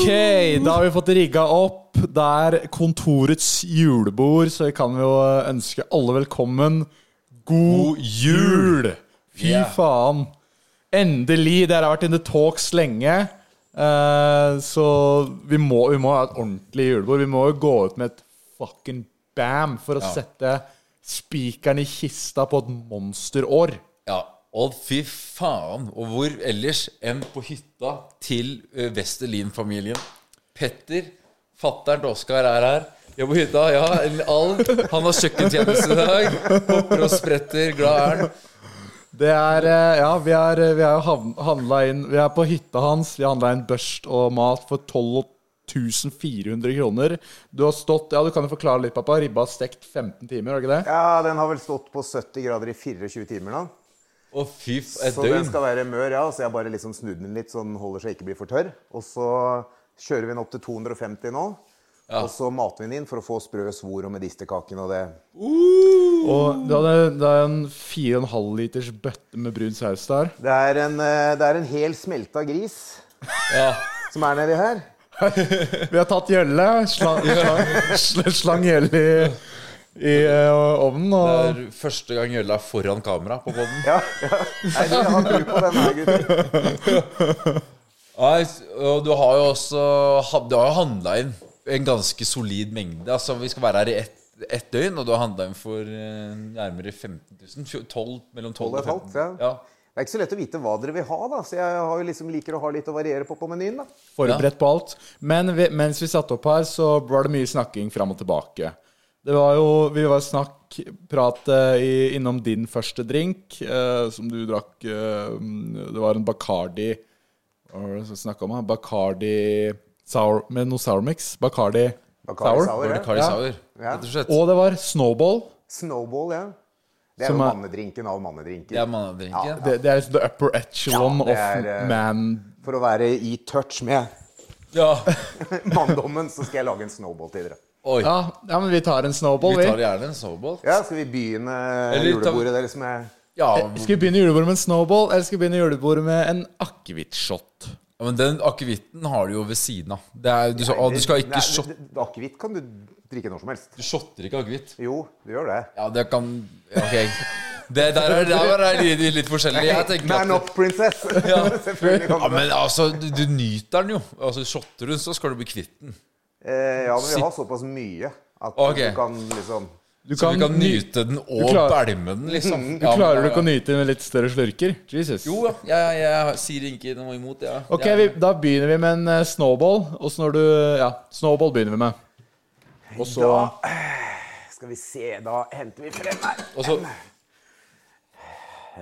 Ok, da har vi fått rigga opp. Det er kontorets julebord, så vi kan jo ønske alle velkommen. God jul! Fy Yeah. faen. Endelig. Dere har vært in the talks lenge. Uh, så vi må, vi må ha et ordentlig julebord. Vi må jo gå ut med et fucking bam for å sette spikeren i kista på et monsterår. Ja, og fy faen. Og hvor ellers enn på hytta til uh, Westerlin-familien. Petter, fatter'n til Oskar er her. Jeg er på hytta, ja. en Alv. Han har kjøkkentjeneste i dag. Hopper og spretter. Glad er han. Det er eh, Ja, vi er, vi er handla inn Vi er på hytta hans. Vi har handla inn børst og mat for 12 1400 kroner. Du har stått Ja, du kan jo forklare litt, pappa. Ribba har stekt 15 timer, har du ikke det? Ja, den har vel stått på 70 grader i 24 timer nå. Å, fy f... Et Så den skal være mør, ja. Så jeg bare liksom snur den litt, så den holder seg ikke blir for tørr. Og så kjører vi den opp til 250 nå. Og så mater vi den inn for å få sprø svor og medisterkaken og det. Og det er, det er en 4,5 liters bøtte med brun saus der. Det er en, eh, det er en hel smelta gris Ja. som er nedi her. Vi har tatt gjølle. Slang, slang, slang gjølle i, i uh, ovnen. Det er første gang Jølle er foran kamera på poden. Ja, ja. Nei, vi har tro på den her. Nei, og du har jo også Du har jo handla inn en ganske solid mengde. Altså, Vi skal være her i ett ett døgn, og du har handla inn for eh, nærmere 15 000. 12, mellom 12 og 12,5, 15 ja. ja. Det er ikke så lett å vite hva dere vil ha, da. Så jeg har jo liksom liker å ha litt å variere på på menyen, da. forberedt på alt. Men vi, mens vi satte opp her, så var det mye snakking fram og tilbake. Det var jo Vi var snakk, prat i, innom din første drink, eh, som du drakk eh, Det var en Bacardi Hva var det vi snakka om? da? Bacardi sour, med noe sour mix. Bacardi, Bacardi sour. sour, ja. Kari Ja. Rett og slett. Og det var Snowball. Snowball, ja. Det er Som jo er- mannedrinken av mannedrinker. Det er mannedrinken. Det, det er liksom the upper echelon Ja, det of er, eh, man For å være i touch med Ja. manndommen, så skal jeg lage en snowball til dere. Oi. ja, ja, men vi tar en snowball, Vi vi. tar gjerne en snowball. Ja, Skal vi begynne Eller julebordet deres med Ja, Skal vi begynne julebordet med en snowball, eller skal vi begynne julebordet med en akevittshot? Ja, men den akevitten har du jo ved siden av. Det er, du, sa- å, du skal ikke Nei, Akevitt kan du drikke når som helst. Du shotter ikke akevitt? Jo, du gjør det. Ja, det kan Ok. Det der er, der er litt, litt forskjellig. Jeg tenker Man up, princess! Ja. Selvfølgelig kan Ja, men altså, du, du nyter den jo. Altså, Shotter du, så skal du bli kvitt den. Eh, ja, men vi har såpass mye at okay. du kan liksom Du Så vi kan nyte den og bælme den, liksom. Du klarer du ikke å nyte den med litt større slurker? Jesus. Jo, ja. Jeg, jeg sier ikke noe imot det. Ja. Ok, vi, Da begynner vi med en eh, snowball. Og så når du Ja, snowball begynner vi med. Og så Da skal vi se, da henter vi frem her. Og så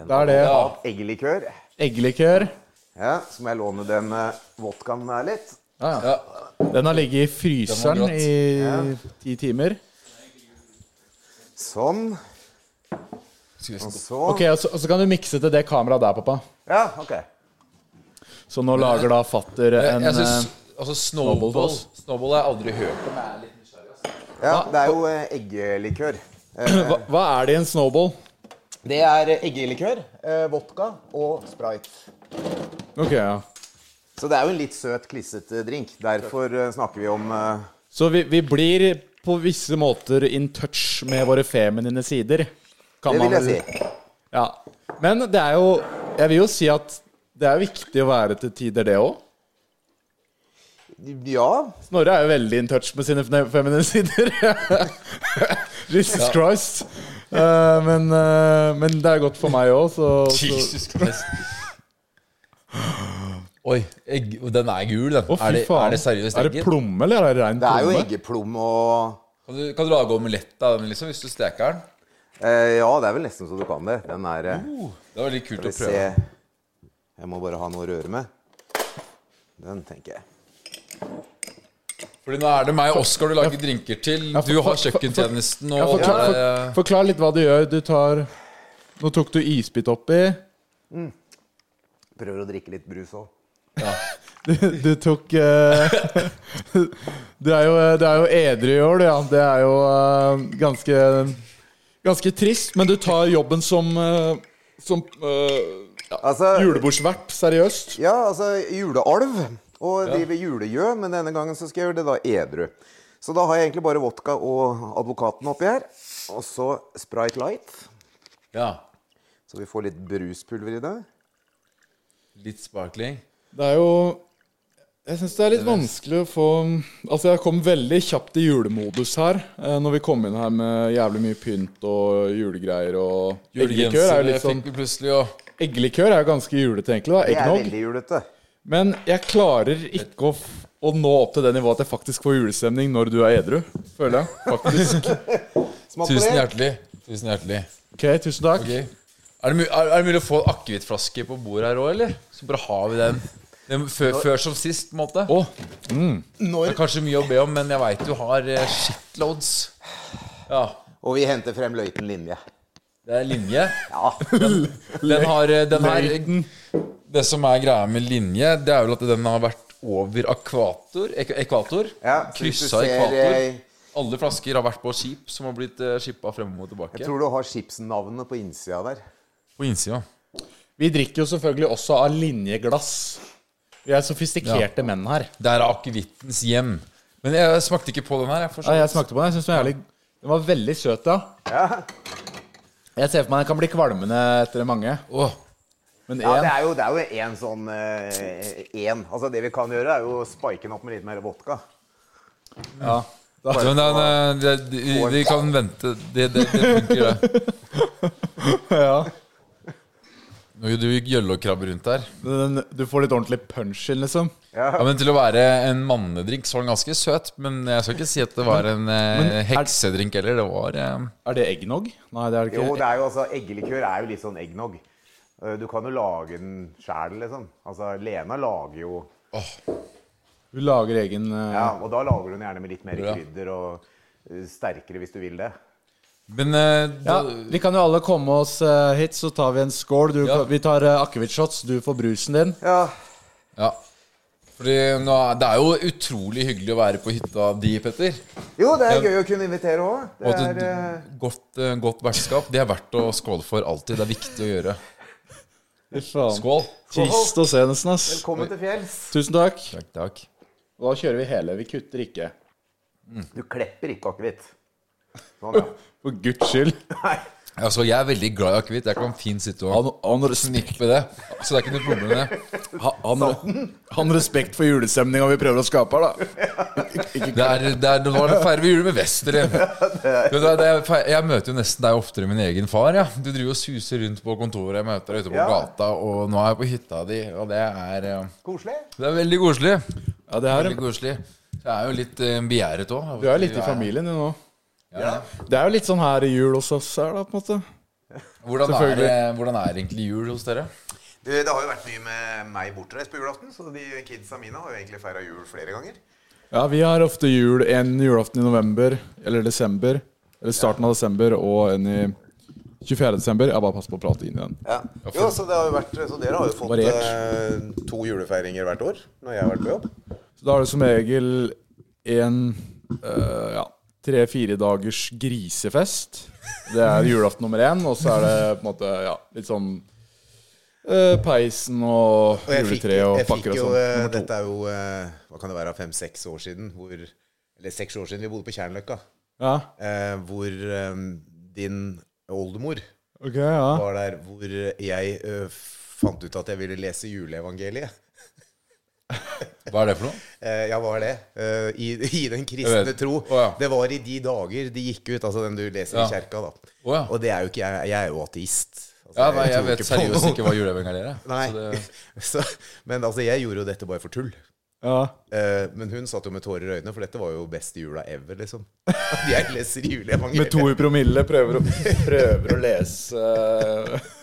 Da er det Ja. Eggelikør. eggelikør. Ja, så må jeg låne den uh, vodkaen her litt. Ja. Den har ligget i fryseren i ti timer. Sånn. Og så Ok, og så, og så kan du mikse til det kameraet der, pappa. Ja, ok. Så nå lager da fatter en jeg synes, eh, altså, Snowball snowball. Snowball har jeg aldri hørt om. Altså. Ja, det er jo eh, eggelikør. Eh, hva, hva er det i en snowball? Det er eggelikør, eh, vodka og sprite. Ok, ja Så det er jo en litt søt, klissete drink. Derfor eh, snakker vi om uh... Så vi, vi blir på visse måter in touch med våre feminine sider. Kan Det vil jeg man... si. Ja. Men det er jo Jeg vil jo si at det er viktig å være til tider, det òg. Ja. Snorre er jo veldig in touch med sine feminine sider. Jesus Christ. Uh, men, uh, men det er godt for meg òg, så, så Jesus Christ. Oi, egg, den er gul, den. Å, fy er, det, faen. er det seriøst Er det plomme, eller er det rein Det er jo plomme? eggeplom og Kan du, kan du lage omelett av den, liksom, hvis du steker den? eh, Ja, det er vel nesten så du kan det. Den er eh, Det var litt kult Skal å prøve. se. Jeg må bare ha noe å røre med. Den, tenker jeg. Fordi nå er det meg og Oskar du lager drinker til. Ja, for- Du har for- for- kjøkkentjenesten Ja, og forklar, det for, er- forklar litt hva du gjør. Du tar Nå tok du isbit oppi. Prøver å drikke litt brus òg. Du, du tok uh, Du er jo, du er jo edru i år, du, ja. Det er jo uh, ganske Ganske trist, men du tar jobben som uh, Som eh, ja, Altså, julebordsvert, seriøst. ja, altså julealv og driver julegjø, men denne gangen så skal jeg gjøre det da edru. Så da har jeg egentlig bare vodka og advokaten oppi her. Og så Sprite Light, Ja. så vi får litt bruspulver i det. Litt sparkling. Det er jo Jeg syns det er litt vanskelig å få Altså, jeg kom veldig kjapt i julemodus her. eh, Når vi kom inn her med jævlig mye pynt og julegreier og Eggelikør er jo litt sånn fikk vi plutselig, òg. Eggelikør er jo ganske julete, egentlig. da Det er Eggnog. veldig julete. Men jeg klarer ikke å, f- å nå opp til det nivået at jeg faktisk får julestemning når du er edru. Føler jeg. Faktisk. Smak på Tusen det. hjertelig. Tusen hjertelig. Ok, tusen takk. Ok. Er, det er, det mulig å få akevittflaske på bordet her òg, eller? Så bare har vi den. den før, før som sist, på en måte. Å, Det Når, er kanskje mye å be om, men jeg veit du har eh, shitloads. Ja. og vi henter frem løyten linje. Det er linje. Ja. Den har eh, den her, Det som er greia med linje, det er vel at den har vært over akvator. Ek ekvator. Ja, Kryssa ekvator. Jeg... Alle flasker har vært på skip som har blitt uh, shippa frem og tilbake. Jeg tror du har skipsnavnet på innsida der. På innsida. Vi drikker jo selvfølgelig også av linjeglass. Vi er sofistikerte menn her. Det er akevittens hjem. Men jeg smakte ikke på den her. Jeg, Ja, jeg smakte på den. Jeg synes Den var jævlig Den var veldig søt, ja. Ja, Jeg ser for meg den kan bli kvalmende etter mange. Åh, Men ja én det jo, det er jo en sånn én. altså det vi kan gjøre, er jo å spike den opp med litt mer vodka. ja. Da, men den, eh, det, det, vi kan vente. Det, det, det funker, det. ja. Nå gjør du gjølle og krabbe rundt der. Den, du får litt ordentlig punch inn, liksom. Ja, men Til å være en mannedrink så var den ganske søt. Men jeg skal ikke si at det var en men, men er- heksedrink heller. Det var eh, Er det eggnog? Nei, det er det Jo, det er jo altså Eggelikør er jo litt sånn eggnog. Eh, Du kan jo lage den sjæl, liksom. Altså, Lena lager jo Hun lager egen eh, Ja, og da lager hun gjerne med litt mer krydder og eh, sterkere hvis du vil det. Men eh, Ja, Vi kan jo alle komme oss uh, hit, så tar vi en skål. Du, Ja. Vi tar uh, akevittshots, du får brusen din. Ja, Ja. Fordi nå, Det er jo utrolig hyggelig å være på hytta di, Petter. Jo, det er gøy å kunne invitere òg. Og Det er godt, godt vertskap. Det er verdt å skåle for alltid. Det er viktig å gjøre. Skål. Trist å se nesten, ass. Velkommen til fjells. Tusen takk. Takk, takk. Da kjører vi hele. Vi kutter ikke. Du klepper ikke akevitt. Sånn, ja. For guds skyld. Nei. Altså, jeg er veldig glad i akevitt. Jeg kan fint sitte og Han, han, snippe det. Så det er ikke noe problem. det. han, han, han respekt for julestemninga vi prøver å skape her, da. Det er, det er, nå var det feirer vi jul med Wester er, er, jeg møter jo nesten deg oftere enn min egen far. Ja. Du driver og suser rundt på kontoret, jeg møter deg ute på Ja. gata, og nå er jeg på hytta di, og det er, eh, Koselig. det er veldig koselig. ja, det her Veldig koselig. Jeg er jo litt uh, begjæret òg. Du er litt i familien du nå. Ja. Det er jo litt sånn her i jul hos oss her, da, på en måte. Hvordan, er, det- hvordan er egentlig jul hos dere? Du, det har jo vært mye med meg bortreist på julaften, så de kidsa mine har jo egentlig feira jul flere ganger. Ja, vi har ofte jul en julaften i november eller desember. Eller starten av desember og en i 24. desember. Jeg bare passer på å prate inn i den. Ja. Jo, så, det har jo vært, så dere har jo fått eh, to julefeiringer hvert år når jeg har vært på jobb. Så da er det som regel en øh, ja, tre-fire dagers grisefest. Det er julaften nummer én, og så er det på en måte ja, litt sånn uh, peisen og, Og juletre og pakker og sånn. eh, Dette er jo uh, Hva kan det være, fem-seks år siden hvor Eller seks år siden vi bodde på Tjernløkka. Ja, hvor um, din oldemor okay, ja. var der. Hvor jeg fant ut at jeg ville lese juleevangeliet. Hva er det for noe? Eh, ja, hva er det? Eh, i, I den kristne tro. Oh, ja. Det var i de dager de gikk ut, altså den du leser Ja. i kjerka, da. Oh, ja. Og det er jo ikke jeg. Jeg er jo ateist. Altså, Ja, nei, jeg jeg vet ikke seriøst ikke hva juleevangeliet er. Nei. Så det, Så, men altså, jeg gjorde jo dette bare for tull. ja. Eh, men hun satt jo med tårer i øynene, for dette var jo beste jula ever, liksom. Jeg leser juleevangeliet. Med to i promille prøver å, prøver å lese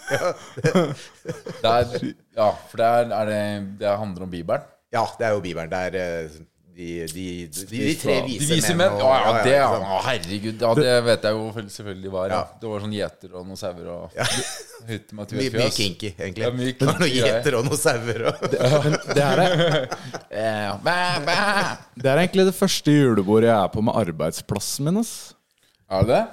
ja. det er, ja, for det, er, er det, det handler om Bibelen. Ja, det er jo Bibelen. Det er eh, de, de, de, de, tre De vise, vise menn? og- Å ja, det, ja. å, herregud. Ja, det vet jeg jo selvfølgelig var. Ja. Ja. Det var sånn gjeter og noen sauer og hytte med Mye, mye kinky, egentlig. Ja, mye Det var noen kinky gjeter og noen sauer og det, det, er, Eh, bæ, bæ. det er egentlig det første julebordet jeg er på med arbeidsplassen min. ass. Er det det?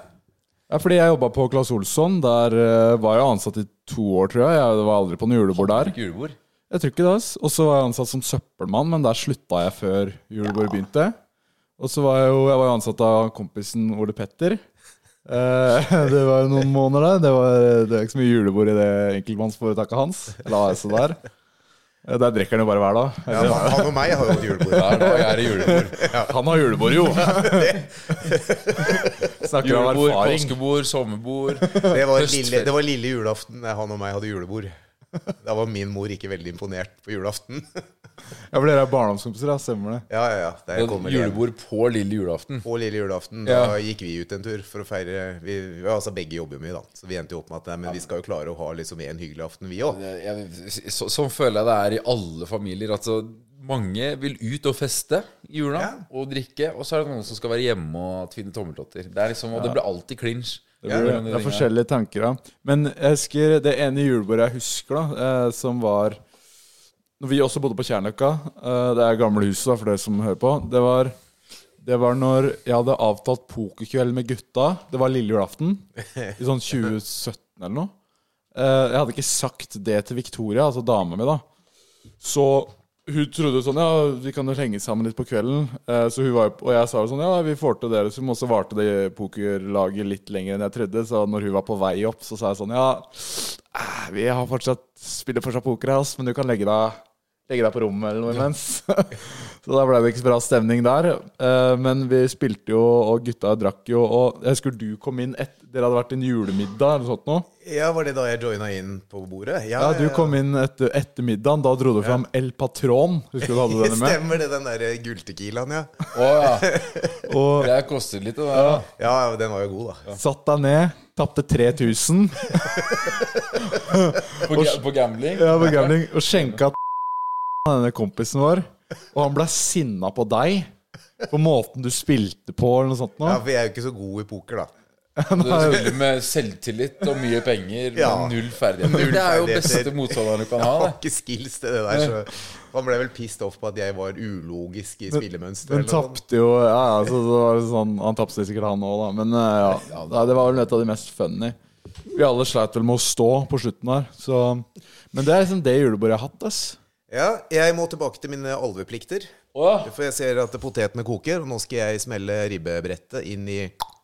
Ja, fordi jeg jobba på Claes Olsson. Der øh, var jeg ansatt i to år, tror jeg. Jeg var aldri på noe julebord der. Julebord? Jeg tror ikke det. ass. Og så var jeg ansatt som søppelmann, men der slutta jeg før julebordet begynte. Og så var jeg jo jeg var jo ansatt av kompisen Ole Petter. Eh, det var jo noen måneder der. Det, var, det var ikke så mye julebord i det enkeltmannsforetaket hans. Eller AS-et der. Eh, Der drikker han jo bare hver dag. Ja, han, og meg har jo hatt julebord. Der, dag er det julebord. Han har julebord, jo! Snakker om Julebord, erfaring. påskebord, sommerbord. Det var, lille, det var lille julaften han og meg hadde julebord. Da var min mor ikke veldig imponert på julaften. Ja, for dere er barndomskompiser, da. Stemmer det? Ja, ja, ja. Der kommer det. Julebord på lille julaften. På lille julaften da Ja. gikk vi ut en tur for å feire vi, vi, altså Begge jobber mye, da. Så vi endte jo opp med at nei, men vi skal jo klare å ha liksom en hyggelig aften, vi òg. Så, sånn føler jeg det er i alle familier. Altså, mange vil ut og feste i jula Ja. og drikke, og så er det noen som skal være hjemme og tvinne tommeltotter. Det er liksom, og det blir alltid clinch. Det, Ja, blir, mellom de det er forskjellige tanker, da. Men jeg husker det ene julebordet jeg husker, da, eh, som var Når vi også bodde på Kjernøkka, eh, det er gamle huset, da, for dere som hører på, det var det var når jeg hadde avtalt pokerkveld med gutta. Det var lille julaften. I sånn 2017 eller noe. Eh, Jeg hadde ikke sagt det til Victoria, altså dama mi, da. Så hun trodde sånn Ja, vi kan jo henge sammen litt på kvelden. Eh, Så hun var, og jeg sa jo sånn Ja, vi får til det. Så hun også varte det pokerlaget litt lenger enn jeg trodde. Så når hun var på vei opp, så sa jeg sånn Ja, eh, vi har fortsatt spiller fortsatt poker her, men du kan legge deg Legge deg på rommet eller noe imens. så da ble det ikke så bra stemning der. Eh, Men vi spilte jo, og gutta drakk jo, og jeg husker du kom inn et, Dere hadde vært en julemiddag eller noe sånt noe. Ja, var det da jeg joina inn på bordet? Ja, du kom inn etter, etter middagen. Da dro du fram El Patron. Husker du hadde denne med? Stemmer det, den der gulltequilaen, ja. Oh, ja. Og Det koster litt, det der. da. Ja, den var jo god, da. satt deg ned, tapte 3000 På, ga- på gambling. ja, på gambling, og skjenka denne kompisen vår. Og han ble sinna på deg. På måten du spilte på, eller noe sånt. Ja, For jeg er jo ikke så god i poker, da. Du spiller med selvtillit og mye penger, Ja. men null ferdigheter. Null Det er jo beste motstanderen du kan Jeg ha. har ikke skills til det der, så han ble vel pissed off på at jeg var ulogisk i spillemønster. Men tapte jo Ja, ja, så det sånn Han tapte sikkert, han òg, da. Men eh, ja. Det var vel et av de mest funny. Vi alle sleit vel med å stå på slutten her. Så Men det er liksom det julebordet jeg har hatt, ass. Ja, jeg må tilbake til mine alveplikter. Åh. For jeg ser at potetene koker, og nå skal jeg smelle ribbebrettet inn i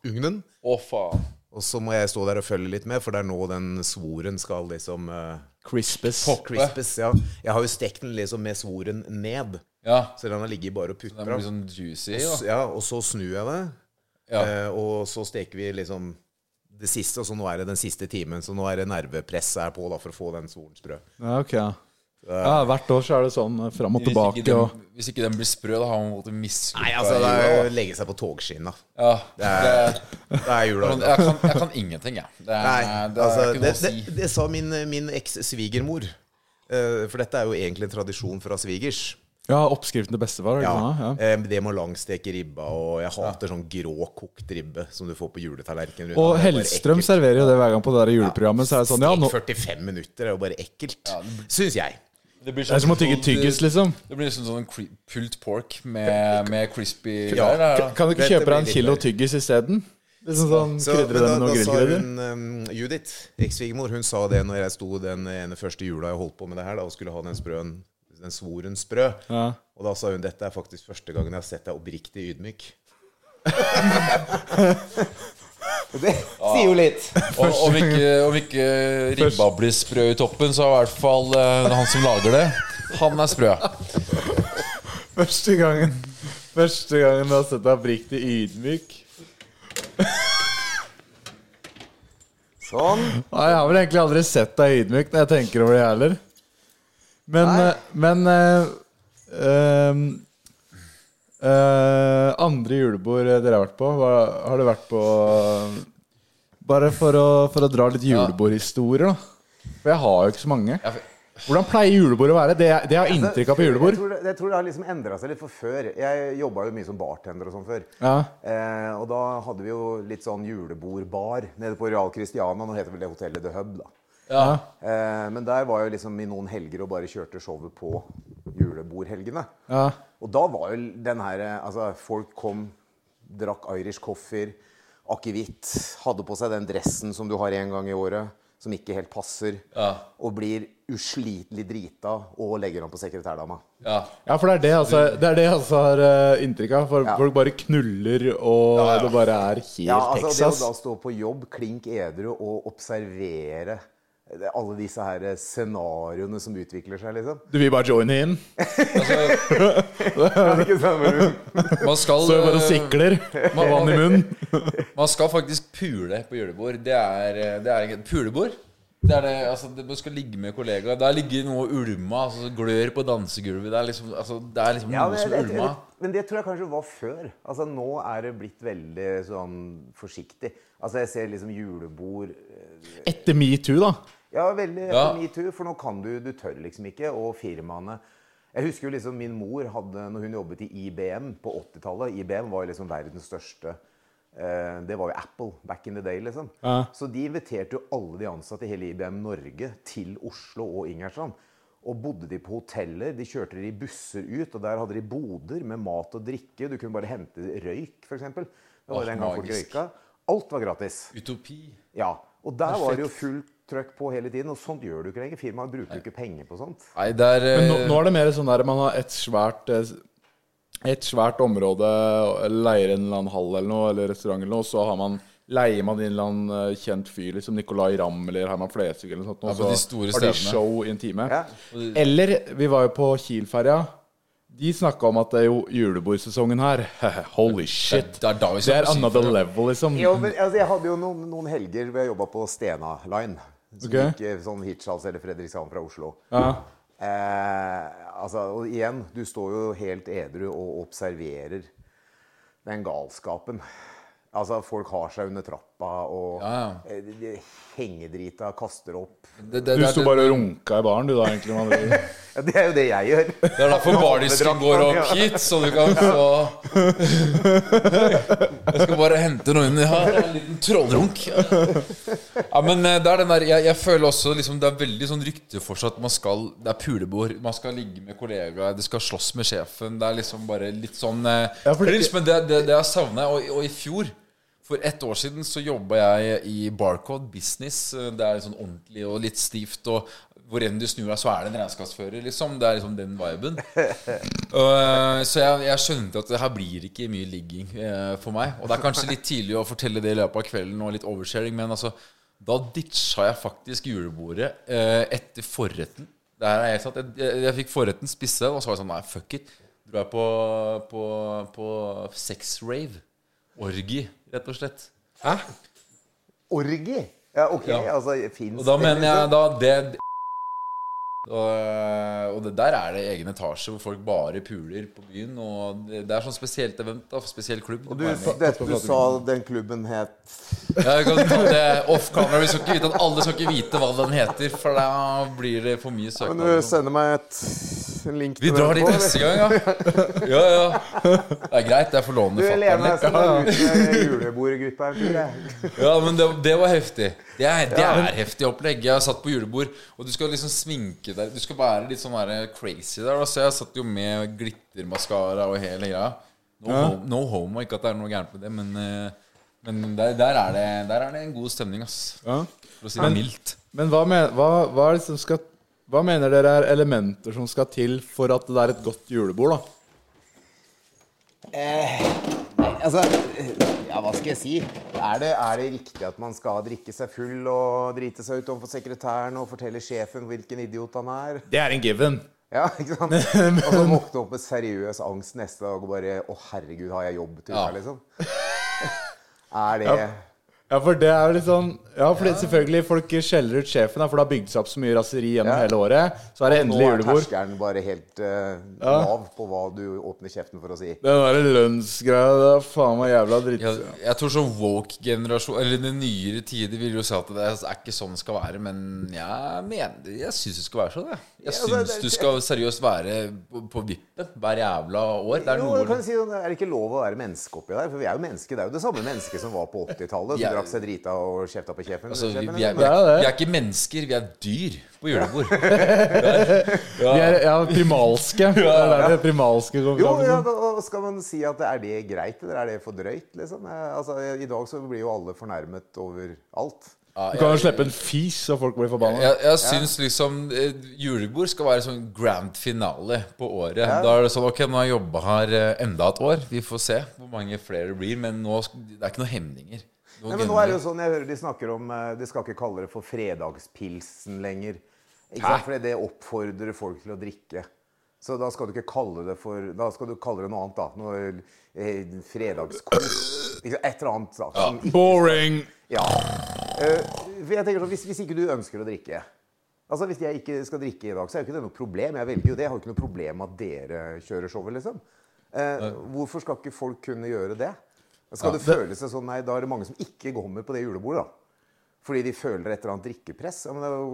ugnen. Å, faen. Og så må jeg stå der og følge litt med, for det er nå den svoren skal liksom uh, Crispes. crispes. Ja. Jeg har jo stekt den liksom med svoren ned, Ja. så den har ligget bare og Den putra. blir sånn juicy. Ja. Ja, og så snur jeg det, Ja. eh, og så steker vi liksom det siste, og så nå er det den siste timen, så nå er det nervepresset her på da, for å få den svoren sprø. Ja, ok. Ja. Ja, hvert år så er det sånn eh, fram og Hvis tilbake. den, Og hvis ikke den blir sprø, da har man måttet mislykke Nei, altså, det er å legge seg på togskinna. Ja, Det er, det er jula. Men jeg, kan, jeg kan ingenting, jeg. Det er, Nei, det er altså, ikke noe det, å det, si. det sa min, min eks-svigermor. Uh, for dette er jo egentlig en tradisjon fra svigers. ja, oppskriften til bestefar. Ja, Ja. Ja. eh, Det med å langsteke ribba, og jeg hater sånn grå kokt ribbe som du får på juletallerkenen. Og Hellstrøm serverer jo det hver gang på det der juleprogrammet. Så er det sånn, ja, nå, Stek 45 minutter er jo bare ekkelt. Syns jeg. Det blir det er som å tygge tyggis, liksom. Det blir liksom sånn pult pork med, med crispy Ja. greier. der, da. Kan du ikke kjøpe deg en kilo tyggis isteden? Liksom sånn Så, krydre det med noe grillkrydder? um, Judith, eks-svigermor, hun sa det når jeg sto den ene første jula jeg holdt på med det her, da, og skulle ha den sprøen, den svoren sprø. Ja. Og da sa hun dette er faktisk første gangen jeg har sett deg oppriktig ydmyk. det sier jo litt. Og, om, ikke, om ikke ribba blir sprø i toppen, så er i hvert fall eh, han som lager det, han er sprø. Første gangen Første gangen du har sett deg oppriktig ydmyk. Sånn. Nei, jeg har vel egentlig aldri sett deg ydmyk når jeg tenker over det heller. Men, Nei. eh, men eh, ehm, eh, Andre julebord dere har vært på, hva, har du vært på eh, Bare for å, for å dra litt julebordhistorier, da. For jeg har jo ikke så mange. Hvordan pleier julebord å være? Det, det har inntrykk av på Jeg julebord. tror, det, jeg tror det har liksom endra seg litt for før. Jeg jobba jo mye som bartender og sånn før. Ja. Eh, og da hadde vi jo litt sånn julebordbar nede på Real Christiana. Nå heter vel det hotellet The Hub, da. Ja. Eh, men der var jo liksom i noen helger og bare kjørte showet på julebordhelgene. Ja. Og da var jo den her eh, Altså, folk kom, drakk Irish coffee, akevitt, hadde på seg den dressen som du har én gang i året, som ikke helt passer, Ja. og blir uslitelig drita og legger om på sekretærdama. Ja. Ja, for det er det, altså, det er det jeg altså har uh, inntrykk av. For Ja. Folk bare knuller, og Ja, ja. det bare er helt Ja, altså Det å da stå på jobb, klink edru og observere alle disse her scenarioene som utvikler seg, liksom. Du vil bare joine inn? Du- Man skal så bare eh, sikler med vann i munnen. Man skal faktisk pule på julebord. Det er, eh, det er Pulebord? Det er det, altså, det, Man skal ligge med kollegaer. Der ligger noe ulma. Altså, glør på dansegulvet. Det er liksom, altså, det er liksom Ja, noe men, som det, ulma. men det tror jeg kanskje var før. Altså Nå er det blitt veldig sånn forsiktig. Altså Jeg ser liksom julebord eh, Etter metoo, da. Ja, veldig Ja. etter metoo, for nå kan du Du tør liksom ikke. Og firmaene Jeg husker jo liksom min mor hadde Når hun jobbet i IBM på 80-tallet IBM var jo liksom verdens største eh, Det var jo Apple back in the day, liksom. Ja. Så de inviterte jo alle de ansatte i hele IBM Norge til Oslo og Ingerstrand. Og bodde de på hoteller. De kjørte de i busser ut, og der hadde de boder med mat og drikke. Du kunne bare hente røyk, f.eks. Det var Åh, den gang folk røyka. Alt var gratis. Utopi. Ja, og der var det jo fullt trøkk på hele tiden, og sånt gjør du ikke lenger. Firmaet bruker jo ikke penger på sånt. Nei, det er Men nå, eh, nå er det mer sånn der man har et svært eh, Et svært område, leier en eller annen hall eller noe, eller restaurant eller noe, så har man leier man inn en eller annen eh, kjent fyr, liksom Nicolay Ramm eller Herman Flesvig eller noe sånt, Ja, og så har de show i en time. Ja. Eller vi var jo på Kiel-ferja. De snakka om at det er jo julebordsesongen her. Holy shit. Det er da vi Det er another level, liksom. Jo, men altså, Jeg hadde jo noen, noen helger hvor jeg jobba på Stena Line. Som okay. gikk eh, sånn Hirtshals eller Fredrikshavn fra Oslo. Ja. Eh, altså, og igjen, du står jo helt edru og observerer den galskapen. Altså, folk har seg under trappa, og Ja, ja. eh, de- de hengedrita kaster opp. Det, det, Du sto bare og runka i baren, du da, egentlig. Ja, Det er jo det jeg gjør. det er derfor bardisken går opp hit, så du kan få Jeg skal bare hente noe inn her. En liten trollrunk. Ja, men eh, det er den der Jeg, jeg føler også liksom Det er veldig sånn rykte fortsatt. Man skal Det er pulebord. Man skal ligge med kollegaer. Det skal slåss med sjefen. Det er liksom bare litt sånn eh, Ja, for det- det, det, det jeg savner og, og i fjor for ett år siden så jobba jeg i Barcode Business. Det er sånn ordentlig og litt stivt. Og hvor enn du snur deg, så er det en regnskapsfører, liksom. Det er liksom den viben. Eh, så jeg, jeg skjønte at det her blir ikke mye ligging eh, for meg. Og det er kanskje litt tidlig å fortelle det i løpet av kvelden og litt oversharing, men altså da ditcha jeg faktisk julebordet eh, etter forretten. Der jeg, satt. Jeg, jeg, jeg fikk forretten, spisse, og så var jeg sånn Nei, fuck it. Dro jeg på, på, på sex-rave. Orgi, rett og slett. Hæ? Orgi? Ja, ok. Ja. Altså, fins Og da mener jeg da det og, og det der er det egen etasje hvor folk bare puler på byen. Og det, det er sånn spesielt event, da, spesiell klubb. Og Du du, dette du sa den klubben het Jeg kan ta det off camera. Vi skal ikke vite at alle skal ikke vite hva den heter, for da blir det for mye Kan du sender meg et, link Vi drar dit neste gang, ja. Ja, ja. Det er greit. Forlovende lener deg fatter'n. en jeg. Ja, men det, det var heftig. Det er, det er heftig opplegg. Jeg satt på julebord, og du skal liksom sminke deg. Du skal være litt sånn crazy der. Så jeg satt jo med glittermaskara og hele greia. No, home no homo. Ikke at det er noe gærent med det, men, eh, men der, der, er det, der er det en god stemning, ass. Ja. For å si det mildt. Men hva, med, hva, hva, er det som skal, hva mener dere er elementer som skal til for at det er et godt julebord? da? Altså, ja, hva skal jeg si? Er det, er det riktig at man skal drikke seg full og drite seg ut overfor sekretæren og fortelle sjefen hvilken idiot han er? Det er en given. Ja, ikke sant? Og så våkne opp med seriøs angst neste dag og bare Å, herregud, har jeg jobb til Ja. uka, liksom? Er det Ja, for det er jo litt sånn Ja, for ja. selvfølgelig folk skjeller ut sjefen, for det har bygd seg opp så mye raseri gjennom Ja. hele året. Så er det Nå er julebord. terskelen bare helt uh, lav på hva du åpner kjeften for å si. Den derre lønnsgreia, det er faen meg jævla dritt. Jeg, jeg tror sånn woke-generasjon Eller den nyere tider vil jo si at det er ikke sånn det skal være, men jeg mener Jeg syns det skal være sånn, jeg. Jeg Ja, altså, syns du skal seriøst være på, på vippen hver jævla år. Det er Jo, noe kan si, sånn, Er det ikke lov å være menneske oppi der? For vi er jo mennesker. Det er jo det samme mennesket som var på 80-tallet. Ja. drakk seg drita og kjefta på kjefen. Altså, vi, vi, er, vi, er vi er ikke mennesker, vi er dyr på julebord. Vi er ja, primalske. Det er det primalske kommer Jo, ja, da skal man si at Er det greit, eller er det for drøyt? Liksom? Eh, Altså, I dag så blir jo alle fornærmet over alt. Ja, Du kan jo slippe en fis, så folk blir forbanna. Jeg, jeg syns liksom eh, julebord skal være sånn grand finale på året. Da er det sånn Ok, nå har jeg jobba her eh, enda et år. Vi får se hvor mange flere det blir. Men nå det er ikke noen hemninger. Noen Nei, men nå er det jo sånn, jeg hører de snakker om eh, De skal ikke kalle det for fredagspilsen lenger. Ikke sant? Fordi det oppfordrer folk til å drikke. Så da skal du ikke kalle det for Da skal du kalle det noe annet, da. Noe eh, fredagskos. Et eller annet. Da, ja. Boring! Ja. Eh, for jeg tenker sånn, hvis, hvis ikke du ønsker å drikke Altså Hvis jeg ikke skal drikke i dag, så er jo ikke det noe problem. Jeg velger jo det. Jeg har jo ikke noe problem med at dere kjører showet, liksom. Eh, hvorfor skal ikke folk kunne gjøre det? Skal det føle seg sånn Nei, da er det mange som ikke kommer på det julebordet, da. Fordi de føler et eller annet drikkepress. Ja, men det er jo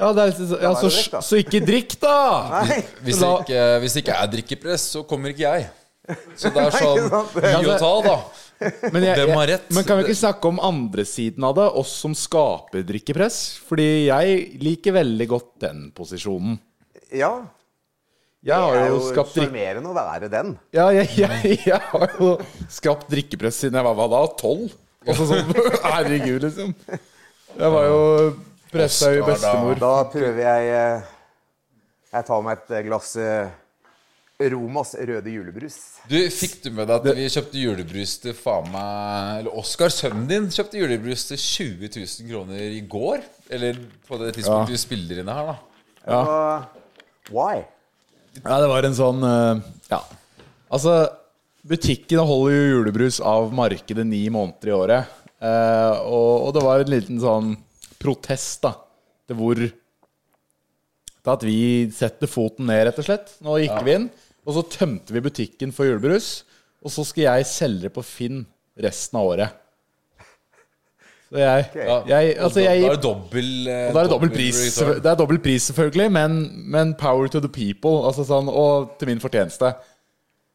Ja, det er sånn- ja så, så ikke drikk, da! Nei! Hvis det, ikke, hvis det ikke er drikkepress, så kommer ikke jeg. Så det er sånn? Gi og ta, da. Men, jeg, Hvem har jeg, men kan vi ikke snakke om andre siden av det? Oss som skaper drikkepress? Fordi jeg liker veldig godt den posisjonen. Ja. Jeg har Det er jo jo skapt sjarmerende å være den. Ja, jeg, jeg, jeg har jo skapt drikkepress siden jeg var hva da? Tolv? Altså sånn Herregud, liksom. Jeg var jo pressa i bestemor. Da prøver jeg eh, Jeg tar meg et glass eh, Romas røde julebrus. Du, Fikk du med deg at vi kjøpte julebrus til faen meg Eller Oskar, sønnen din, kjøpte julebrus til 20 000 kroner i går? Eller på det tidspunktet vi spiller inne her, da. Og why? Ja, det var en sånn eh, Ja. Altså, butikkene holder jo julebrus av markedet ni måneder i året. Eh, og, og det var en liten sånn protest, da, til hvor Til at vi setter foten ned, rett og slett. Nå gikk vi inn, og så tømte vi butikken for julebrus. Og så skal jeg selge det på Finn resten av året. Så jeg, okay. jeg Altså, jeg da er det dobbel eh, da er det dobbel pris, det er dobbel pris selvfølgelig, men, men power to the people. Altså sånn, og til min fortjeneste.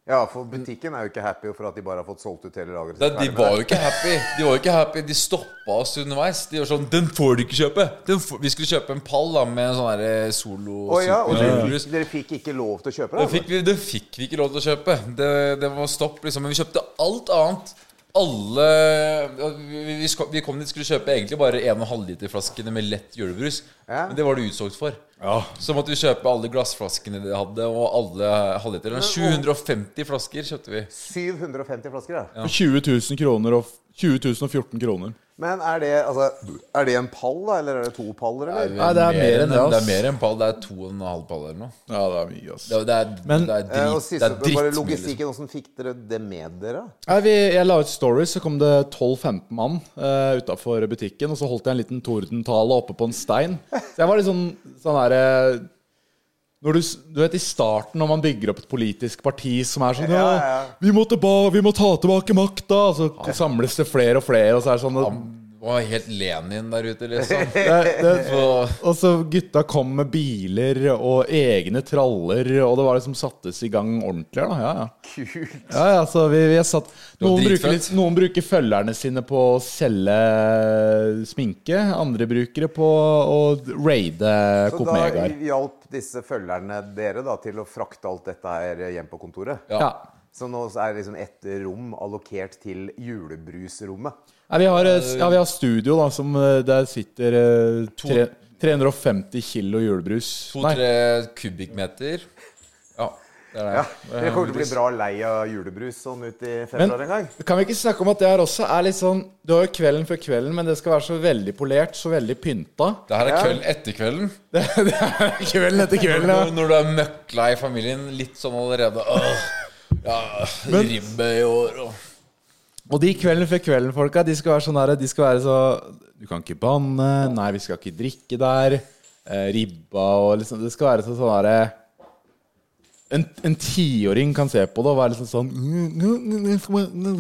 Ja, for butikken er jo ikke happy for at de bare har fått solgt ut hele lageret. De var jo ikke happy. De var jo ikke happy De stoppa oss underveis. De var sånn 'Den får du ikke kjøpe!' Den får... Vi skulle kjøpe en pall da med en sånn derre solo Å ja, og dere fikk, dere fikk ikke lov til å kjøpe Det det? fikk, vi, det fikk vi ikke lov til å kjøpe. Det, det var stopp, liksom. Men vi kjøpte alt annet. Alle Vi, vi, kom dit skulle kjøpe egentlig bare 1,5 liter flaskene med lett julebrus. Ja. Men det var det utsolgt for. Så måtte vi kjøpe alle glassflaskene de hadde, og alle halvliterne. 750 flasker kjøpte vi. 750 flasker, ja. ja. 20 000 kroner og 20 014 kroner. Men er det, altså, er det en pall, da? Eller er det to paller, eller? Nei, det er mer enn det. Det er mer enn pall. Det er to og en halv pall eller noe. Ja, det er mye, ass. Det, det er, Men- det er Eh, drit, og det siste, dritt bare. Logistikken, hvordan fikk dere det med dere? Nei, vi, jeg la ut stories, så kom det 12-15 mann uh, utafor butikken. Og så holdt jeg en liten tordentale oppe på en stein. Så jeg var litt sånn, sånn der... når du, du vet I starten, når man bygger opp et politisk parti som er sånn ja, Ja, ja. vi, må tilba, 'Vi må ta tilbake makta!' Så samles det flere og flere, og så er det sånn var helt Lenin der ute, liksom. det, det, Så, Og så gutta kom med biler og egne traller, og det var liksom sattes i gang ordentlig. Da. Ja, ja. Kult. Ja, ja, så vi, vi satt noen bruker, litt, noen bruker følgerne sine på å selge sminke. Andre bruker det på å raide Så Coop da Megaer. hjalp disse følgerne dere da til å frakte alt dette her hjem på kontoret? ja. Ja. Så nå er det liksom ett rom allokert til julebrusrommet. Ja, vi har, eh, ja, vi har studio, da, som eh, der sitter eh, tre, 350 kilo julebrus. Nei, To-tre kubikkmeter. Ja, det er det. Ja, Dere kommer til å bli bra lei av julebrus sånn ut i februar en gang. kan vi ikke snakke om at det her også er litt sånn Du har jo kvelden før kvelden, men det skal være så veldig polert, så veldig pynta. Det her er kvelden etter kvelden. Det, det er kvelden etter kvelden, ja. Når, når du er møkklei familien, litt sånn allerede Åh, ja, ribbe i år og Og de kvelden før kvelden, folka, de skal være sånn her De skal være så Du kan ikke banne. Nei, vi skal ikke drikke der. Eh, ribba og liksom Det skal være så sånn herre en, en tiåring kan se på det og være liksom sånn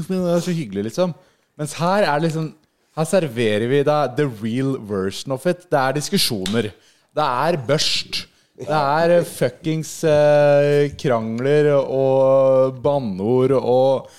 Det er så hyggelig, liksom. Mens her er liksom Her serverer vi deg the real version of it. Det er diskusjoner. Det er børst. Det er eh, fuckings eh, krangler og banneord og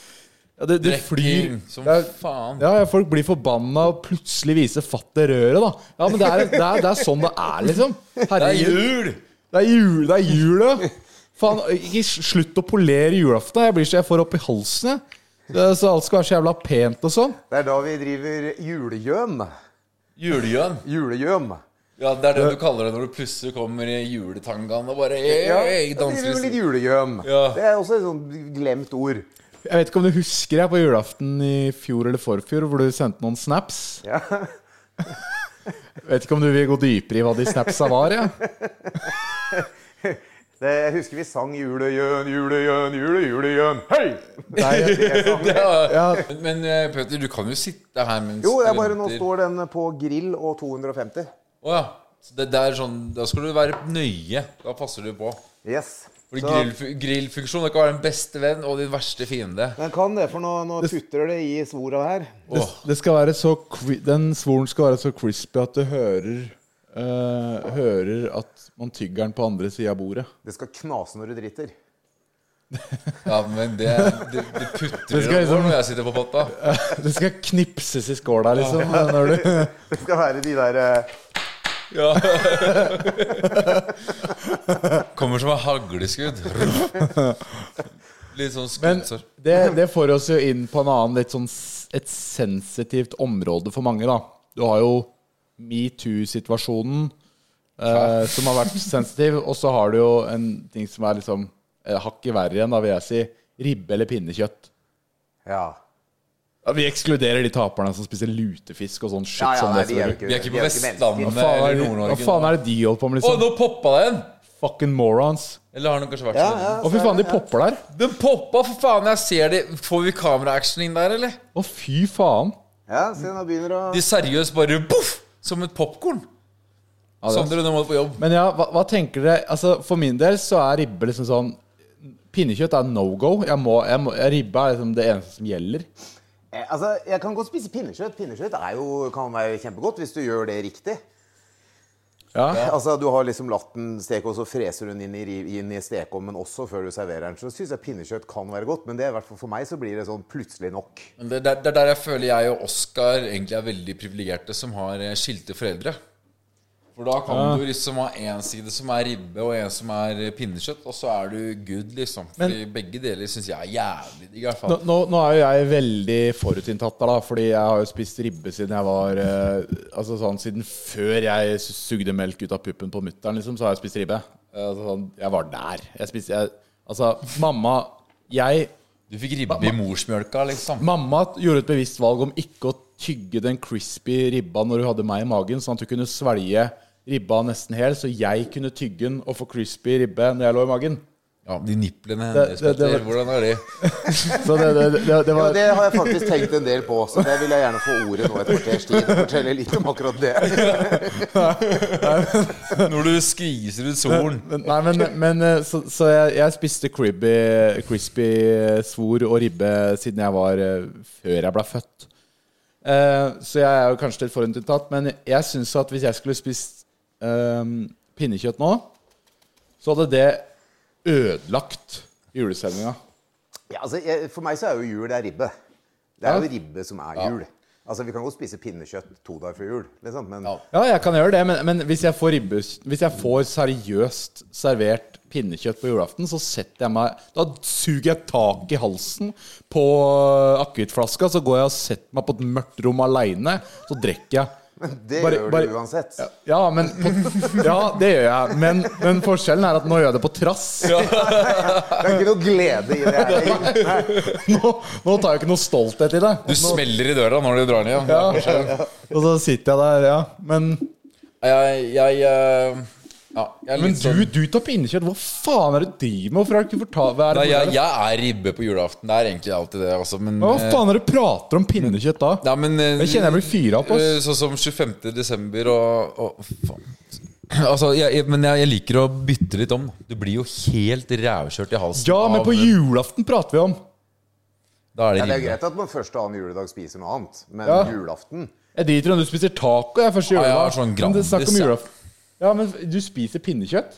ja, det, det flyr som det er, faen. ja, ja, folk blir forbanna og plutselig viser fattet røret, da. Ja, men det er, det, er, det er sånn det er, liksom. Det er jul! Det er jul, det er jul, ja. Faen, ikke slutt å polere julaften. Jeg blir så jeg får opp i halsen, jeg. Det- Så alt skal være så jævla pent og sånn. Det er da vi driver julegjøn. Julegjøn. Julegjøm. Ja, det er det du kaller det når du plutselig kommer i juletangaen og bare hey, Ja, hey, det blir litt danser. julegjøm. Ja. Det er også et sånt glemt ord. Jeg vet ikke om du husker jeg på julaften i fjor eller forfjor, hvor du sendte noen snaps. Ja. Vet ikke om du vil gå dypere i hva de snapsa var? Ja. Det, jeg husker vi sang 'Julegjøn, julegjøn, jule, julegjøn'. Hei! Nei, ja, Men, men eh, Peter, du kan jo sitte her mens Jo, det er bare nå står den på grill og 250. Å ja. Så det, det er sånn, da skal du være nøye. Da passer du på. Yes. Fordi grill, grillfunksjon det kan være den beste venn og din verste fiende. Den kan det, for nå, nå putrer det i svora her. det, det skal være så Den svoren skal være så crispy at du hører uh, Hører at man tygger den på andre sida av bordet. Det skal knase når du driter. Ja, men det, det, det putrer Det skal liksom- når jeg sitter på potta. Det skal knipses i skåla, liksom. Når du, Det skal være de der eh, Ja. Kommer som et hagleskudd. Litt sånn men det, det får oss jo inn på en annen litt sånn s- et sensitivt område for mange, da. Du har jo metoo-situasjonen, eh, som har vært sensitiv. Og så har du jo en ting som er liksom eh, hakket verre igjen, da vil jeg si. Ribbe eller pinnekjøtt. Ja. Ja, vi ekskluderer de taperne som spiser lutefisk og sånn shit. Ja, ja, som nei, det vi, er ikke, Vi er ikke på. Vestlandet Hva er eller det, Nord-Norge. faen er det de holder på med, Liksom? Å, nå poppa det en! Fucking morons. Eller har den kanskje vært Ja, sånn? ja, Å, fy faen, de popper der. Den poppa, for faen! Jeg ser de Får vi kamera-action inn der, eller? Å, fy faen. Ja, se nå begynner å De seriøst bare boff! Som et popkorn. Ja, det nå Sondre, du må på jobb. Men ja, hva, hva tenker dere? Altså, For min del så er ribbe liksom sånn Pinnekjøtt er no go. Jeg må, jeg må, ribbe er liksom det eneste som gjelder. Eh, Altså, jeg kan godt spise pinnekjøtt. Pinnekjøtt er jo, kan være kjempegodt hvis du gjør det riktig. Ja, Altså, Du har liksom latt den steke, og så freser du den inn i, inn i stekeovnen også før du serverer den. Så syns jeg pinnekjøtt kan være godt, men det er i hvert fall for meg så blir det sånn plutselig nok. Det, er der jeg føler jeg og Oskar egentlig er veldig privilegerte som har eh, skilte foreldre. For da kan du liksom ha én side som er ribbe, og en som er pinnekjøtt, og så er du good, liksom. Fordi begge deler syns jeg er jævlig digg, i hvert fall. nå, nå, nå er jo jeg veldig forutinntatt da, fordi jeg har jo spist ribbe siden jeg var eh, Altså sånn siden før jeg sugde melk ut av puppen på mutter'n, liksom, så har jeg spist ribbe. Eh, Altså, sånn, jeg var der. Jeg spiste jeg, Altså, mamma Jeg Du fikk ribbe i morsmjølka, liksom. Mamma gjorde et bevisst valg om ikke å tygge den crispy ribba når hun hadde meg i magen, sånn at hun kunne svelge ribba nesten hel, så jeg kunne tygge den og få crispy ribbe når jeg lå i magen. Ja, De niplene Det- hennes, det- det Petter, hvordan er de? Så det, det, det, det Ja, det har jeg faktisk tenkt en del på, så det vil jeg gjerne få ordet nå et kvarters tid. Fortelle litt om akkurat det. Når du skviser ut solen. Nei, men, men eh, så, så jeg, jeg spiste crispy, crispy svor og ribbe siden jeg var eh, Før jeg ble født. Eh, så jeg er jo kanskje litt forhåndsinntatt, men jeg syns at hvis jeg skulle spist pinnekjøtt nå, så hadde det ødelagt julestemninga. Ja, altså, jeg, for meg så er jo jul det er ribbe. Det er Ja. jo ribbe som er jul. Altså, Vi kan godt spise pinnekjøtt to dager før jul, liksom, men Ja. Ja, jeg kan gjøre det, men, men hvis, jeg får ribbe, hvis jeg får seriøst servert pinnekjøtt på julaften, så setter jeg meg Da suger jeg tak i halsen på akevittflaska, så går jeg og setter meg på et mørkt rom aleine, så drikker jeg. Det Bare- gjør bare- du uansett. Ja, men på, ja, det gjør jeg. Men, men forskjellen er at nå gjør jeg det på trass. Det er ikke noe glede i det. her. Nå, nå tar jeg ikke noe stolthet i det. Du smeller i døra når du drar ned. Ja. Og så sitter jeg der, ja. Men, Jeg, jeg, eh, ja, er men du, sånn du tar pinnekjøtt. Hva faen er det du driver med? Hvorfor har du ikke fortalt hva er det Nei, jeg, jeg er ribbe på julaften. Det er egentlig alltid det. Også, men, Hva eh, faen er det du prater om pinnekjøtt da? Ja, men, eh, Jeg kjenner jeg blir fyra opp. eh. Sånn som 25. desember og, og faen. Altså, jeg, jeg, men jeg, jeg liker å bytte litt om. Du blir jo helt rævkjørt i halsen. Ja, men på julaften prater vi om. Da er det Ja, det er greit at man første og annen juledag spiser noe annet, men Ja. julaften Jeg driter i om du spiser taco. Jeg første Ja, sånn Men det er snakk om julaften. Ja, men du spiser pinnekjøtt?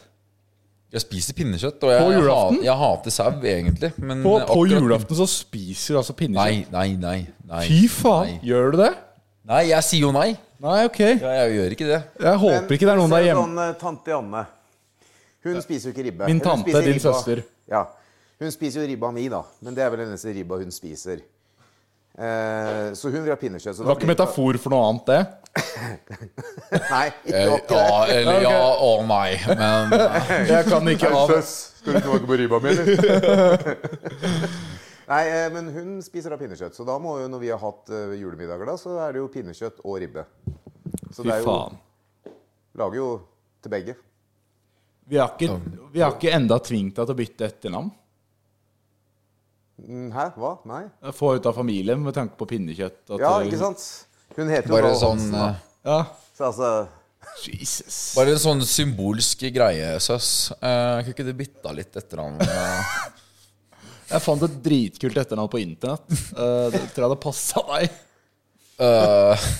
Jeg spiser pinnekjøtt, og jeg, På julaften? jeg hater sau, egentlig. Men På, på akkurat- julaften så spiser du altså pinnekjøtt? Nei, nei, nei. nei Fy faen, Nei. gjør du det? nei, jeg sier jo nei. Nei, ok. Ja, jeg gjør ikke det. Jeg håper ikke det er noen der hjemme. Sånn, eh, tante Janne. Hun spiser jo ikke ribbe. Min tante, din ribba. søster. Ja. Hun spiser jo ribba mi, da. Men det er vel den eneste ribba hun spiser. Eh, så hun vil ha pinnekjøtt. Så Det var ikke metafor for noe annet, det? Nei, ikke Eh, ikke det. Ja, eller ja og nei. Men eh, Jeg kan ikke av Skal du tilbake på ribba mi, eller? Nei, eh, men hun spiser da pinnekjøtt. Så da må jo, når vi har hatt eh, julemiddager, da, så er det jo pinnekjøtt og ribbe. Så Fy det er jo faen. Lager jo til begge. Vi har ikke, vi har ikke enda tvingt deg til å bytte etternavn. Mm, Hæ? Hva? Nei? Få ut av familien med tanke på pinnekjøtt. at Ja, ikke sant? Hun heter jo bare sånn Hansen, eh, Ja. Så altså Jesus. Bare en sånn symbolsk greie, søs. Uh, Kunne ikke du bytta litt etter han eh? Jeg fant et dritkult etternavn på internett. Uh, det tror jeg det passa deg. Uh,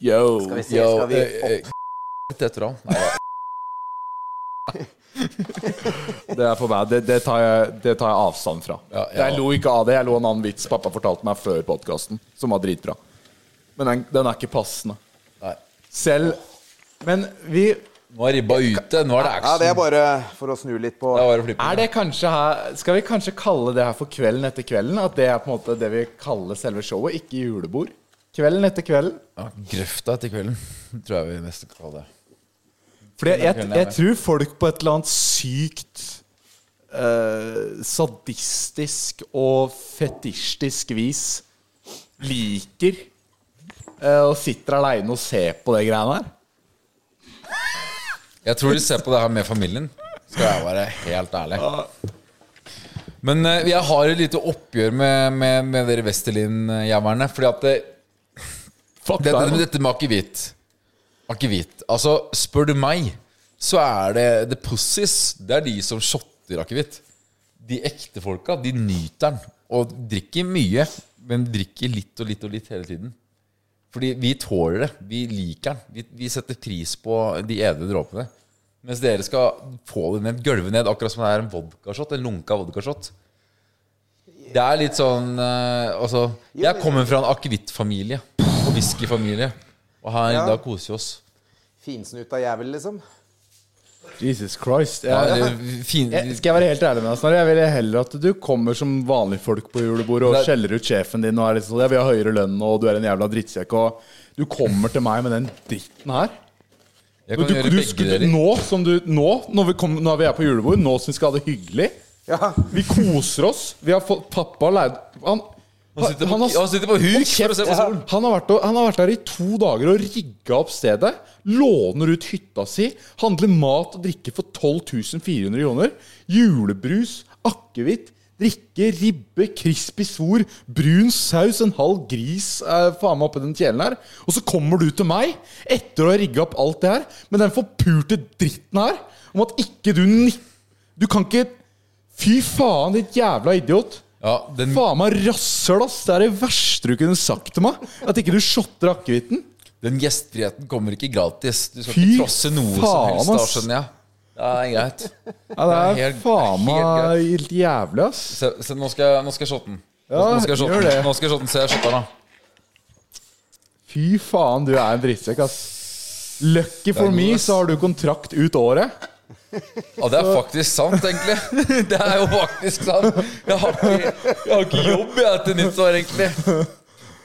Yo. Skal vi se, yo, skal vi opp... etter han. Nei, ja. Det er for meg. Det, det, tar, jeg, det tar jeg avstand fra. Ja, ja. Jeg lo ikke av det. Jeg lo en annen vits pappa fortalte meg før podkasten, som var dritbra. Men den, den er ikke passende. Nei. Selv Men vi Nå er ribba ute. Nå er det Ja, det er bare for å snu litt på Det er. Er det kanskje her Skal vi kanskje kalle det her for Kvelden etter kvelden? At det er på en måte det vi kaller selve showet, ikke julebord? Kvelden etter kvelden? Ja, grøfta etter kvelden, tror jeg vi mest kaller det. Fordi jeg, jeg, jeg tror folk på et eller annet sykt eh, sadistisk og fetisjtisk vis liker eh, og sitter aleine og ser på det greiene her. Jeg tror de ser på det her med familien. Skal jeg være helt ærlig. Men eh, jeg har et lite oppgjør med, med, med dere Westerlin-jævlene. Fordi at det, deg, da. dette med akevitt Akevitt Altså, spør du meg, så er det the pussies. Det er de som shotter akevitt. De ekte folka, de nyter den. Og drikker mye, men drikker litt og litt og litt hele tiden. Fordi vi tåler det. Vi liker den. Vi, vi setter pris på de edle dråpene. Mens dere skal få det ned, gølve ned, akkurat som det er en vodkashot. En lunka vodkashot. Det er litt sånn eh, Altså, jeg kommer fra en akevittfamilie og whiskyfamilie. Og her, Ja. da koser vi oss. finsnuta jævel, liksom. Jesus Christ. Jeg, ja, fin, jeg, skal jeg være helt ærlig med deg, Snorre? Jeg vil heller at du kommer som vanlige folk på julebordet og Det er- skjeller ut sjefen din og er litt sånn 'Jeg vil ha høyere lønn, og du er en jævla drittsekk', og du kommer til meg med den dritten her. jeg Du, kan du, gjøre du, begge skulle- nå, som du, nå, når vi, kom, når vi er på julebord, nå som vi skal ha det hyggelig Ja. Vi koser oss. Vi har fått pappa leid Han, Han sitter på, har- han sitter på huk for å se på solen. han har, vært, han har vært der i to dager og rigga opp stedet. Låner ut hytta si. Handler mat og drikke for 12 400 kroner. Julebrus, akevitt, drikke, ribbe, crispy svor, brun saus, en halv gris eh, faen meg oppi den kjelen her. Og så kommer du til meg etter å ha rigga opp alt det her med den forpurte dritten her om at ikke du. Du kan ikke Fy faen, ditt jævla idiot. Ja, den, Faen meg rasshøl, ass! Det er det verste du kunne sagt til meg. At ikke du shotter akevitten. den gjestfriheten kommer ikke gratis. Du skal Fy ikke trosse noe som helst, da, skjønner jeg. Det er greit. Ja, det er helt- faen meg helt jævlig, ass. Se, se, nå skal jeg, nå skal jeg shotte den. Ja, nå skal jeg shotte den. Nå skal jeg shotte den. Se, jeg shotter den, da. Fy faen, du er en drittsekk, ass. Lucky for Det er me, så har du kontrakt ut året. Ja, det er faktisk sant, egentlig. Det er jo faktisk sant. Jeg har ikke, jeg har ikke jobb jeg til nyttår, egentlig.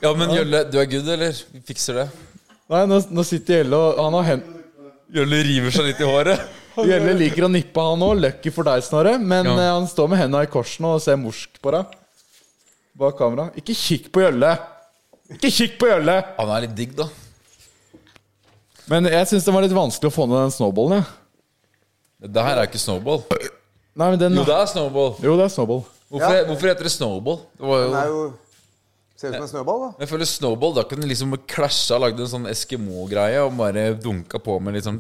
Ja, men Jølle, du er good, eller? Vi fikser det. Nei, nå, nå sitter Jølle og Han har hen... Jølle river seg litt i håret. Jølle liker å nippe, han òg. Lucky for deg, Snorre. Men Ja. eh, han står med henda i kors nå og ser morsk på deg. Bak kamera. Ikke kikk på Gjølle! Ikke kikk på Gjølle! Han er litt digg, da. Men jeg syns det var litt vanskelig å få ned den snowballen. Ja. Det her er ikke snowball. Nei, men den Jo, det er snowball. Jo, det er snowball. Hvorfor, Ja. hvorfor heter det snowball? Det var jo, Den er jo Ser ut som en snøball, da. jeg føler snowball, Da kunne den liksom klasja og lagd en sånn Eskimo-greie og bare dunka på med litt sånn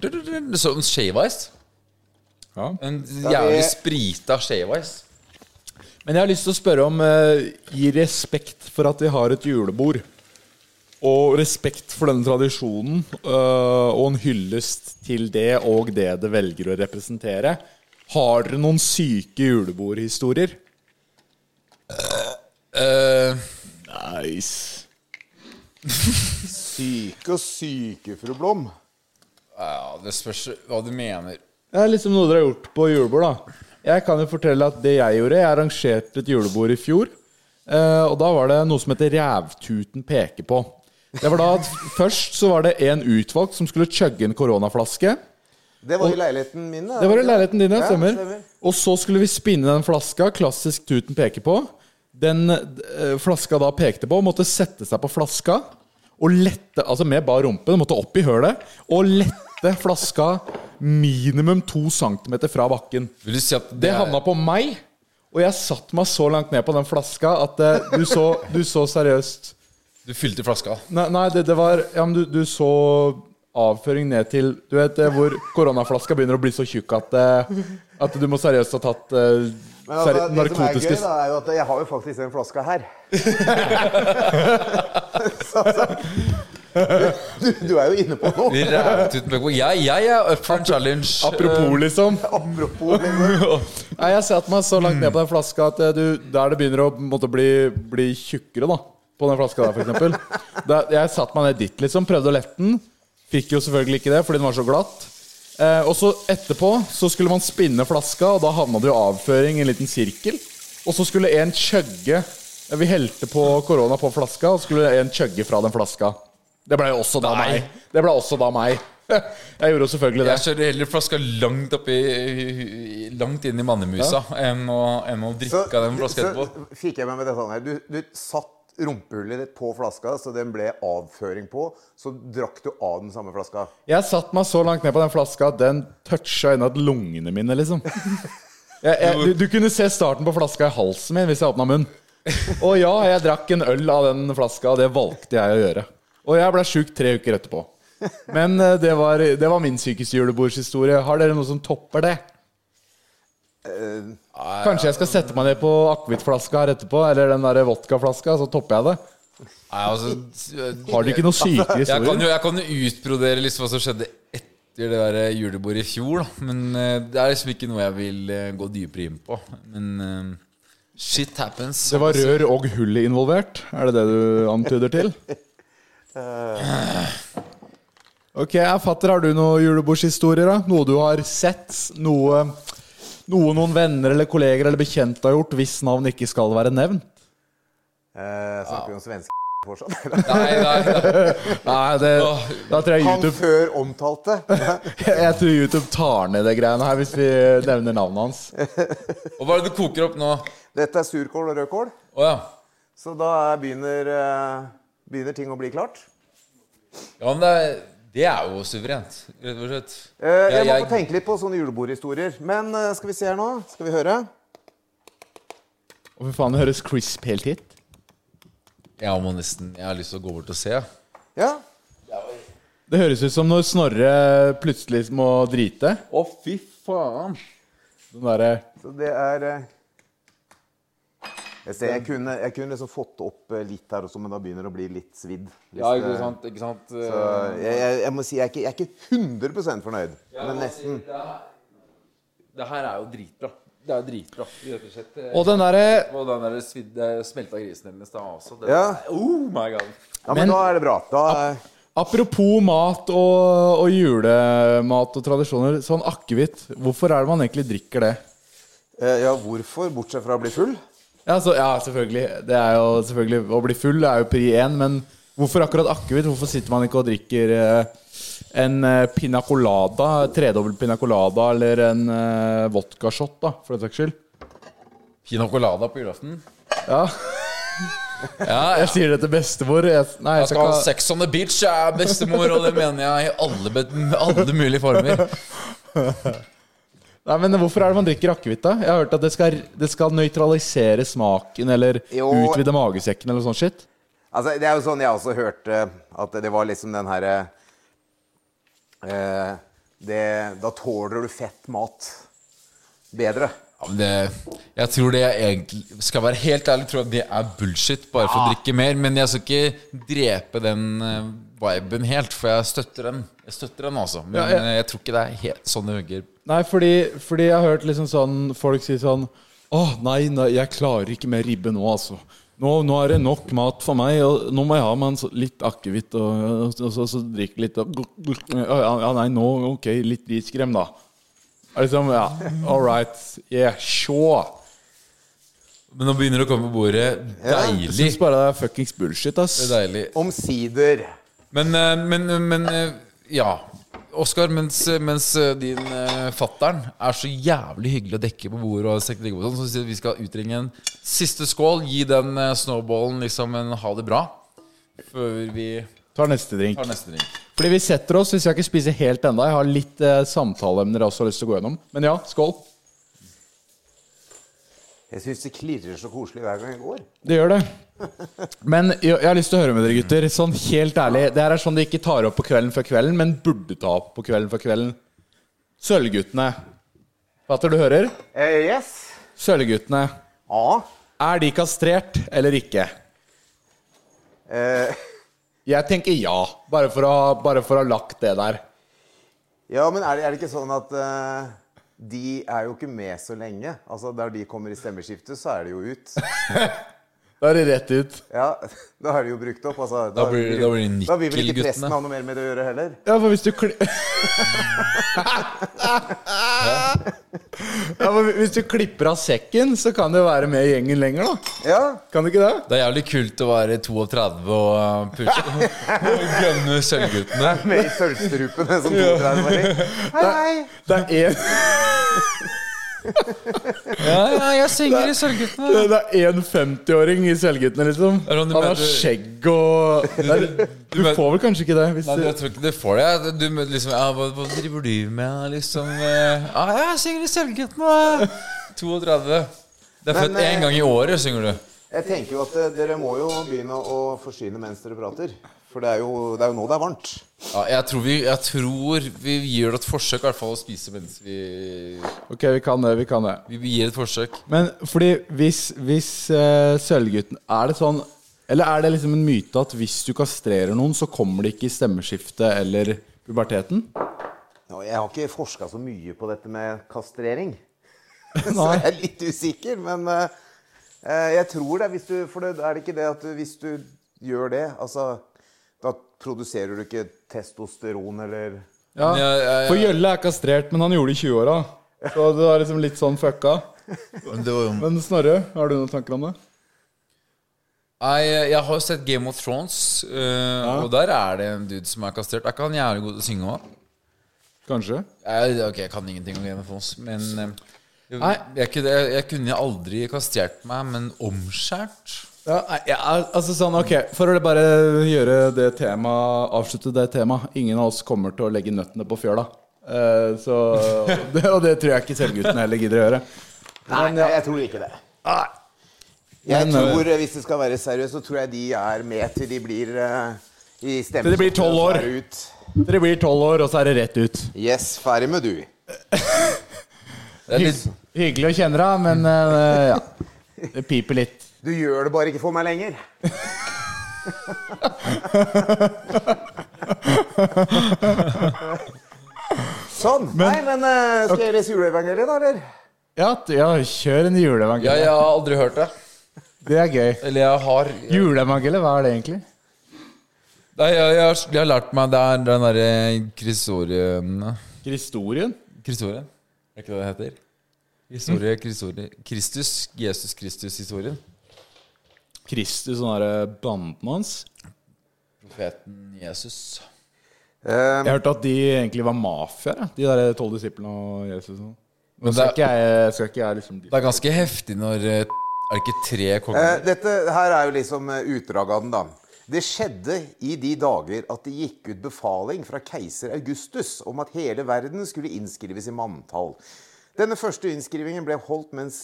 Sånn shave ice. Ja. En jævlig vi- sprita shave ice. Men jeg har lyst til å spørre om eh, I respekt for at vi har et julebord, og respekt for denne tradisjonen, eh, og en hyllest til det og det det velger å representere, har dere noen syke julebordhistorier? Uh, Nice. Syke og syke, fru Blom. ja, det spørs hva du mener. Det er liksom noe dere har gjort på julebord, da. Jeg kan jo fortelle at det jeg gjorde Jeg arrangerte et julebord i fjor. Eh, og da var det noe som heter Rævtuten peker på. Det var da at Først så var det en utvalgt som skulle chugge en koronaflaske. Det var i leiligheten min. da. Det var i leiligheten din, ja. Stemmer. Og så skulle vi spinne den flaska. Klassisk Tuten peker på. Den eh, flaska da pekte på, måtte sette seg på flaska og lette Altså med bar rumpe, den måtte opp i hølet. Og lette flaska minimum to centimeter fra bakken. Vil du si at Det Det havna på meg, og jeg satte meg så langt ned på den flaska at eh, du, så, du så seriøst Du fylte flaska. Nei, nei det, det var Ja, men du, du så avføring ned til Du vet eh, hvor koronaflaska begynner å bli så tjukk at, eh, at du må seriøst ha tatt eh, Men altså, det som er gøy, da, er jo at jeg har jo faktisk den flaska her. så, så, du, du er jo inne på noe. Jeg, jeg er up for en challenge. Apropos, liksom. Apropos liksom. Nei, Jeg satte meg så langt ned på den flaska at du, der det begynner å måtte bli, bli tjukkere, da. På den flaska der, eksempel. Jeg satte meg ned dit, liksom. Prøvde å lette den. Fikk jo selvfølgelig ikke det, fordi den var så glatt. Eh, og så etterpå så skulle man spinne flaska, og da havna det jo avføring i en liten sirkel. Og så skulle en chugge eh, Vi helte på korona på flaska, og så skulle en chugge fra den flaska. Det ble jo også da Nei. meg. Det ble også da meg. Jeg gjorde jo selvfølgelig det. Jeg kjører heller flaska langt oppi Langt inn i mannemusa enn, å, enn å drikke av den flaska etterpå. så fikk jeg med meg dette her. Du, du satt rumpehullet ditt på flaska, så den ble avføring på. Så drakk du av den samme flaska. Jeg satte meg så langt ned på den flaska at den toucha innad lungene mine, liksom. Jeg, jeg, du, du kunne se starten på flaska i halsen min hvis jeg åpna munnen. Og ja, jeg drakk en øl av den flaska, og det valgte jeg å gjøre. Og jeg ble sjuk tre uker etterpå. Men eh, det var, det var min sykeste julebordshistorie. Har dere noe som topper det? Kanskje jeg skal sette meg ned på akevittflaska her etterpå, eller den der vodkaflaska, så topper jeg det. Nei, altså, Har du ikke noe sykere jeg, kan historier? jo, jeg kan jo utbrodere liksom hva som skjedde etter det der julebordet i fjor. Da. Men eh, det er liksom ikke noe jeg vil eh, gå dypere inn på. Men uh, shit happens. Det var rør og hull involvert. Er det det du antyder til? Ok, jeg fatter, Har du noen julebordshistorier? da? Noe du har sett? Noe, noe noen venner eller kolleger eller bekjente har gjort, hvis navn ikke skal være nevnt? Eh, snakker vi om svenske fortsatt? Nei, nei, nei. Nei, det, da tror jeg Han før omtalte. Jeg tror YouTube tar ned det greiene her hvis vi nevner navnet hans. Og hva er det du koker opp nå? Dette er surkål og rødkål. Oh, ja. Så da er- begynner, eh, begynner ting å bli klart. Ja, men det er, det er jo suverent, rett og slett. Eh, jeg Jeg- må jeg- få tenke litt på sånne julebordhistorier. Men eh, skal vi se her nå. Skal vi høre? Hvorfor for faen, det høres crisp helt hit. Jeg må nesten Jeg har lyst til å gå bort og se. Ja. Det høres ut som når Snorre plutselig må drite. Å, fy faen. Den derre Så det er eh, jeg, ser, jeg, kunne, jeg kunne liksom fått opp eh, litt her også, men da begynner det å bli litt svidd. Ja, ikke sant? Ikke sant? Så jeg, jeg, jeg må si jeg er ikke, jeg er ikke 100 fornøyd, men nesten. Det her er jo dritbra. Det er jo dritbra, rett og slett. Og den derre der svidde, smelta grisen hennes da også. Det, Ja. Oh my god. Ja, men, Men- da er det bra. Da, Apropos mat og, og julemat og tradisjoner. Sånn akevitt, hvorfor er det man egentlig drikker det? eh, ja, hvorfor? Bortsett fra å bli full? Ja, så, ja selvfølgelig. Det er jo selvfølgelig Å bli full er jo pri én, men hvorfor akkurat akevitt? Hvorfor sitter man ikke og drikker eh, en eh, colada, tredobbel pina colada, eller en eh, vodkashot, da, for den saks skyld? Pina colada på julaften. Ja, Ja, jeg sier det til bestemor. Jeg, nei, jeg Jeg skal ha sex on the beach, jeg er bestemor, og det mener jeg i alle, be- alle mulige former. Nei, men Hvorfor er det man drikker akevitt? da? Jeg har hørt at det skal, det skal nøytralisere smaken eller Jo. utvide magesekken eller sånn shit. Altså, det er jo sånn jeg også hørte at det var liksom den herre eh, det- Da tåler du fett mat bedre. Ja, men det, jeg tror det jeg egentlig Skal jeg være helt ærlig, tror jeg det er bullshit bare for å drikke mer. Men jeg skal ikke drepe den eh, viben helt, for jeg støtter den. Jeg støtter den altså Men Ja, jeg- eh, jeg tror ikke det er helt sånn det hugger. Nei, fordi, fordi jeg har hørt liksom sånn folk si sånn Å, nei, nei, jeg klarer ikke mer ribbe nå, altså. Nå, nå er det nok mat for meg, og nå må jeg ha meg en så, litt akevitt og, og, så, så drikke litt og, ja, ja, nei, nå Ok, litt riskrem, da. Er Liksom, ja, all right. Yeah, sure. Men nå begynner det å komme på bordet. Jeg Deilig. syns bare det er fuckings bullshit, ass. Det er deilig. Omsider. Men, eh, men, men eh, ja. Oskar, mens, mens eh, din uh, fattern er så jævlig hyggelig å dekke på bordet, og på sånn, så sier vi skal utringe en siste skål. Gi den uh, snowballen liksom en ha det bra. Før vi Tar neste drink. tar neste drink. Fordi vi setter oss, hvis jeg ikke spiser helt enda Jeg har litt uh, samtaleemner jeg også har lyst til å gå gjennom. Men ja, skål. Jeg syns det klirrer så koselig hver gang jeg går. Det gjør det. Men jeg, har lyst til å høre med dere, gutter. Sånn helt ærlig Det her er sånn de ikke tar opp på kvelden før kvelden, men burde ta opp på kvelden før kvelden. Sølvguttene. Fatter du hører? Eh, yes. Sølvguttene. Ja. Er de kastrert eller ikke? Eh, Jeg tenker ja, bare for å, bare for å ha lagt det der. ja, men er det, er det ikke sånn at eh, de er jo ikke med så lenge? Altså, Der de kommer i stemmeskiftet, så er de jo ut. Da er det rett ut. Ja, Da er de jo brukt opp. Altså, Da blir- da blir det da vil vel ikke pressen presten ha noe mer med det å gjøre heller? Ja, for hvis du kli... ja, for hvis du klipper av sekken, så kan du jo være med i gjengen lenger, da. Ja. Kan du ikke det? Det er jævlig kult å være 32 og uh, pushe og gønne sølvguttene. Med i sølvstrupene som 32-åring. Hei, hei. Det er en, Ja, ja, jeg synger i Sølvguttene. det er en 50-åring i Sølvguttene, liksom. Sånn Han har skjegg og det du, Du du, får vel kanskje ikke det? Hvis Nei, du, jeg tror ikke det får det. Du møter liksom ja, hva, hva driver du med, liksom? eh, Ja, jeg synger i Sølvguttene. 32. Det er født én eh, gang i året, synger du. Jeg tenker jo at eh, dere må jo begynne å forsyne mens dere prater. For det er jo, det er jo nå det er varmt. Ja, jeg, tror vi, jeg tror vi gir det et forsøk, i hvert fall å spise mens vi Ok, vi kan det. Vi kan det. Vi gir et forsøk. Men fordi hvis, hvis uh, Sølvgutten Er det sånn Eller er det liksom en myte at hvis du kastrerer noen, så kommer det ikke i stemmeskiftet eller puberteten? Nå, Jeg har ikke forska så mye på dette med kastrering. så jeg er litt usikker. Men eh, eh, jeg tror det. Hvis du, for det, er det ikke det at hvis du gjør det altså, produserer du ikke testosteron eller Ja, Men For Gjølle er kastrert, men han gjorde det i 20-åra. Så det var liksom litt sånn fucka. Det var jo Men Snorre, har du noen tanker om det? Nei, jeg har jo sett Game of Thrones, eh, og der er det en dude som er kastrert. Er ikke han jævlig god til å synge òg? Kanskje? Ok, jeg kan ingenting om Game of Thrones, men jeg, Nei. jeg, kunne, jeg, jeg kunne aldri kastrert meg, men omskjært Ja, ja, altså sånn, ok For å bare gjøre det tema, Avslutte det temaet. Ingen av oss kommer til å legge nøttene på fjøla. Uh, så, det, og det tror jeg ikke selvgutten heller gidder å gjøre. Nei, jeg tror ikke det. Jeg Men, tror, eh, Hvis det skal være seriøst, så tror jeg de er med til de blir uh, i Til de blir tolv år. er. Dere blir tolv år, og så er det rett ut. Yes, ferdig med du. Er Hyggelig å kjenne deg, men uh, ja. Det piper litt. Du gjør det bare ikke for meg lenger. sånn. Nei, men uh, skal jeg lese juleevangeliet, da, eller? Ja, ja kjør en ja, jeg har aldri hørt det. Det er gøy. Eller jeg har Juleevangeliet, hva er det egentlig? Nei, jeg, jeg, har, jeg har lært meg Det er den derre kristorien Kristorien? Kristorien? Er ikke det det heter? Historie, mm. Kristus. Jesus Kristus-historien. Kristus, sånn derre banden hans. Profeten Jesus. Um, Jeg hørte at de egentlig var mafia, de der tolv disiplene og Jesus. og- Men skal det- ikke jeg, skal ikke jeg liksom Det er ganske heftig når eh, Er det ikke tre konger? Uh, dette her er jo liksom utdraget av den, da. Det skjedde i de dager at det gikk ut befaling fra keiser Augustus om at hele verden skulle innskrives i manntall. Denne første innskrivingen ble holdt mens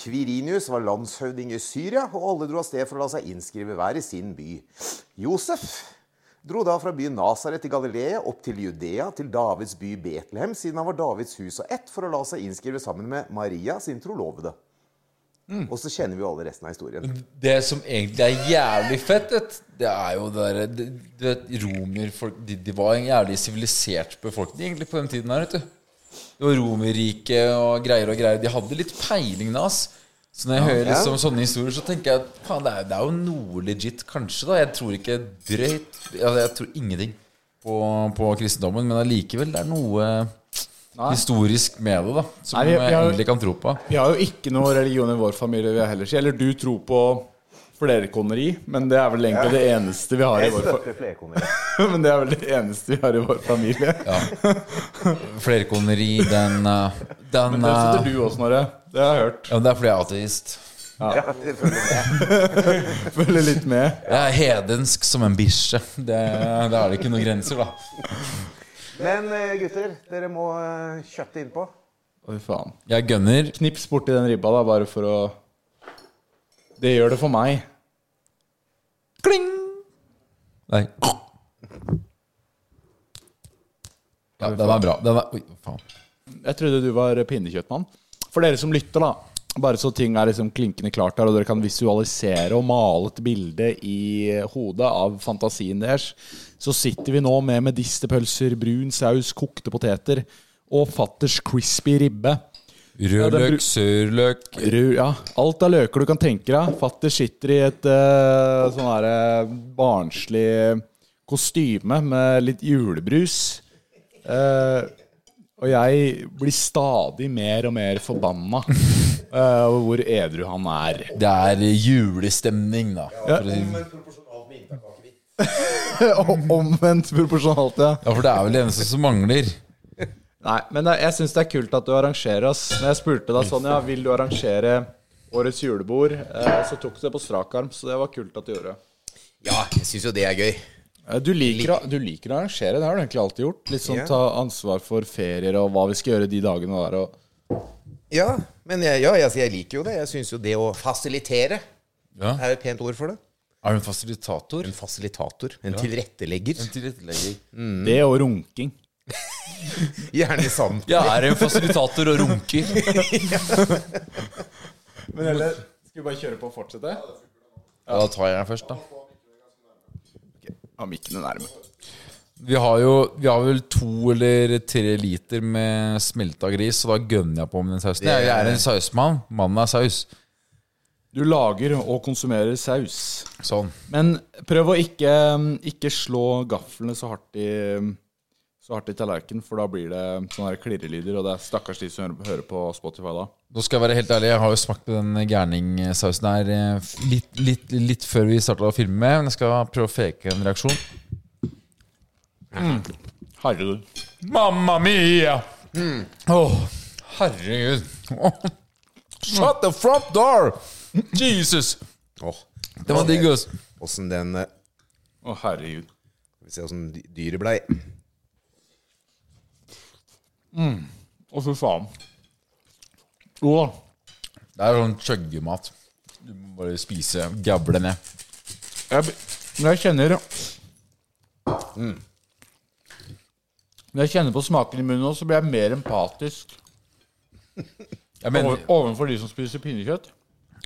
Kvirinius var landshøvding i Syria, og alle dro av sted for å la seg innskrive hver i sin by. Josef dro da fra byen Nasaret i Galilea opp til Judea, til Davids by Betlehem, siden han var Davids hus og ett, for å la seg innskrive sammen med Maria, sin trolovede. Og så kjenner vi jo alle resten av historien. Det som egentlig er jævlig fett, det er jo det derre romerfolk de, de var en jævlig sivilisert befolkning egentlig på den tiden her, vet du. Var Romerriket og greier og greier. De hadde litt peiling da, ass. Så når jeg hører Ja. liksom sånne historier, så tenker jeg at faen, det er, det er jo noe legit, kanskje, da. Jeg tror ikke drøyt altså, Jeg tror ingenting på, på kristendommen, men allikevel, det er noe historisk med det, da. Som Nei, vi- vi jeg har- egentlig kan tro på. Vi har jo ikke noe religion i vår familie, vi heller. Eller du tror på flerkoneri, men det er vel egentlig det eneste vi har i vår familie. Men det er vel det eneste vi har i vår familie. Flerkoneri, den uh, Den Men det sitter du også, Snorre. Det har jeg hørt. Ja, men det er fordi jeg er ateist. Ja, ja. Følger litt med. Jeg er hedensk som en bikkje. Det- Da er det ikke noen grenser, da. Men eh, gutter, dere må eh, kjøtte innpå. Oi, faen. Jeg gønner. Knips borti den ribba, da, bare for å Det gjør det for meg. Kling! Nei. Ja, den er bra. Den er, oi, faen. Jeg trodde du var pinnekjøttmann. For dere som lytter, da. Bare så ting er liksom klinkende klart her, og dere kan visualisere og male et bilde i hodet av fantasien deres, så sitter vi nå med medisterpølser, brun saus, kokte poteter og fatters crispy ribbe. Ja, Rødløk, sørløk ja, alt av løker du kan tenke deg. Fatter sitter i et uh, sånn her eh, barnslig kostyme med litt julebrus. Uh, og jeg blir stadig mer og mer forbanna over uh, hvor edru han er. Det er julestemning, da. For å si- Omvendt proporsjonalt, ja. Ja, for det er vel det eneste som mangler. Nei, men jeg syns det er kult at du arrangerer oss. Når jeg spurte deg sånn, ja, vil du arrangere årets julebord, eh, så tok du det på strak arm, så det var kult at du gjorde. Ja, jeg syns jo det er gøy. Eh, Du liker, å- du liker å arrangere, det har du egentlig alltid gjort. Litt sånn Ja. ta ansvar for ferier og hva vi skal gjøre de dagene der. Og Ja, men jeg, ja, jeg, jeg liker jo det. Jeg syns jo det å fasilitere Ja. er et pent ord for det. Er du en fasilitator? En fasilitator. En tilrettelegger. En tilrettelegger. det og runking. Gjerne i sand. Jeg er en fasilitator og runker. Men eller Skal vi bare kjøre på og fortsette? Ja, da tar jeg den først, da. Ja, mikken er nærme. Vi har jo Vi har vel to eller tre liter med smelta gris, så da gønner jeg på med den sausen. Jeg er en sausmann. Mannen er saus. Du lager og konsumerer saus. Sånn. Men prøv å ikke, ikke slå gaflene så hardt i så hardt i tallerkenen, for da blir det sånne her klirrelyder, og det er stakkars de som hører- hører på Spotify da. Nå skal jeg være helt ærlig, jeg har jo smakt på den gærningsausen her eh, litt, litt, litt før vi starta å filme, men jeg skal prøve å fake en reaksjon. Herregud. Mamma mia! Åh, herregud. Oh. Shut the front door! Jesus! Oh. Det var digg, ass. Åssen den Å, oh, herregud. Skal vi se åssen dy- dyret blei. Å, han faen. da. Det er sånn chuggemat. Du må bare spise, gable ned. jeg, når jeg kjenner Når jeg kjenner på smaken i munnen så blir jeg mer empatisk Jeg mener, overfor de som spiser pinnekjøtt.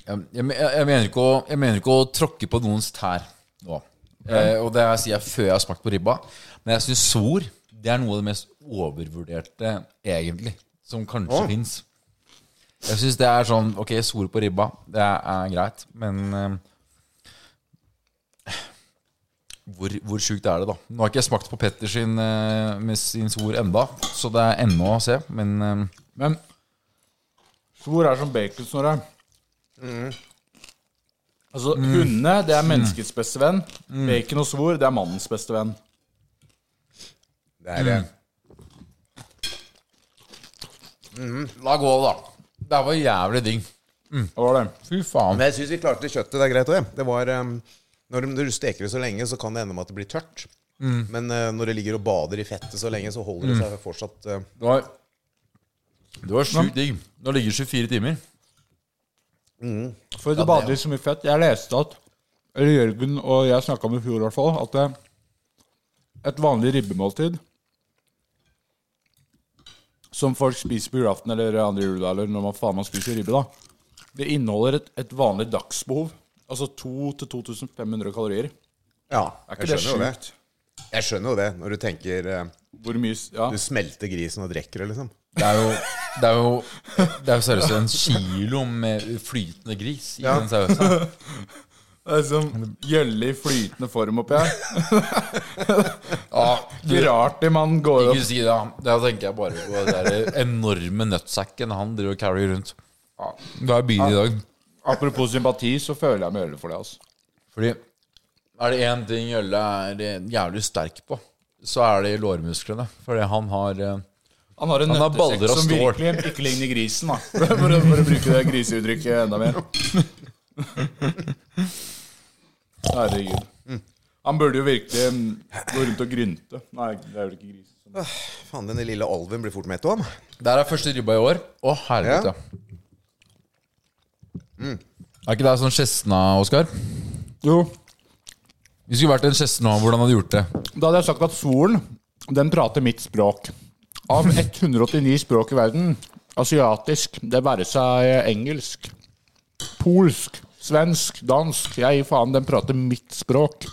jeg, jeg, jeg, mener ikke å, jeg mener ikke å tråkke på noens tær nå. Eh, og det sier jeg før jeg har smakt på ribba. Men jeg syns svor det er noe av det mest overvurderte, egentlig, som kanskje oh. fins. Jeg syns det er sånn Ok, svor på ribba, det er, er greit, men eh, hvor, hvor sjukt er det, da? Nå har ikke jeg smakt på Petter sin, eh, sin svor enda, så det er ennå å se. Men eh, Men svor er som bacon, Snorre. Altså, hundene, det er menneskets beste venn. Bacon og svor, det er mannens beste venn. Det er det. La gå, da. Det var jævlig digg. Det var det? Fy faen. Men jeg syns vi klarte kjøttet. Det er greit òg. Det var um, Når du- steker det så lenge, så kan det ende med at det blir tørt. Men uh, når det ligger og bader i fettet så lenge, så holder det seg fortsatt uh, Det var, det var sjukt digg. Nå ligger 24 timer. For det bader i så mye fett. Jeg leste at Eller Jørgen og jeg snakka om i fjor, i hvert fall, at det, et vanlig ribbemåltid som folk spiser på julaften eller andre juledager eller når man faen man spiser ribbe, da, det inneholder et, et vanlig dagsbehov. Altså 2000-2500 kalorier. Ja, Er ikke jeg skjønner jo det. Jeg skjønner jo det, når du tenker eh, Hvor mye Ja. Du smelter grisen og drikker det, liksom. Det er jo Det er jo, det er jo seriøst en kilo med flytende gris i Ja. den sausen. Det er som gjølle i flytende form oppi her. Ja, Ikke rart det man går Ikke opp si det. Da tenker jeg bare på den der enorme nøttsekken han driver og carrier rundt. Da er byen i dag. Apropos sympati, så føler jeg meg gjølle for det. altså Fordi er det én ting Jølle er jævlig sterk på, så er det i lårmusklene. Fordi han har eh, Han har en Han har baller nøttesekk av som stål. virkelig ikke ligner grisen, da. For å, for å bruke det griseuttrykket enda mer. Herregud. Han burde jo virkelig mm, gå rundt og grynte. Nei, det er vel ikke gris. Faen, denne lille alven blir fort mett òg, han. Der er første ribba i år. Å, helvete. Er ikke det sånn Skjesna, Oskar? Jo, Hvis det skulle vært en Skjesna, hvordan hadde du gjort det? da hadde jeg sagt at solen, den prater mitt språk. Av 189 språk i verden, asiatisk, det være seg engelsk, polsk, svensk, dansk, jeg gir faen, den prater mitt språk.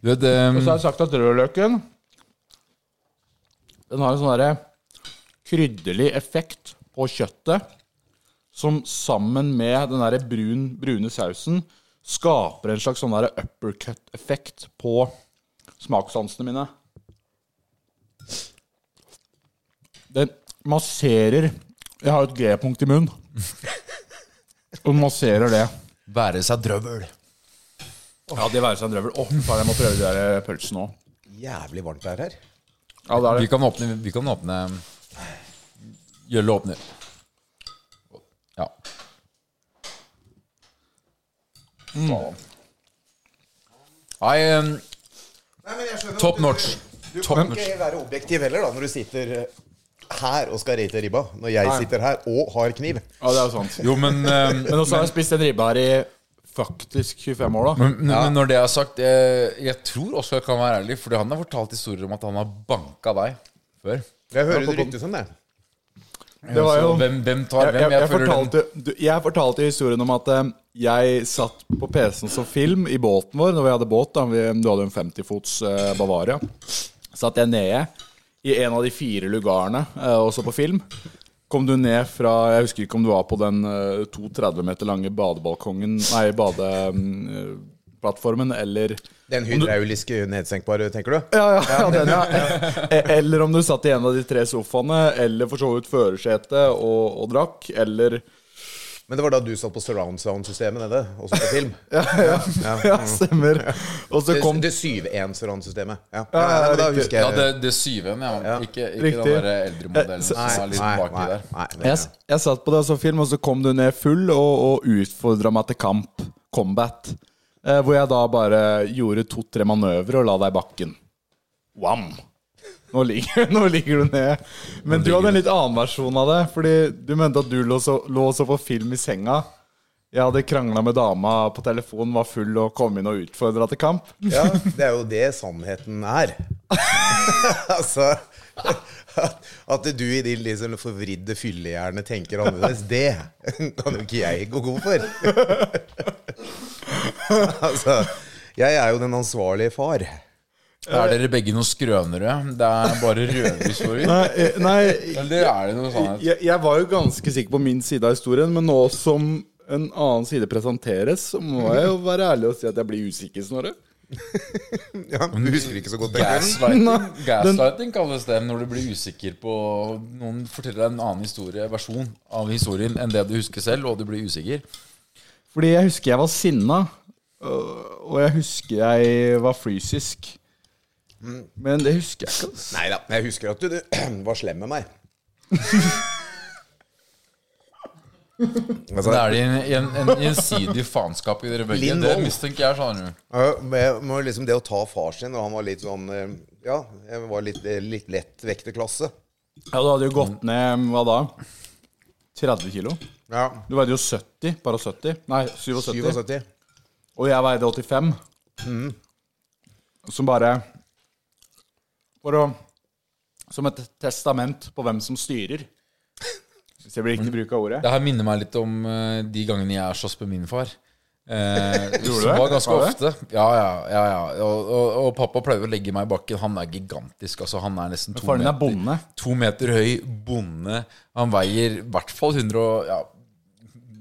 Du vet, Og så har jeg sagt at rødløken Den har en sånn derre krydderlig effekt på kjøttet som sammen med den derre brun, brune sausen skaper en slags sånn derre uppercut-effekt på smakssansene mine. Den masserer Jeg har jo et G-punkt i munnen. Og masserer det. være seg drøvel. Ja, det være seg drøvel. Åh, faen, jeg må prøve de der pølsene òg. Jævlig varmt det er her. Ja, det er Vi kan åpne, vi kan åpne Gjølle åpner. Ja. Nei, um, Nei, men jeg skjønner Top notch. du- notch. Du Top kan notch. ikke være objektiv heller, da, når du sitter eh, her og skal rate ribba. Når jeg sitter her og har kniv. Ja, det er jo sant. jo, men, um, Men også har jeg spist en ribbe her i faktisk 25 år, da. men, men når det er sagt Jeg, jeg tror Oskar kan være ærlig, Fordi han har fortalt historier om at han har banka deg før. Jeg hører det ryktes om det. Det var jo hvem, hvem tar hvem? jeg, Jeg, jeg, fortalte, du, jeg fortalte historien om at eh, jeg satt på PC-en som film i båten vår når vi hadde båt. da vi, Du hadde jo en 50-fots uh, Bavaria. Satt jeg nede i en av de fire lugarene, eh, også på film. Kom du ned fra Jeg husker ikke om du var på den eh, 2,30 meter lange badebalkongen Nei, badeplattformen, eller Den hydrauliske nedsenkbare, tenker du? Ja, ja, ja, den, ja. E- Eller om du satt i en av de tre sofaene, eller for så vidt førersetet og, og drakk, eller Men det var da du satt på surround sound-systemet nede, også på film? Ja, ja, ja stemmer. Og så Det, kom det 7-1 surround-systemet. Ja. Ja, ja, da husker Ja, jeg det, det syvende, ja. Ja. Ikke, ikke den der eldre modellen Eh, som er litt baki nei, der. nei, jeg, jeg satt på det og så film, og så kom du ned full og, og utfordra meg til kamp, combat. Eh, hvor jeg da bare gjorde to-tre manøvrer og la deg i bakken. Wam! Nå ligger, nå ligger du ned. Men du hadde en litt annen versjon av det. Fordi du mente at du lå så, lå så på film i senga. Jeg hadde krangla med dama på telefon, var full og kom inn og utfordra til kamp. Ja, det er jo det sannheten er. altså at, at du i din liksom forvridde fyllehjerne tenker annerledes, det kan jo ikke jeg gå god for. altså, jeg er jo den ansvarlige far. Er dere begge noen skrønere? Det er bare røverhistorier? Nei, eh, nei Eller er det noe sånt? jeg, jeg var jo ganske sikker på min side av historien, men nå som en annen side presenteres, så må jeg jo være ærlig og si at jeg blir usikker, Snorre. Ja, du husker ikke så godt? Gaslighting, gaslighting kalles det når du blir usikker på Noen forteller deg en annen historie, versjon av historien enn det du husker selv, og du blir usikker. Fordi jeg husker jeg var sinna, øh, og jeg husker jeg var fysisk. Men det husker jeg ikke. ass. Nei da, jeg husker at du, du var slem med meg. altså, Det er det en, en, en gjensidig faenskap i dere begge. Det vold. mistenker jeg, skjønner du. Ja, med, med liksom det å ta far sin, og han var litt sånn eh, Ja, jeg var litt, eh, litt lett vekterklasse. Ja, du hadde jo gått ned hva da? 30 kilo? Ja. Du veide jo 70, bare 70. Nei, 77. 77. Og jeg veide 85. Som bare For å Som et testament på hvem som styrer. Hvis jeg blir riktig bruk av ordet. Det her minner meg litt om eh, de gangene jeg er slåss med min far. Eh, Gjorde som du det? var ganske Var ofte. Ja, ja. ja, ja. Og, og, og pappa pleier å legge meg i bakken. Han er gigantisk. Altså, han er nesten to Faren din er meter, bonde. to meter høy. Bonde. Han veier i hvert fall 100 og, ja,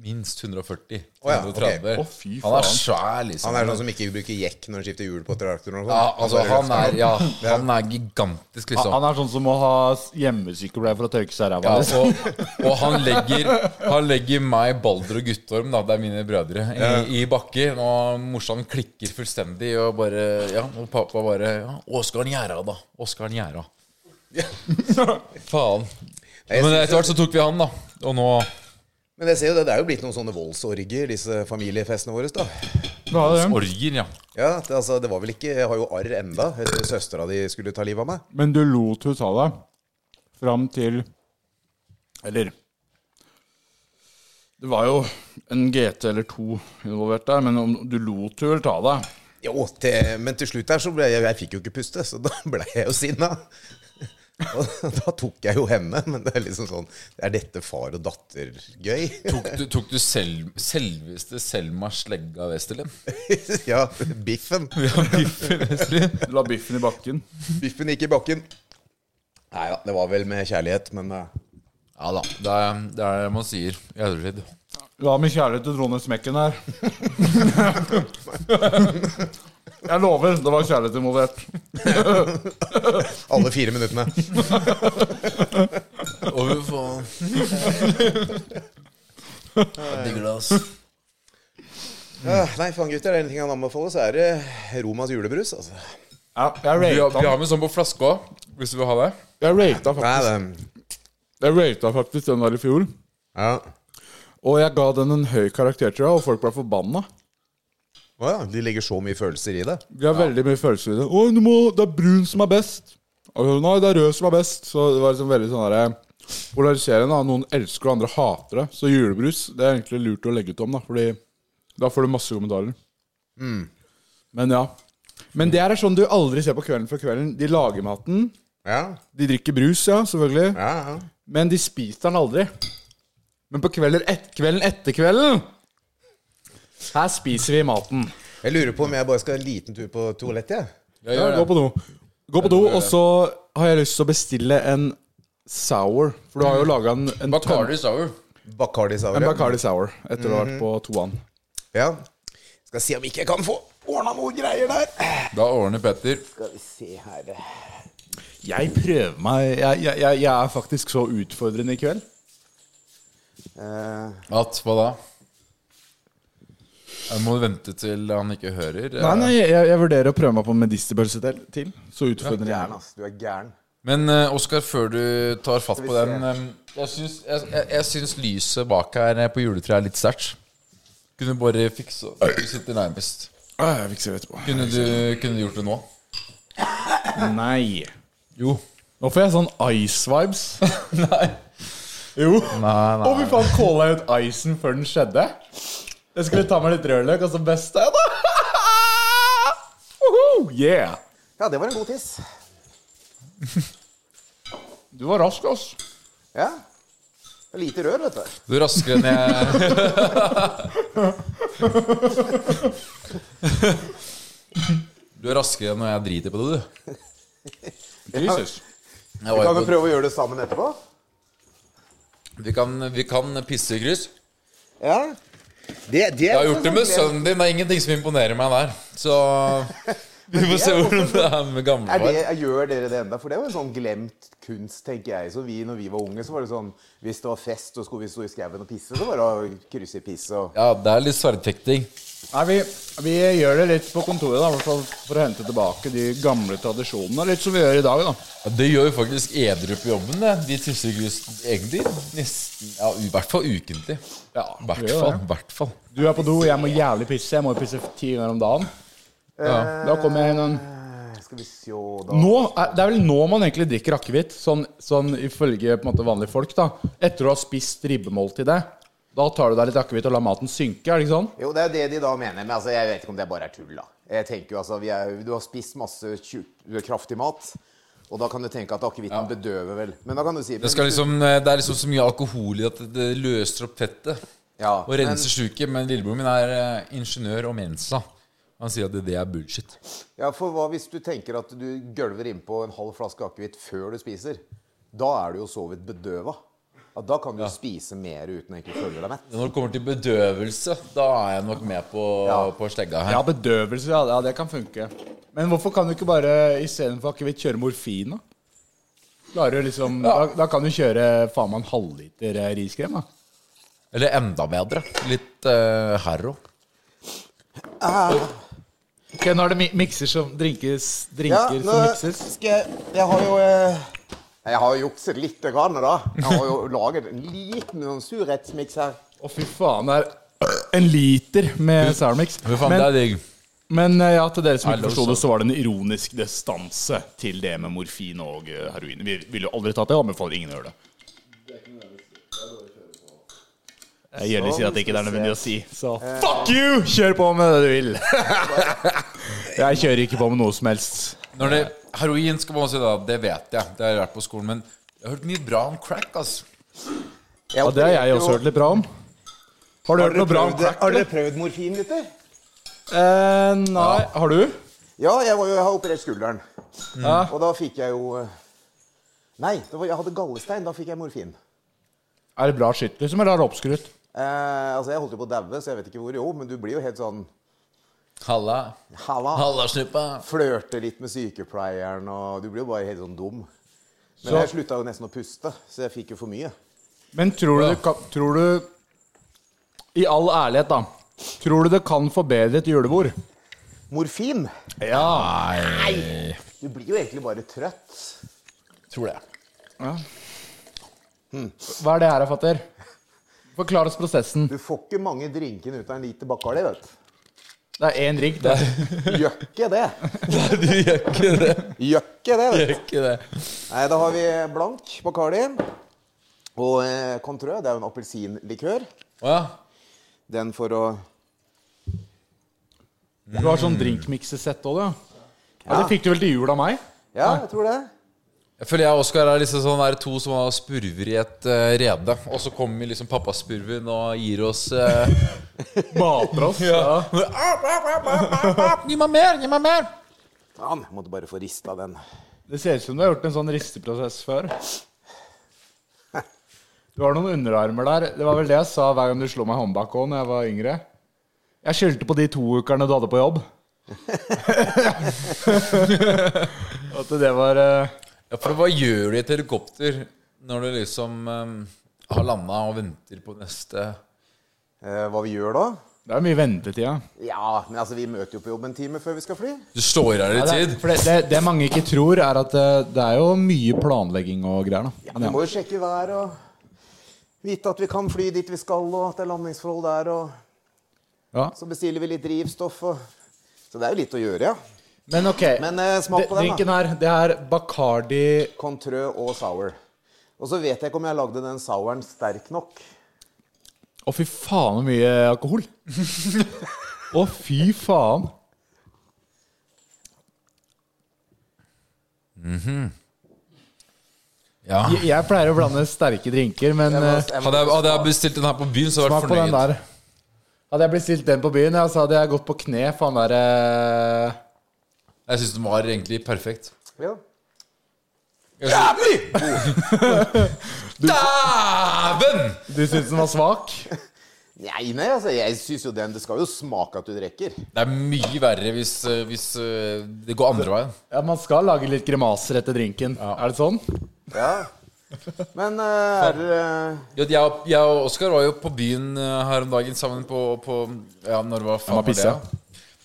minst 140. Å ja, okay. oh, fy Han er svær, liksom. Han er sånn som ikke bruker jekk når han skifter hjul på traktoren. og sånn. Ja, altså, han er, ja, han er gigantisk, liksom. han er sånn som må ha hjemmesykepleier for å tørke seg ræva. Ja, liksom. og, og han legger Han legger meg, Balder og Guttorm, da, det er mine brødre, i, i bakken. Og morsan klikker fullstendig, og bare Ja, og pappa bare ja, 'Å, han gjøre, da? Han gjøre?' Faen. Men etter hvert så tok vi han, da. Og nå Men jeg ser jo det, det er jo blitt noen sånne voldsorger, disse familiefestene våre. da. Orger, ja. Ja, det, altså, det var vel ikke Jeg har jo arr enda etter søstera di skulle ta livet av meg. Men du lot hun ta deg fram til Eller Det var jo en GT eller to involvert der, men om du lot hun vel ta deg? Jo, til, men til slutt her så ble jeg Jeg fikk jo ikke puste, så da ble jeg jo sinna. Og da tok jeg jo henne, men det er liksom sånn Er dette far og datter-gøy? Tok du, tok du selv, selveste Selma Slegga Westerlin? ja, biffen. Ja, Biffen Westerlin. La biffen i bakken? Biffen gikk i bakken. Nei da, det var vel med kjærlighet, men eh, Ja da. Det er det, er det man sier i ettertid. La med kjærlighet til Trond Smekken her. Jeg lover, det var kjærlighet involvert. alle fire minuttene. Å, fy faen. Digger det, ass. Nei, faen gutter, er det en ting han anbefaler, så er det Romas julebrus. Altså. Ja, jeg Vi har, vi rata har med sånn på flaske òg, hvis du vil ha det. Jeg rata Nei, faktisk, det, jeg ratet faktisk den der i fjor. ja. Og jeg ga den en høy karakter, tror jeg, og folk ble forbanna. Å ja, de legger så mye følelser i det. Vi har veldig mye følelser i det. Å, du må, det er brun som er best. Og Nei, det er rød som er best. Så det var liksom veldig sånn derre polariserende. da. Noen elsker og andre hater det. Så julebrus det er egentlig lurt å legge ut om, da. Fordi da får du masse kommentarer. Men ja. Men det er sånn du aldri ser på Kvelden før kvelden. De lager maten. Ja, De drikker brus, ja, selvfølgelig. ja, ja. Men de spiser den aldri. Men på kvelder et, kvelden etter kvelden Her spiser vi maten. Jeg lurer på om jeg bare skal en liten tur på toalettet, jeg. Ja, gå på do. Gå på do, og så har jeg lyst til å bestille en sour. For du har jo laga en, en, Bacardi Sour. Bacardi Sour. en. Bacardi sour etter å ha vært på toan. Ja. Skal se om ikke jeg kan få ordna noe greier der. Da ordner Petter. Skal vi se her Jeg prøver meg jeg, jeg, jeg, jeg er faktisk så utfordrende i kveld. Eh, At hva da? Jeg må vente til han ikke hører. Nei, nei, jeg, jeg vurderer å prøve meg på medisterbølse til. til. Så utfordrende er. Du er gæren. Men uh, Oskar, før du tar fatt på den um, Jeg syns, jeg, jeg, jeg syns lyset bak her eh, på juletreet er litt sterkt. Kunne du bare fikse Du sitter nærmest. Ah, Jeg fikser det etterpå. Kunne du, kunne du gjort det nå? Nei. Jo. Nå får jeg sånn ice-vibes. Nei. Jo. Nei, Å, fy faen, calla jeg ut icen før den skjedde? Jeg skulle ta meg litt rødløk, og så besta jeg, da. Woohoo, yeah. Ja, det var en god tiss. Du var rask, ass. Ja. Det er lite rør, vet du. Du er raskere enn jeg Du er raskere enn når jeg driter på det, du. Jesus. Jeg Vi var kan jo jo på, prøve å gjøre det sammen etterpå. vi, kan, vi kan pisse i kryss. Ja. Det, det Jeg har gjort det med sønnen din. Det er ingenting som imponerer meg der. Så vi får se hvordan det er med Er gamle det, far. gjør dere det enda? For det var en sånn glemt kunst, tenker jeg. Så vi, når vi var unge, så var det sånn Hvis det var fest og skulle vi stå i skauen og pisse, så var det å krysse i piss og Ja, det er litt sverdfekting. Nei, vi, vi gjør det litt på kontoret, da, for, for å hente tilbake de gamle tradisjonene. Litt som vi gjør i dag, da. Ja, det gjør jo faktisk edru på jobben, det. De tisser ikke just egentlig nesten Ja, i hvert fall ukentlig. Ja, I hvert fall. det. hvert fall. Du er på do, jeg må jævlig pisse. Jeg må jo pisse ti ganger om dagen. Ja. Da kommer jeg inn en Eh, Skal vi se da nå, Det er vel nå man egentlig drikker akevitt, sånn, sånn ifølge på en måte vanlige folk. da Etter å ha spist ribbemåltidet. Da tar du deg litt akevitt og lar maten synke. er det ikke sånn? Jo, det er det de da mener. Men altså, jeg vet ikke om det bare er tull, da. Jeg tenker jo altså, vi er, Du har spist masse tjuk, kraftig mat, og da kan du tenke at akevitten bedøver vel. Men da kan du si Det, skal liksom, det er liksom så mye alkohol i at det- det løser opp fettet ja, og renser sluket. Men lillebroren min er eh, ingeniør og mensa. Han sier at det, det er bullshit. Ja, for hva hvis du tenker at du gølver innpå en halv flaske akevitt før du spiser? Da er du jo så vidt bedøva. Ja, da kan du spise mer uten å egentlig føle deg mett. Når det kommer til bedøvelse, da er jeg nok med på, Ja. på slegga her. Ja, bedøvelse, ja, ja, det kan funke. Men hvorfor kan du ikke bare istedenfor akevitt kjøre morfin, da? Klarer du liksom da, da kan du kjøre faen meg en halvliter eh, riskrem, da. Eller enda bedre. Litt uh, Harro. Ok, Nå er det mi mikser som drinkes, Ja, drinker nå som mikses. skal jeg Jeg har jo eh, Jeg har jo jukset lite grann, da. Jeg har jo laget en liten sånn surhetsmiks her. Å, fy faen. Det er en liter med sourmix. Fy faen, det Men, er digg. men eh, ja, til dere som ikke forsto det, så var det en ironisk distanse til det med morfin og eh, heroin. Vi ville jo aldri tatt det, og anbefaler ingen å gjøre det. Jeg gjerne sier at det ikke er nødvendig å si, så fuck you! Kjør på med det du vil. Jeg kjører ikke på med noe som helst. Når det, heroin skal man si da, det vet jeg. Det har jeg lært på skolen. Men jeg har hørt mye bra om crack, altså. Ja, Det har jeg også hørt litt bra om. Har du hørt noe bra om crack? Har dere prøvd morfin, gutter? Eh, nei. Har du? Ja, jeg, var jo, jeg har operert skulderen. Ja. Og da fikk jeg jo eh, Nei, det var, jeg hadde gallestein. Da fikk jeg morfin. Er det bra skitt, liksom, eller er det oppskrytt? Eh, altså, Jeg holdt jo på å daue, så jeg vet ikke hvor. Jo, men du blir jo helt sånn Halla. Halla. Halla, snuppa. Flørte litt med sykepleieren, og du blir jo bare helt sånn dum. Men Så- jeg slutta jo nesten å puste, så jeg fikk jo for mye. Men tror du, ja. kan, tror du I all ærlighet, da. Tror du det kan forbedre et julebord? Morfin? Ja. Nei, Du blir jo egentlig bare trøtt. tror det. Hva er det her, fatter? Forklar oss prosessen. Du får ikke mange drinkene ut av en liter Bacardi, vet du. Det er én drink, det. Gjør ikke det. Nei, du gjør ikke det. Gjør ikke det, vet Gjør du. ikke det. Nei, da har vi blank Bacardi. Og eh, Contrø, det er jo en appelsinlikør. Å ja. Den for å Du har sånn drinkmiksesett òg, du. Ja. ja, det fikk du vel til jul av meg? Ja, jeg tror det. Jeg føler jeg og Oskar er liksom sånn der to som har spurver i et uh, rede. Og så kommer liksom pappaspurven og gir oss uh, Mater oss. Ja. Gi meg mer! Gi meg mer! Faen, jeg måtte bare få rista den. Det ser ut som du har gjort en sånn risteprosess før. Du har noen underarmer der. Det var vel det jeg sa hver gang du slo meg i håndbak òg da jeg var yngre. Jeg skyldte på de to ukene du hadde på jobb. At det var eh, Ja, for hva gjør du i et helikopter når du liksom um, har landa og venter på neste Eh, hva vi gjør da? Det er mye ventetid. Ja. Ja, men altså, vi møter jo på jobb en time før vi skal fly. Du står her i Ja, tid. for det, det, det mange ikke tror, er at det, det er jo mye planlegging og greier. da Vi må jo sjekke været og vite at vi kan fly dit vi skal, og at det er landingsforhold der. Og Ja. så bestiller vi litt drivstoff. Og... Så det er jo litt å gjøre, ja. Men ok, Men eh, smak på den, drinken da. her, det er Bacardi Contrø og sour. Og så vet jeg ikke om jeg lagde den souren sterk nok. Å, fy faen, så mye alkohol. Å, fy faen. Ja. Jeg, jeg pleier å blande sterke drinker, men Jeg må- eh, jeg må- Hadde jeg, hadde jeg bestilt den her på byen, så hadde jeg smak vært på den fornøyd. der. Hadde jeg bestilt den på byen, ja, så hadde jeg gått på kne for han derre Jeg syns den var egentlig perfekt. Ja. Jævlig! Dæven! Du syns den var svak? Nei, nei, altså, jeg syns jo den Det skal jo smake at du drikker. Det er mye verre hvis, eh, hvis eh, det går andre veien. Ja, Man skal lage litt grimaser etter drinken. Er det sånn? Ja. Men uh, er dere Jo, Jeg, og- jeg og Oskar var jo på byen her om dagen sammen på, på Ja, når var faen var det?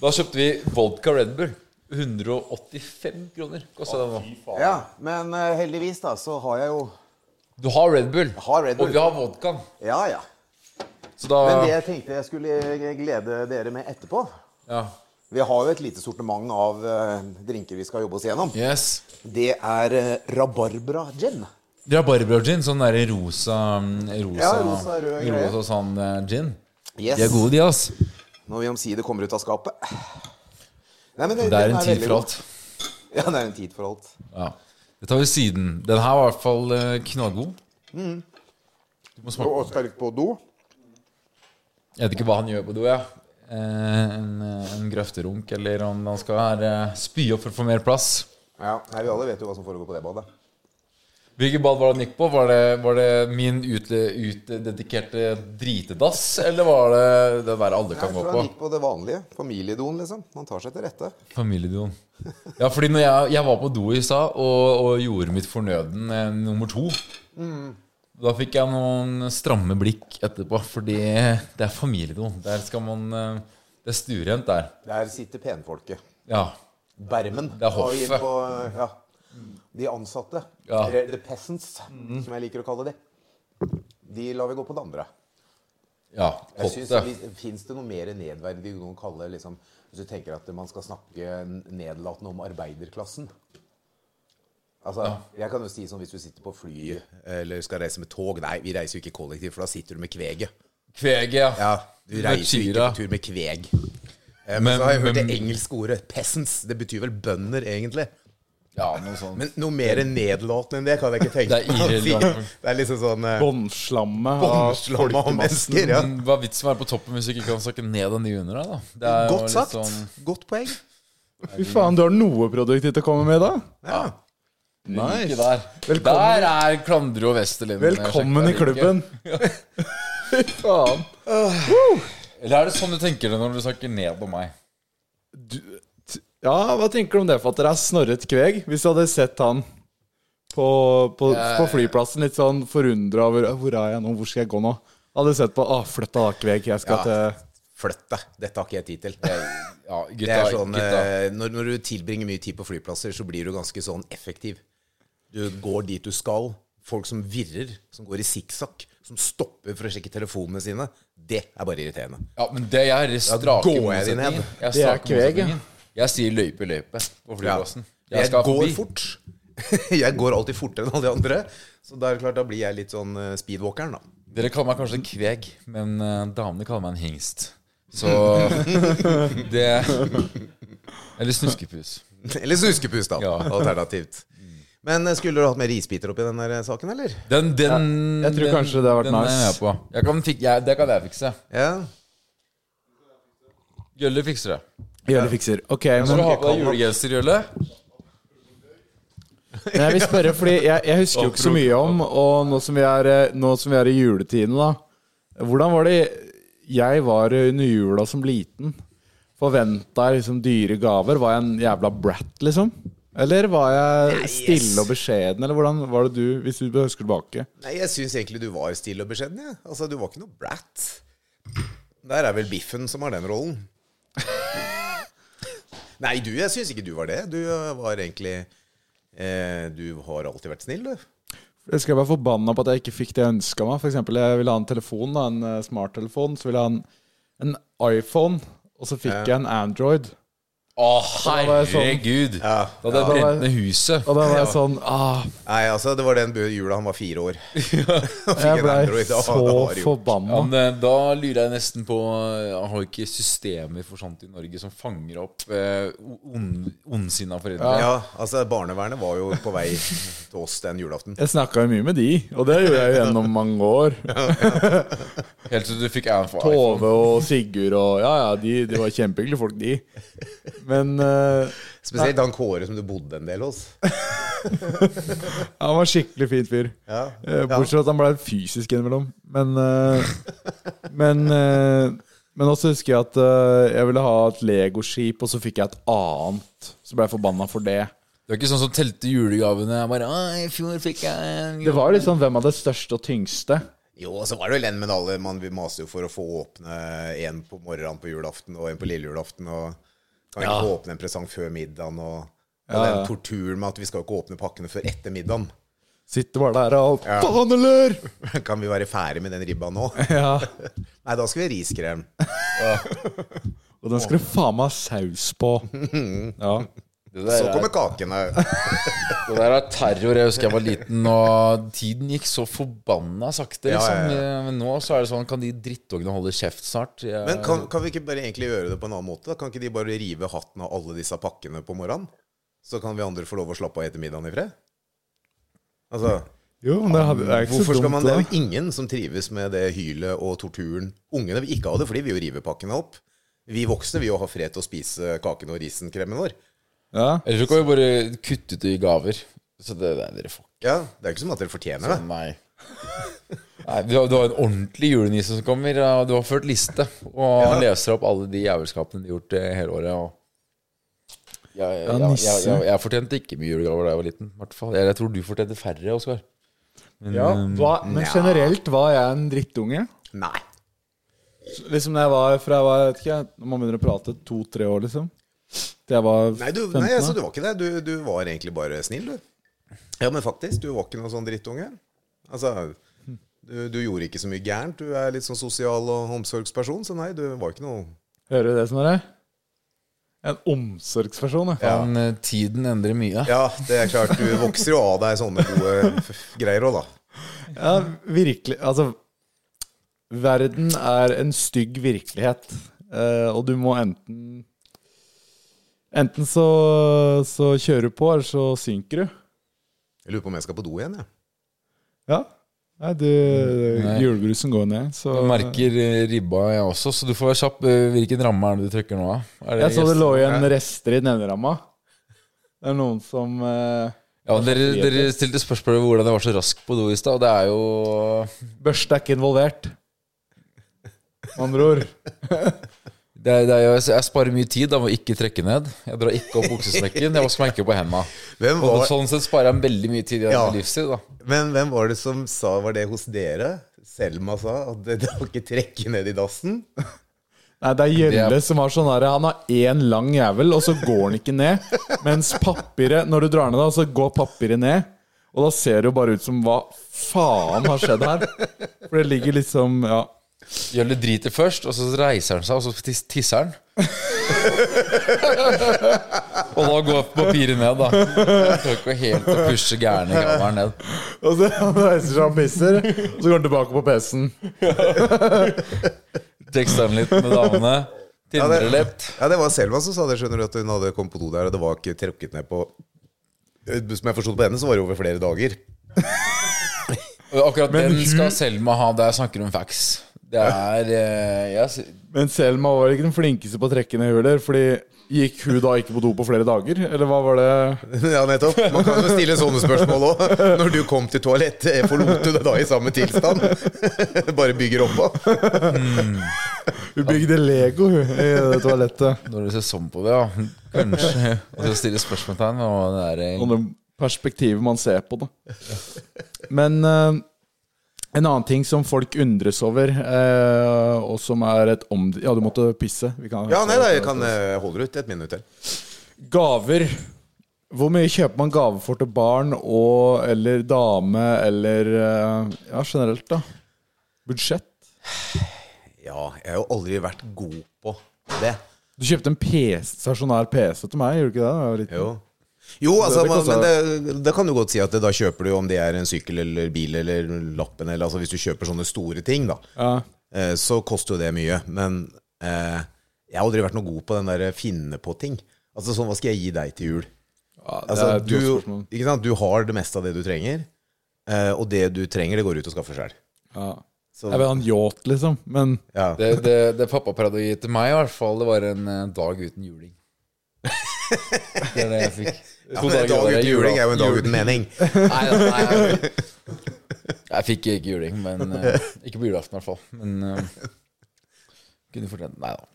Da kjøpte vi vodka Red Bull. 185 kroner kosta den nå. Ja, men eh, heldigvis da, så har jeg jo Du har Red Bull, har Red Bull. og vi har vodkaen. Ja, ja. Så da Men det jeg tenkte jeg skulle glede dere med etterpå Ja. Vi har jo et lite sortiment av eh, drinker vi skal jobbe oss gjennom. Yes. Det er uh, rabarbra gin. Rabarbra-gin. Sånn der rosa Rosa, Ja, rosa, rød greie. rosa sånn eh, gin. Yes. De er gode, de, ass. Når vi omsider kommer ut av skapet. Nei, men Det er en tid for god. alt. Ja, det er en tid for alt. Ja. Det tar vi siden. Den her var i hvert fall knallgod. Mm. Du må smake. sterk på do. Jeg vet ikke hva han gjør på do, jeg. Ja. en, eh, en grøfterunk, eller om han skal her, eh, spy opp for å få mer plass. Ja, nei, Vi alle vet jo hva som foregår på det badet. Hvilket bad var det han gikk på? Var det, var det min utdedikerte dritedass, eller var det det der alle kan gå på? Han gikk på det vanlige. Familiedoen, liksom. Man tar seg til rette. Familiedoen. Ja, fordi når jeg, jeg var på do i stad og, og gjorde mitt fornøden eh, nummer to Da fikk jeg noen stramme blikk etterpå, fordi det er familiedoen. Der skal man eh, Det er stuerent der. Der sitter penfolket. Ja. Bermen. Det er hoffet. Ja, de ansatte. Ja. Eller The peasants, som jeg liker å kalle de. De lar vi gå på det andre. ja Jeg synes, hoppet. Fins det noe mer nedverdigende å kalle liksom, Hvis du tenker at man skal snakke nedlatende om arbeiderklassen? Altså, Jeg kan jo si sånn hvis du sitter på fly Eller skal reise med tog. Nei, vi reiser jo ikke kollektivt, for da sitter du med kveget. Kveget, ja. Ja, du reiser jo ikke på tur med kveg. Eh, Men, Men- så har jeg hørt men- det engelske ordet 'peasants'. Det betyr vel bønder, egentlig. Ja, noe sånt. Men noe mer nedlåtende enn det kan jeg ikke tenke Det meg Det, Det er liksom sånn eh, Båndslamme av Båndslammet av mennesker. Ja. Hva er vitsen med å være på toppen hvis du ikke kan snakke ned enn de under deg, da? Det er jo Godt litt sagt. sånn- Godt poeng. Fy faen, du har noe produktivt å komme med, da? Ja. Ikke Nice. der. Velkommen. Der er Klandre og Westerlin. Velkommen i klubben. Fy faen. Eller er det sånn du tenker det når du snakker ned om meg? Ja, hva tenker du om det, fatter? Det er Snorret Kveg. Hvis du hadde sett han på, på, Jeg- på flyplassen, litt sånn forundra over Hvor er jeg nå? Hvor skal jeg gå nå? Hadde sett på ah, flytt deg da, Kveg. Jeg skal Ja. til Flytt deg. Dette har ikke jeg tid til. Ja, Det gutta, er sånn, gutta. eh, når, når du tilbringer mye tid på flyplasser, så blir du ganske sånn effektiv. Du går dit du skal. Folk som virrer, som går i sikksakk, som stopper for å sjekke telefonene sine. Det er bare irriterende. Ja, men det er strake jeg. Jeg Det er kveg, ja. Jeg sier løype, løype på flyplassen. Jeg, skal går forbi. fort. jeg går alltid fortere enn alle de andre. Så da er klart, da blir jeg litt sånn eh, speedwalkeren, da. Dere kaller meg kanskje kveg, men eh, damene kaller meg en hingst. Så det Eller snuskepus. Eller snuskepus, da. Ja. Alternativt. Men eh, skulle du hatt mer isbiter oppi den der saken, eller? Den, den jeg tror den, kanskje det hadde vært den er nice. jeg på. Jeg kan fik, jeg, det kan jeg fikse. Ja. Jølle fikser det. Det fikser. Ok, Skal du ha på deg julegenser, Jølle? men jeg vil spørre, fordi jeg, jeg husker jo ikke så mye om Og nå som vi er, eh, nå som vi er i juletiden, da. Hvordan var det jeg var under jula som liten? Forventa jeg liksom dyre gaver? Var jeg en jævla brat, liksom? Eller var jeg stille og beskjeden? Eller hvordan var det du, hvis du husker tilbake? Nei, jeg syns egentlig du var stille og beskjeden. Ja. Altså, du var ikke noe brat. Der er vel Biffen som har den rollen. Nei, du, jeg syns ikke du var det. Du eh, var egentlig eh, Du har alltid vært snill, du. Jeg skal være forbanna på at jeg ikke fikk det jeg ønska meg. For eksempel, jeg ville ha en telefon, da, en eh, smarttelefon. Så ville jeg ha en, en iPhone, og så fikk Ja. jeg en Android. Å, sånn- herregud! Ja. Da hadde jeg Ja. brent ned huset. Og da var jeg sånn ah, Nei, altså, det var den bø- jula han var fire år. Jeg en blei Android, da- så da var det gjort. forbanna. Ja, men eh, Da lurer jeg nesten på Jeg har ikke systemer for sånt i Norge som fanger opp eh, ond, ondsinna foreldre. Ja, altså, barnevernet var jo på vei til oss den julaften. Jeg snakka jo mye med de, og det gjorde jeg jo gjennom mange år. Helt til du fikk iPhone. Tove og Sigurd og Ja, ja, de, de var kjempehyggelige folk, de. Men uh, Spesielt han Kåre som du bodde en del hos. han var skikkelig fin fyr. Ja. Eh, Bortsett fra at han ble fysisk innimellom. Men uh, Men uh, Men også husker jeg at jeg ville ha et legoskip, og så fikk jeg et annet. Så ble jeg forbanna for det. Det var ikke sånn som telte julegavene. Jeg bare, I fjor fikk jeg en Det var litt sånn hvem det største og tyngste. Jo, og så var det vel en medalje Man maste jo for å få åpne en på morgenen på julaften og en på lille julaften. Og kan ikke ja. åpne en presang før middagen. Og, og Ja, den torturen med at vi skal jo ikke åpne pakkene før etter middagen. Sitter bare der og Faen, eller! Kan vi være ferdig med den ribba nå? Ja. Nei, da skal vi ha riskrem. Og den skal det faen meg ha saus på. Ja. Det der, Så er, kommer kakene. det der er terror. Jeg husker jeg var liten, og tiden gikk så forbanna sakte. Ja, Liksom. ja, Men nå så er det sånn Kan de drittungene holde kjeft snart? Jeg, Men kan, kan vi ikke bare egentlig gjøre det på en annen måte? da? Kan ikke de bare rive hatten av alle disse pakkene på morgenen? Så kan vi andre få lov å slappe av etter middagen i fred? Altså, Jo, men det, hadde, det er ikke Hvorfor skal dumt, man Det er jo ingen som trives med det hylet og torturen. Ungene vil ikke ha det, for de vil jo rive pakkene opp. Vi voksne vil jo ha fred til å spise kaken og risenkremen vår. Ja. Eller så kan vi bare kutte ut i gaver. Så det, det dere får Ja, det er ikke som at dere fortjener det. Nei. Nei du, har, du har en ordentlig julenisse som kommer. og Du har ført liste. Og han leser opp alle de jævelskapene de har gjort eh, hele året. Og jeg, jeg, jeg, jeg, jeg, jeg fortjente ikke mye julegaver da jeg var liten. i hvert fall. Jeg, jeg tror du fortjente færre, Oskar. Ja, hva, men generelt var jeg en drittunge. Nei. Liksom da jeg var fra jeg var, jeg vet ikke, Når man begynner å prate to-tre år, liksom. Til jeg var Nei, du, nei altså, du var ikke det. Du, du var egentlig bare snill, du. Ja, men faktisk. Du var ikke noen sånn drittunge. Altså, du, du gjorde ikke så mye gærent. Du er litt sånn sosial og omsorgsperson, så nei, du var ikke noe Hører du det, Snorre? En omsorgsperson, ja. Men eh, tiden endrer mye. Ja, det er klart. Du vokser jo av deg sånne gode greier òg, da. Ja, virkelig. Altså, verden er en stygg virkelighet. Eh, og du må enten Enten så, så kjører du på, eller så synker du. Jeg lurer på om jeg skal på do igjen, jeg. Ja. Nei, du, Nei. julebrusen går ned, så Du merker eh, ribba, jeg også, så du får være kjapp. Eh, Hvilken ramme er det du trykker nå da? Jeg så det lå igjen rester i den ene ramma. Det er noen som eh, Ja, dere, dere stilte spørsmål om hvordan jeg var så rask på do i stad. og Det er jo Børste er ikke involvert. Med andre ord. det det jeg, Jeg sparer mye tid av å ikke trekke ned. Jeg drar ikke opp buksesmekken. Jeg vasker meg ikke på hendene. Hvem Og sånn sett sparer jeg veldig mye tid i Ja. livstid. da men hvem var det som sa Var det hos dere? Selma sa at det, det var ikke trekke ned i dassen? Nei, det er Gjelle Det er- som har sånn her Han har én lang jævel, og så går han ikke ned. Mens papiret Når du drar ned, da, så går papiret ned. Og da ser det jo bare ut som Hva faen har skjedd her? For det ligger liksom Ja. Jølle driter først, og så reiser han seg, og så tis- tisser han. og da går papiret ned, da. Jeg klarer ikke helt å pushe gærne gammelen ned. Og så han reiser seg og pisser, og så går han tilbake på PC-en. Tekster han litt med damene. Tindrer litt. Ja, det var Selma som sa det, skjønner du, at hun hadde kommet på do der, og det var ikke trukket ned på Som jeg forsto på henne, så var det over flere dager. Akkurat Men den skal Selma ha. Der snakker hun facts. Det er eh, jeg, Men Selma var ikke den flinkeste på å trekke ned huler, fordi gikk hun da ikke på do på flere dager? Eller hva var det? Ja, nettopp. Man kan jo stille sånne spørsmål òg. Når du kom til toalettet, forlot du det da i samme tilstand? Bare bygger oppå. Hun bygde Lego hun, i det toalettet. Når du ser sånn på det, ja. Kanskje. Og så stiller spørsmålstegn ved det eh, Og det perspektivet man ser på det. Men eh, en annen ting som folk undres over, eh, og som er et om... Ja, du måtte pisse. Vi kan- Ja, nei, da, jeg kan eh, holde ut et minutt til. Gaver. Hvor mye kjøper man gaver for til barn og eller dame eller eh, Ja, generelt, da. Budsjett. Ja, jeg har jo aldri vært god på det. Du kjøpte en PC, stasjonær PC til meg, gjorde du ikke det? det? Jo. Jo, altså, det men, koster- men det, det kan du godt si at det, da kjøper du om det er en sykkel eller bil eller lappen eller altså Hvis du kjøper sånne store ting, da, Ja. eh, så koster jo det mye. Men eh, jeg har aldri vært noe god på den der finne på ting. Altså sånn, hva skal jeg gi deg til jul? ja det Altså, er du, ikke sant? du har det meste av det du trenger, eh, og det du trenger, det går ut og skaffer sjøl. Ja. Så, Jeg vil ha en yacht, liksom. Men ja. Det, det, det pappa prøvde å gi til meg, i hvert fall, det var en eh, dag uten juling. Det er det jeg fikk. Ja, men en dag uten juling er jo en dag uten mening. Nei, nei, nei. Jeg fikk ikke juling, men uh, Ikke på julaften, i hvert fall. Men uh, kunne fortjent Nei da.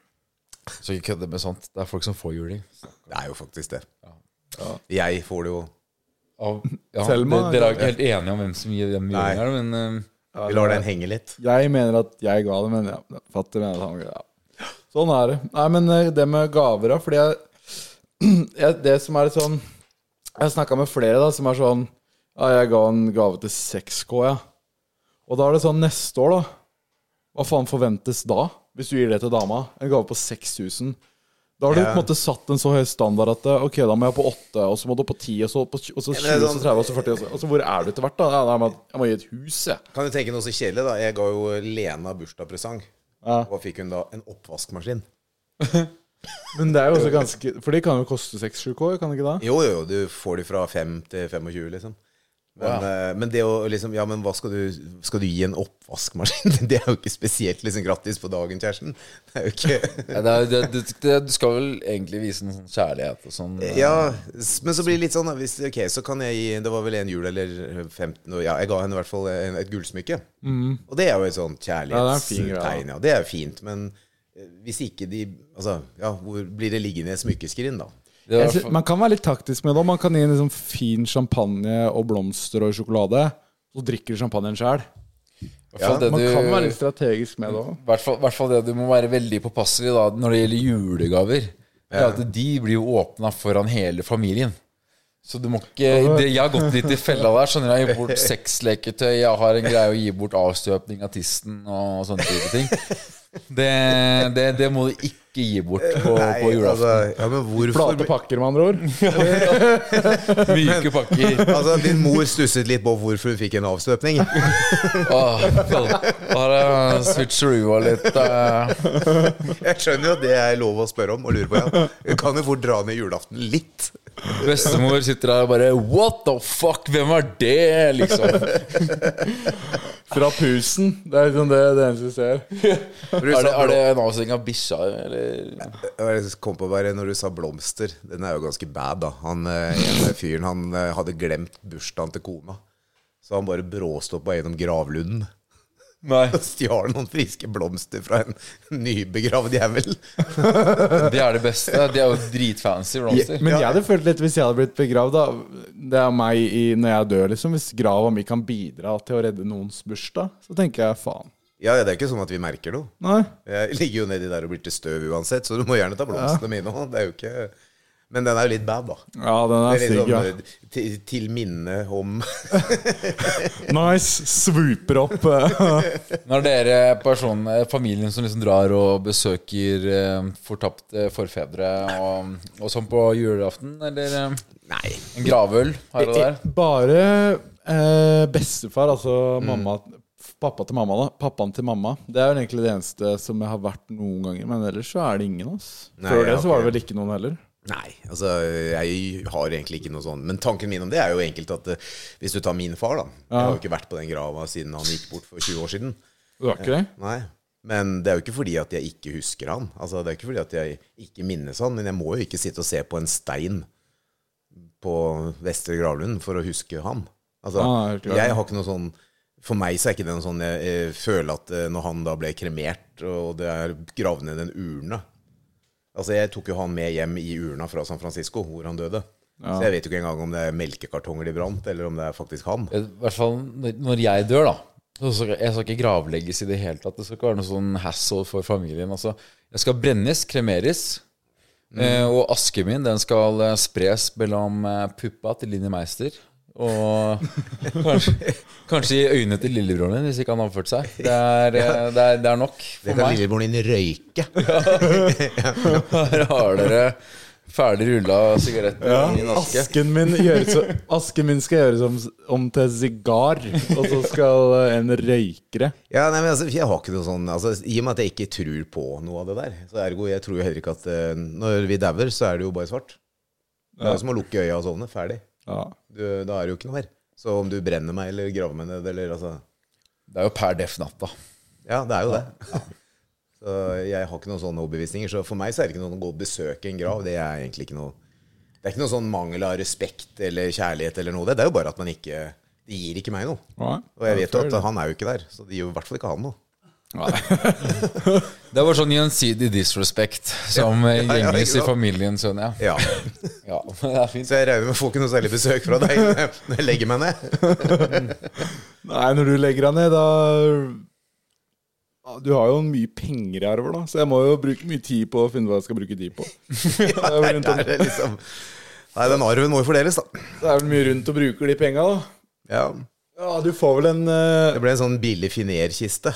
Så ikke kødde med sånt. Det er folk som får juling. Det er jo faktisk det. Jeg får det jo Av, ja, Selma, det, dere er ikke helt enige om hvem som gir dem juling her, men eh, Vi lar den henge litt. Jeg mener at jeg ga det, men ja, fatter mener at han ja. Sånn er det. Nei, men det med gaver, da. Fordi jeg, jeg Det som er litt sånn Jeg har snakka med flere da som er sånn Ja, jeg ga en gave til 6K, ja. Og da er det sånn neste år, da. Hva faen forventes da? Hvis du gir det til dama? En gave på 6000. Da har du på en måte satt en så høy standard at ok, da må jeg på 8, og så må du på 10, og så, på, og så 20, men det er og så sånn- 30, og så 40. Og så, og så hvor er du etter hvert, da? Jeg må gi et hus, jeg. Kan du tenke noe så kjedelig, da? Jeg ga jo Lena bursdagspresang. Ja. Hva fikk hun da? En oppvaskmaskin. Men det er jo også ganske For de kan jo koste 6-7K, kan det ikke da? Jo, jo, du får de fra 5 til 25, liksom. Men, eh, men det å liksom Ja, men hva skal du Skal du gi en oppvaskmaskin? Det er jo ikke spesielt liksom grattis på dagen, kjæresten. Det er jo ikke Ja, det er, det, det, det, du skal vel egentlig vise en sånn kjærlighet og sånn. eh, Ja, men så blir det litt sånn hvis, Ok, så kan jeg gi Det var vel en jul eller 15 Ja, jeg ga henne i hvert fall et gullsmykke. Og det er jo et sånt Ja, det kjærlighetstegn. Ja, det er fint. Men hvis ikke de Altså, ja, hvor blir det liggende i et smykkeskrin, da? Det i Jeg hvert sy- fall- Man kan være litt taktisk med det. Man kan gi en liksom fin champagne og blomster og sjokolade. Så drikker du champagnen sjøl. i hvert fall det Man du- kan være litt strategisk med det òg. I hvert fall, det du må være veldig påpasselig da når det gjelder julegaver. Ja. er at De blir jo åpna foran hele familien. Så du må ikke det, Jeg har gått litt i fella der. Skjønner Jeg har gitt bort sexleketøy, jeg har en greie å gi bort avstøpning av tissen og sånne type ting. Det, det, det må du ikke gi bort på, på julaften. altså, ja, men hvorfor Flate pakker, med andre ord. Myke pakker. Altså, din mor stusset litt på hvorfor hun fikk en avstøpning. Åh, bare switcheroo og litt eh, Jeg skjønner jo at det er lov å spørre om og lure på. Ja. Du kan jo fort dra ned julaften litt. Bestemor sitter der og bare What the fuck? Hvem er det? Liksom. Fra pusen. Det er liksom det, det eneste vi ser. Er det, er det en avstilling av bikkja, eller? Jeg kom på bare Når du sa blomster Den er jo ganske bad, da. Han eh, ene fyren han eh, hadde glemt bursdagen til kona. Så han bare bråstoppa på gjennom gravlunden. Nei. Og stjal noen friske blomster fra en nybegravd jævel. det er det beste. De er jo dritfancy blomster. Men jeg hadde følt litt hvis jeg hadde blitt begravd. da Det er meg i, når jeg dør, liksom. Hvis grava mi kan bidra til å redde noens bursdag, så tenker jeg faen. Ja, ja, det er ikke sånn at vi merker noe. Nei. Jeg ligger jo nedi der og blir til støv uansett, så du må gjerne ta blomstene mine òg. Det er jo ikke Men den er jo litt bad, da. Ja, den er, er er stygg, ja. sånn, eh, til, til minne om Nice. Swooper opp. eh. Når dere person, familien som liksom drar og besøker eh, fortapte forfedre og, og sånn på julaften, eller eh, Nei. en gravøl her og der? Bare eh, bestefar, altså mamma Pappa til mamma, da. Pappaen til mamma. Det er jo egentlig det eneste som jeg har vært noen ganger. Men ellers så er det ingen. Nei, Før det ja, så var det vel ikke noen heller. Nei, altså jeg har egentlig ikke noe sånn Men tanken min om det er jo enkelt at uh, hvis du tar min far, da Jeg har jo ikke vært på den grava siden han gikk bort for 20 år siden. Det var ikke det? Nei. Men det er jo ikke fordi at jeg ikke husker han. Altså Det er ikke fordi at jeg ikke minnes han, men jeg må jo ikke sitte og se på en stein på Vestre Gravlund for å huske han. Altså, Ah, jeg har ikke noe sånn For meg så er ikke det noe sånn jeg, jeg føler at eh, når han da ble kremert, og det er gravd ned en urne Altså Jeg tok jo han med hjem i urna fra San Francisco, hvor han døde. Så jeg vet jo ikke engang om det er melkekartonger de brant, eller om det er faktisk han. I hvert fall når- jeg dør, da. Så skal, jeg skal ikke gravlegges i det hele tatt. Det skal ikke være noe sånn hassle for familien. Altså, jeg skal brennes, kremeres. Eh, og asken min den skal eh, spres mellom eh, puppa til Linni Meister. Og kanskje, kanskje i øynene til lillebroren din, hvis ikke han har oppført seg. Det er, eh, det er, det er nok Det kan meg. lillebroren din røyke. Her har dere ferdig rulla sigaretter Ja, i en aske. asken min, så, asken min skal gjøres om, om til sigar, og så skal eh, en røykere Ja, nei, men altså, jeg har ikke noe sånn altså, I og med at jeg ikke tror på noe av det der, så ergo jeg tror jo heller ikke at uh, når vi dauer, så er det jo bare svart. Det er jo som å lukke øya og sovne. Ferdig. Ja. Du, da er det jo ikke noe mer. Så om du brenner meg eller graver meg ned, eller altså Det er jo per def natta. Ja, det er jo det. Så jeg har ikke noen sånne overbevisninger. Så for meg så er det ikke noe å gå og besøke en grav. Det er egentlig ikke noe Det er ikke noe sånn mangel av respekt eller kjærlighet eller noe. Det Det er jo bare at man ikke Det gir ikke meg noe. Ja, Og jeg vet jo at han er jo ikke der, så det gir jo i hvert fall ikke han noe. Det var sånn gjensidig disrespect som ja, ja, ja, gjenges i familien, skjønner jeg. Ja. Ja, det er fint. Så jeg regner med å få ikke noe særlig besøk fra deg når jeg- legger meg ned. Nei, når du legger deg ned, da Du har jo mye penger i arver, da, så jeg må jo bruke mye tid på å finne hva jeg skal bruke tid på. Det er Det er liksom Nei, den arven må jo fordeles, da. det er vel mye rundt å bruke de penga, da. Ja. Ja, du får vel en uh... Det ble en sånn billig finerkiste.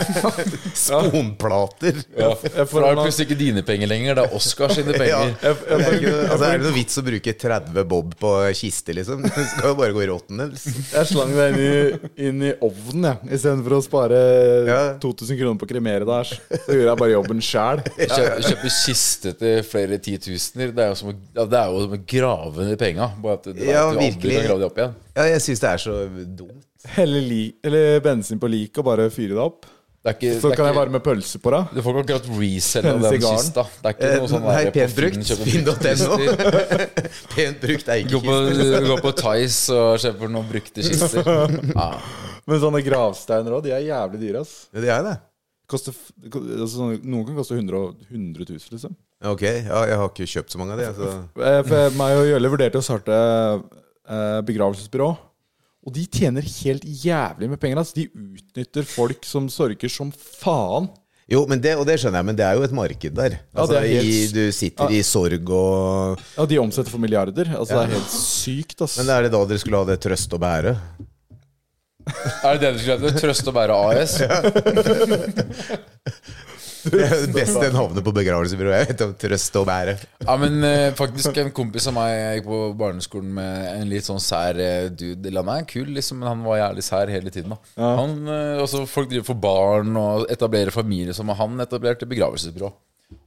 Sponplater. jeg For får da er det plutselig ikke dine penger lenger, det er Oscars sine Ja. penger. jeg, er, jeg, ikke, jeg, altså, er det noe vits å bruke 30 bob på kiste, liksom? Det skal jo bare gå i rottendels. jeg slang deg inn i, inn i ovnen, jeg. Istedenfor å spare Ja. 2000 kroner på å kremere deg, så gjorde jeg bare jobben sjæl. Kjøpe, kjøpe kiste til flere titusener. Det er jo som å, det er jo som å grave ned penga. Bare at du, Ja, at du aldri kan grave det opp igjen. Ja, jeg syns det er så dumt. Helle li eller bensin på lik og bare fyre det opp. Det er ikke, Så det er kan jeg ikke varme pølse på deg. Du får ikke akkurat reselle Den den sigaren. kista. Det er ikke noe sånn Eh, Nei, pent brukt. Finn.no. Pent brukt er ikke på, kiste. gå på Tice og kjøpe noen brukte kister. Ja. Men sånne gravsteiner òg, de er jævlig dyre, ass. Ja, de er det. Koster, altså, noen kan koste 100, 100 000, liksom. Ok, ja, jeg har ikke kjøpt så mange av de. Så. Eh, For meg og Jølle vurderte å starte begravelsesbyrå. Og de tjener helt jævlig med penger. Altså. De utnytter folk som sorger som faen. Jo, men det, og det skjønner jeg, men det er jo et marked der. Altså, det er helt i, du sitter i sorg og Ja, De omsetter for milliarder. Altså Det er helt sykt, ass. Men er det da dere skulle ha det trøst å bære? Er det det dere skulle hete? Trøst å bære AS? Det er det beste navnet på begravelsesbyrå jeg vet om. Trøst å bære. Ja, men eh, faktisk en kompis av meg Jeg gikk på barneskolen med en litt sånn sær eh, dude. Eller Han er kul, liksom, men han var jævlig sær hele tiden. da Han, eh, også Folk driver for barn og etablerer familie, som han etablerte begravelsesbyrå.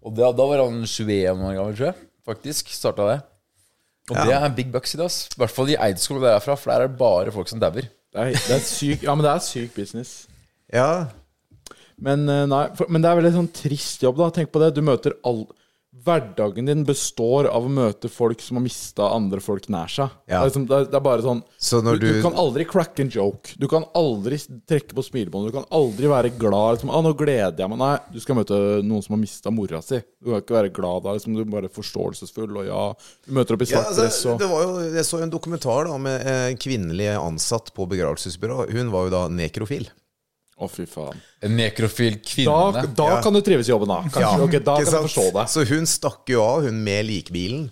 Og da, da var han 21 år gammel, tror jeg. Faktisk starta det. Og det er big bucks i dag. ass. I hvert fall i Eidskog, der jeg er fra, for der er det bare folk som dauer. Det er, det er syk, ja, men det er syk business. Ja, Men, eh, nei, for, men det er veldig sånn trist jobb, da. Tenk på det. Du møter all Hverdagen din består av å møte folk som har mista andre folk nær seg. Det, er liksom, det, er, det er bare sånn Så du, du kan aldri crack en joke. Du kan aldri trekke på smilebåndet. Du kan aldri være glad. Liksom, ah, 'Nå gleder jeg meg.' Nei, du skal møte noen som har mista mora si. Du kan ikke være glad da. Liksom, du er bare forståelsesfull, og ja Du møter opp i svart dress altså, og jo, jeg så en dokumentar da med en kvinnelig ansatt på begravelsesbyrå. Hun var jo da nekrofil. Å, fy faen. En nekrofil kvinne. da Ja. kan du trives i jobben, da. Kanskje. ok, da kan jeg forstå det. Så hun stakk jo av, hun med likbilen.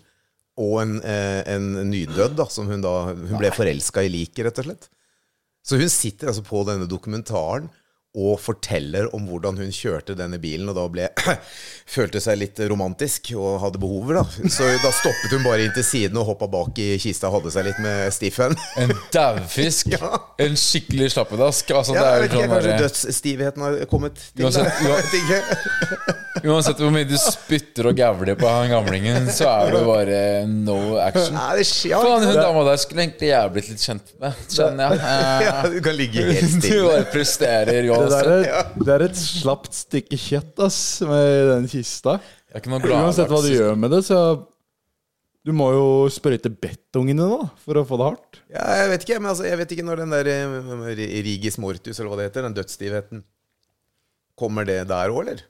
Og en, eh, en nydød, da, som hun da Hun ble forelska i liket, rett og slett. Så hun sitter altså på denne dokumentaren og forteller om hvordan hun kjørte denne bilen, og da ble følte seg litt romantisk og hadde behover, da. Så da stoppet hun bare inn til siden og hoppa bak i kista og hadde seg litt med stiffen. En daufisk. En skikkelig slappedask. Altså, Ja, det er jo sånn kanskje dødsstivheten har kommet til Uansett, Uansett hvor mye du spytter og gavler på han gamlingen, så er det bare no action. Nei, det skjer Faen, hun dama der skulle egentlig jeg blitt litt kjent med, skjønner jeg. ja, Eh, Du kan ligge helt Du bare presterer Det, der er, det er et slapt stykke kjøtt, ass, med den kista. Det er ikke noe Uansett hva du gjør med det, så Du må jo sprøyte betongene da, for å få det hardt. Ja, jeg vet ikke, men altså, jeg vet ikke når den der eh, rigis mortus, eller hva det heter, den dødsstivheten Kommer det der òg, eller?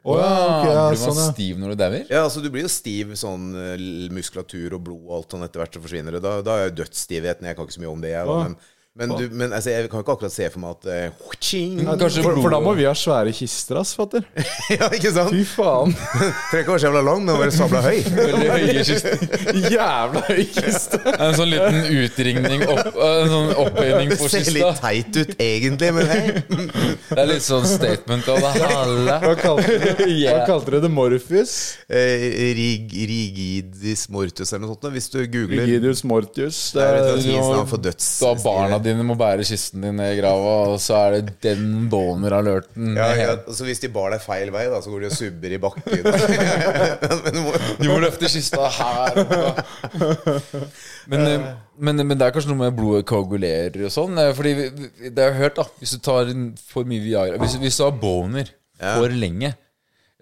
Å ja, okay, ja, Blir man sånn, ja. stiv når du dauer? Ja, altså Du blir jo stiv sånn eh, muskulatur og blod og alt sånn etter hvert så forsvinner det. Da, da er jo dødsstivheten Jeg kan ikke så mye om det, jeg. Da, men men, du, men altså, jeg kan ikke akkurat se for meg at uh. Ja, kanskje For, for da må vi ha svære kister, ass, fatter. Ja, ikke sant? Fy faen. Trenger ikke være så jævla lang, men være sabla høy. Veldig høye kister. Jævla høy kiste. En sånn liten utringning opp, En sånn opphøyning Det ser litt teit ut egentlig, men hei. Det er litt sånn statement av det halve. Hva kalte du hva Yeah. kalte du det? Morpheus? Eh, rig, rigidis mortus eller noe sånt. Hvis du googler Rigidus mortius. Det er et Det, navn for døds... Da barna dine må bære kisten din ned i grava, og så er det den boner-alerten. Ja, ja, så hvis de bar deg feil vei, da, så går de og subber i bakken. Men du må, Du må løfte kista her. Men, eh, men, men det er kanskje noe med blodet koagulerer og sånn. eh, Fordi det har jeg hørt, da. Hvis du tar for mye Viagra Hvis, hvis du har boner for lenge,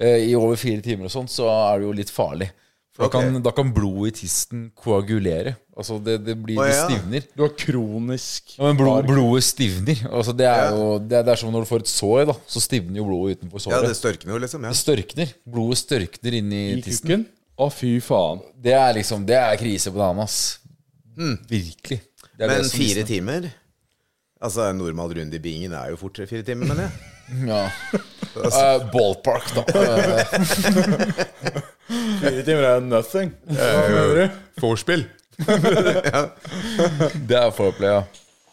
eh, i over fire timer og sånn, så er det jo litt farlig. For da, kan, da kan blodet i tisten koagulere. Altså det, det blir Det stivner. du har kronisk Ja, men blod, blodet stivner. Altså det er jo det er, det er som når du får et sår, da. Så stivner jo blodet utenfor ja, det størkner jo, liksom. Ja. det størkner. Blodet størkner inn i i tissen. Å, fy faen. Det er liksom Det er krise på dagen, ass. Virkelig. Det er det Men som fire visner. timer? Altså, En normal runde i bingen er jo fort tre-fire timer, mener jeg. Ja. Uh, ballpark, da. Fire timer er nothing. Hva mener du? Vorspiel. det er foreplay, ja.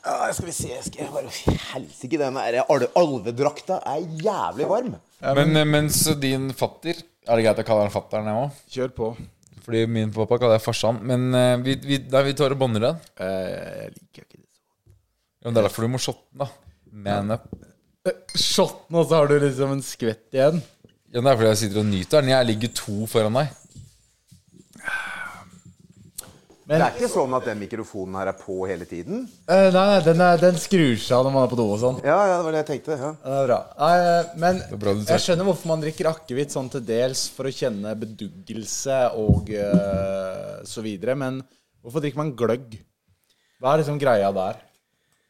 Ah, skal vi se skal jeg bare Helsike, den al- alvedrakta er jævlig varm. Men eh, mens din fatter Er det greit å kalle han fatter'n, jeg òg? Kjør på. Fordi min pappa kaller jeg farsan. Men uh, vi, vi, nei, vi tar og bånder den. Uh, jeg liker ikke det så Ja, men det er derfor du må shotte den, da. Man up. Shotten, og så har du liksom en skvett igjen. Ja, det er fordi jeg sitter og nyter den. Jeg ligger to foran deg. Det er ikke sånn at den mikrofonen her er på hele tiden? Uh, nei, nei den, er, den skrur seg av når man er på do og sånn. Ja, ja, det var det jeg tenkte. ja Det er bra. Nei, eh, men er bra jeg skjønner hvorfor man drikker akevitt sånn til dels for å kjenne beduggelse og uh, så videre, men hvorfor drikker man gløgg? Hva er liksom greia der?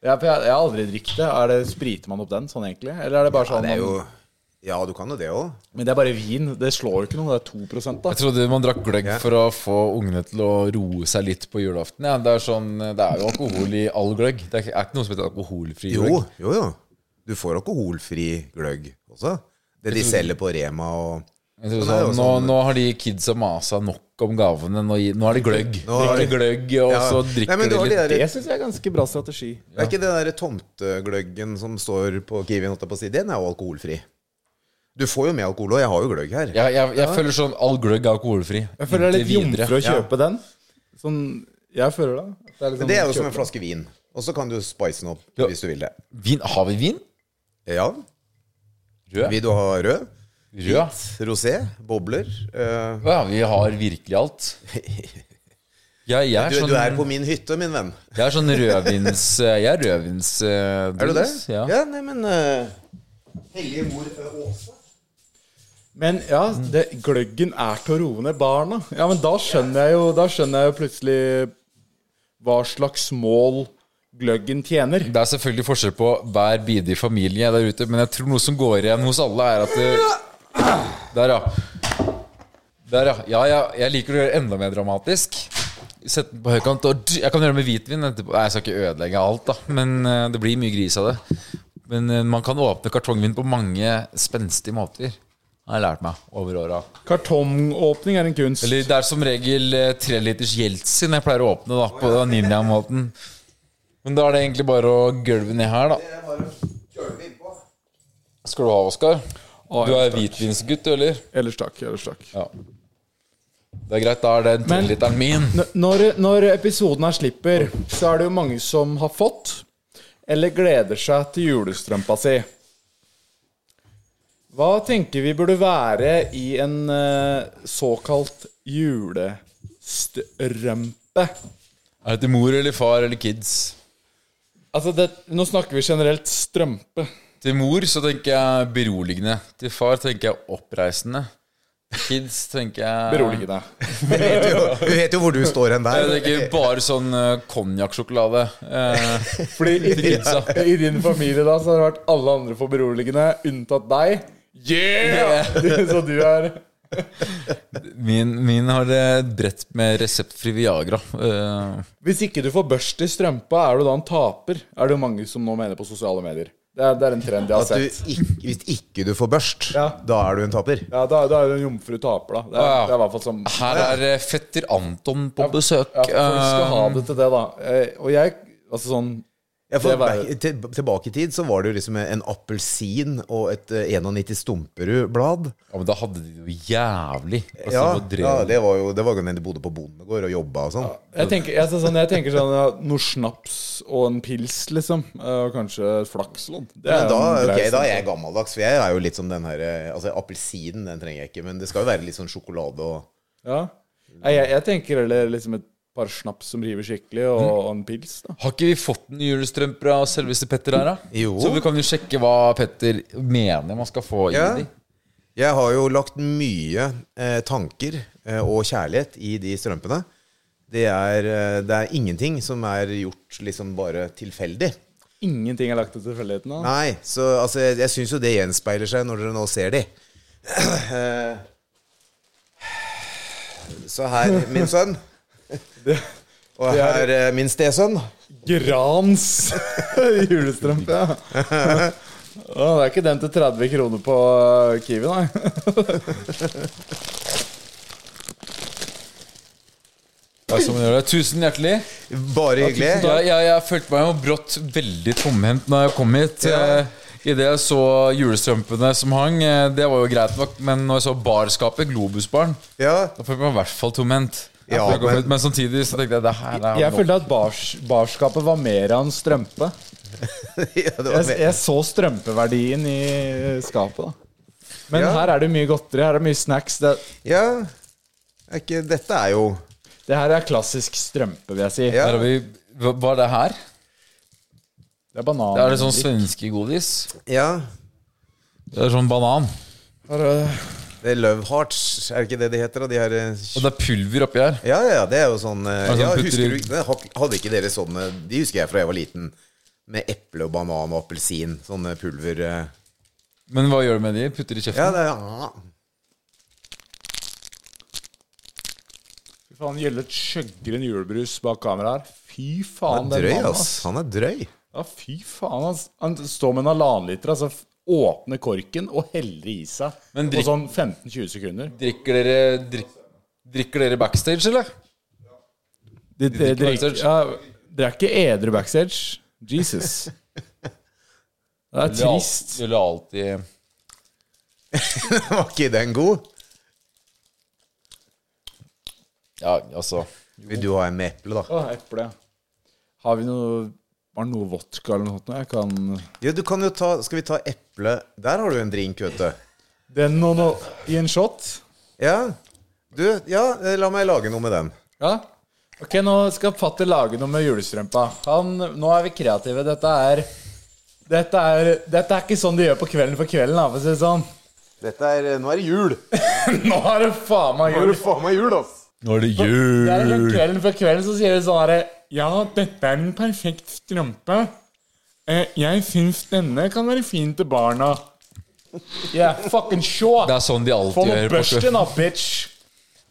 Jeg, for jeg, jeg har aldri drukket det. Er det. Spriter man opp den sånn egentlig? Eller er det bare sånn Det er jo man, Ja, du kan jo det òg. Men det er bare vin. Det slår jo ikke noe. Det er 2 da. Jeg trodde man drakk gløgg Ja. for å få ungene til å roe seg litt på julaften. Ja, det, er sånn, det er jo alkohol i all gløgg. Det er ikke, noe som heter alkoholfri Jo, gløgg. jo, jo. Du får alkoholfri gløgg også. Det de selger på Rema og Jeg tror Men det jo sånn, nå, sånn- nå har de kidsa masa nok om gavene. Nå, nå er det gløgg. Nå har Drikker gløgg, og Ja. så drikker Nei, de litt der- Det syns jeg er ganske bra strategi. Det Er ikke den der tomtegløggen som står på Kiwi, holdt jeg på å den er jo alkoholfri. Du får jo med alkohol, og jeg har jo gløgg her. Jeg, jeg, jeg føler sånn all gløgg er alkoholfri. Jeg føler det er litt Inntil videre. jomfru å Ja. kjøpe den. Sånn Jeg føler det. At liksom Men det er jo som kjøpe en flaske vin. Og så kan du spice den opp Ja. hvis du vil det. Vin, har vi vin? Ja. Rød? Vil du ha rød? Rød? Rosé? Bobler? eh, Ja, vi har virkelig alt. Jeg, jeg, er du, sånn, du er på min hytte, min venn. jeg er sånn rødvins Jeg er rødvins eh, Er du det? Ja. ja nei, men uh, Hellige mor eh, Åse. Men ja, det, gløggen er til å roe ned barna. Ja, men da skjønner jeg jo Da skjønner jeg jo plutselig hva slags mål gløggen tjener. Det er selvfølgelig forskjell på hver bidige familie der ute, men jeg tror noe som går igjen hos alle, er at det, Der, ja. Der, ja. Ja, ja. Jeg liker å gjøre det enda mer dramatisk. Sette den på høykant. Og jeg kan gjøre det med hvitvin. Nei, Jeg skal ikke ødelegge alt, da, men eh, det blir mye gris av det. Men eh, man kan åpne kartongvin på mange spenstige måter. Har jeg lært meg over åra. Kartongåpning er en kunst. Eller det er som regel treliters tre liters Jeltsin jeg pleier å åpne da på den ninja-måten. Men da er det egentlig bare å gølve ned her, da. Skal du ha, Oskar? Du er hvitvinsgutt, du, eller? Ellers takk. Ellers takk. Ja. Det er greit, da er den treliteren min. Når, når episoden her slipper, så er det jo mange som har fått, eller gleder seg til julestrømpa si. Hva tenker vi burde være i en uh, såkalt julestrømpe? Er det til mor eller far eller kids? Altså, det, nå snakker vi generelt strømpe. Til mor så tenker jeg beroligende. Til far tenker jeg oppreisende. Kids tenker jeg Beroligende. Du vet, jo, du vet jo hvor du står hen Jeg der. tenker bare sånn uh, konjakksjokolade. Uh, Fordi i, i din familie da, så har det vært alle andre for beroligende, unntatt deg. Yeah! Så du er min, min har et brett med reseptfri Viagra. Uh. Hvis ikke du får børst i strømpa, er du da en taper? Er det jo mange som nå mener på sosiale medier. Det er, det er en trend jeg har At du sett. ikke, hvis ikke du får børst, Ja. da er du en taper. Ja, da, da er du en jomfru taper, da. Det er, ja. det er i hvert fall som her er ja. fetter Anton på besøk. ja, Folk skal ha Eh, det til det, da. Eh, Og jeg Altså sånn Ja, for var- til, tilbake i tid så var det jo liksom en appelsin og et eh, 91 Stumperud-blad. ja, men da hadde de jo jævlig. Altså, Ja, ja, det var jo det var når de bodde på bondegård og jobba og sånn. Jeg tenker, jeg, sånn, jeg tenker sånn ja, Noe snaps og en pils, liksom. eh, Og kanskje flakslodd. Da, okay, ok, da er jeg gammeldags, for jeg er jo litt som den her eh, Altså, appelsinen, den trenger jeg ikke, men det skal jo være litt sånn sjokolade og Ja. Jeg, jeg tenker heller liksom et par snaps som river skikkelig, og, Mm. og en pils. da Har ikke vi fått en julestrømper av selveste Petter her, da? Jo. Så vi kan jo sjekke hva Petter mener man skal få Ja. i de. Jeg har jo lagt mye eh, tanker eh, og kjærlighet i de strømpene. Det er, eh, det er ingenting som er gjort liksom bare tilfeldig. Ingenting er lagt til tilfeldigheten. da. Nei, så altså, jeg, jeg syns jo det gjenspeiler seg når dere nå ser de. Eh, Så her, min sønn. Og det er- her, eh, min stesønn. Grans julestrømpe, ja. Det er ikke den til 30 kroner på uh, Kiwi, nei. Det. Tusen hjertelig. Bare hyggelig. Jeg, jeg, jeg følte meg jo brått veldig tomhendt når jeg kom hit. Ja. Eh, Idet jeg så julestrømpene som hang, eh, det var jo greit nok, men når jeg så barskapet, Globusbaren, Ja, da følte jeg meg i hvert fall tomhendt. Ja, men- men samtidig så tenkte jeg det her er Jeg følte at bars, barskapet var mer av en strømpe. ja det var Jeg, jeg så strømpeverdien i skapet, da. Men Ja. her er det mye godteri, her er det mye snacks. Det, Ja, er ikke, dette er jo Det her er klassisk strømpe, vil jeg si. Ja. Der vi, hva, hva er det her? Det er banan. Det er det sånn svenske godis. Ja. Det er sånn banan. Her er- Det er Love Hearts, er det ikke det de heter? Og, De her eh, Og det er pulver oppi her. Ja, ja, det er jo sånn er sånn ja, putter husker du, Hadde ikke dere sånne De husker jeg fra jeg var liten. Med eple og banan og appelsin. Sånne pulver eh. Men hva gjør du med de? Putter i Ja, kjeften? det er ja. Fy faen, Gjelle skjøgger en julebrus bak kamera her. Fy Han faen, er den drøy, mannen, ass. Han er drøy. Ja, fy faen. Han, han står med en halvanenliter, altså f- åpner korken og heller i seg Men på sånn 15-20 sekunder. Drikker dere drikk, Drikker dere backstage, eller? De, de, drikker backstage. ja, det er ikke edru backstage. Jesus. Det er trist. Gjør alltid Var ikke den god? Ja, altså Vil du ha en med eple, da? Å, eple. Har vi noe Var det noe vodka eller noe sånt? Jeg kan Ja, du kan jo ta Skal vi ta eple Der har du en drink, vet du. Den og noe i en shot? Ja. Du, ja, eh, la meg lage noe med den. Ja. Ok, nå skal fatter lage noe med julestrømpa. Han, nå er vi kreative. Dette er dette er, dette er ikke sånn de gjør på kvelden for kvelden, da, for å si det sånn. Dette er Nå er det jul! Nå er det faen meg Nå er jul. det faen meg jul, ass! Nå er det jul. Det er sånn kvelden for kvelden så sier vi sånn herre Ja, dette er en perfekt strømpe. Eh, jeg syns denne kan være fin til barna. Yeah, fucking sure. Det er sånn de alltid gjør børsten da, bitch.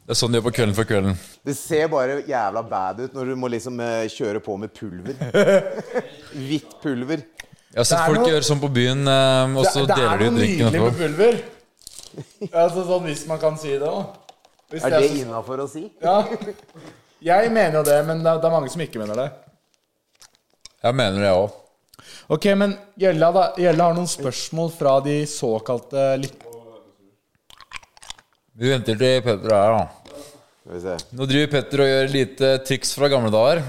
Det er sånn de gjør på kvelden for kvelden. Det ser bare jævla bad ut når du må liksom eh, kjøre på med pulver. Hvitt pulver. Jeg har sett folk noe- gjøre sånn på byen, eh, og så det, det deler er noe nydelig med pulver. Altså sånn hvis man kan si det òg. Er det innafor å si? Ja. Jeg mener jo det, men det er, det er mange som ikke mener det. Jeg mener det, jeg òg. Ok, men Gjella, da, Gjella har noen spørsmål fra de såkalte lyt... Vi venter til Petter er her, da. Skal vi se. Nå driver Petter og gjør lite triks fra gamle dager.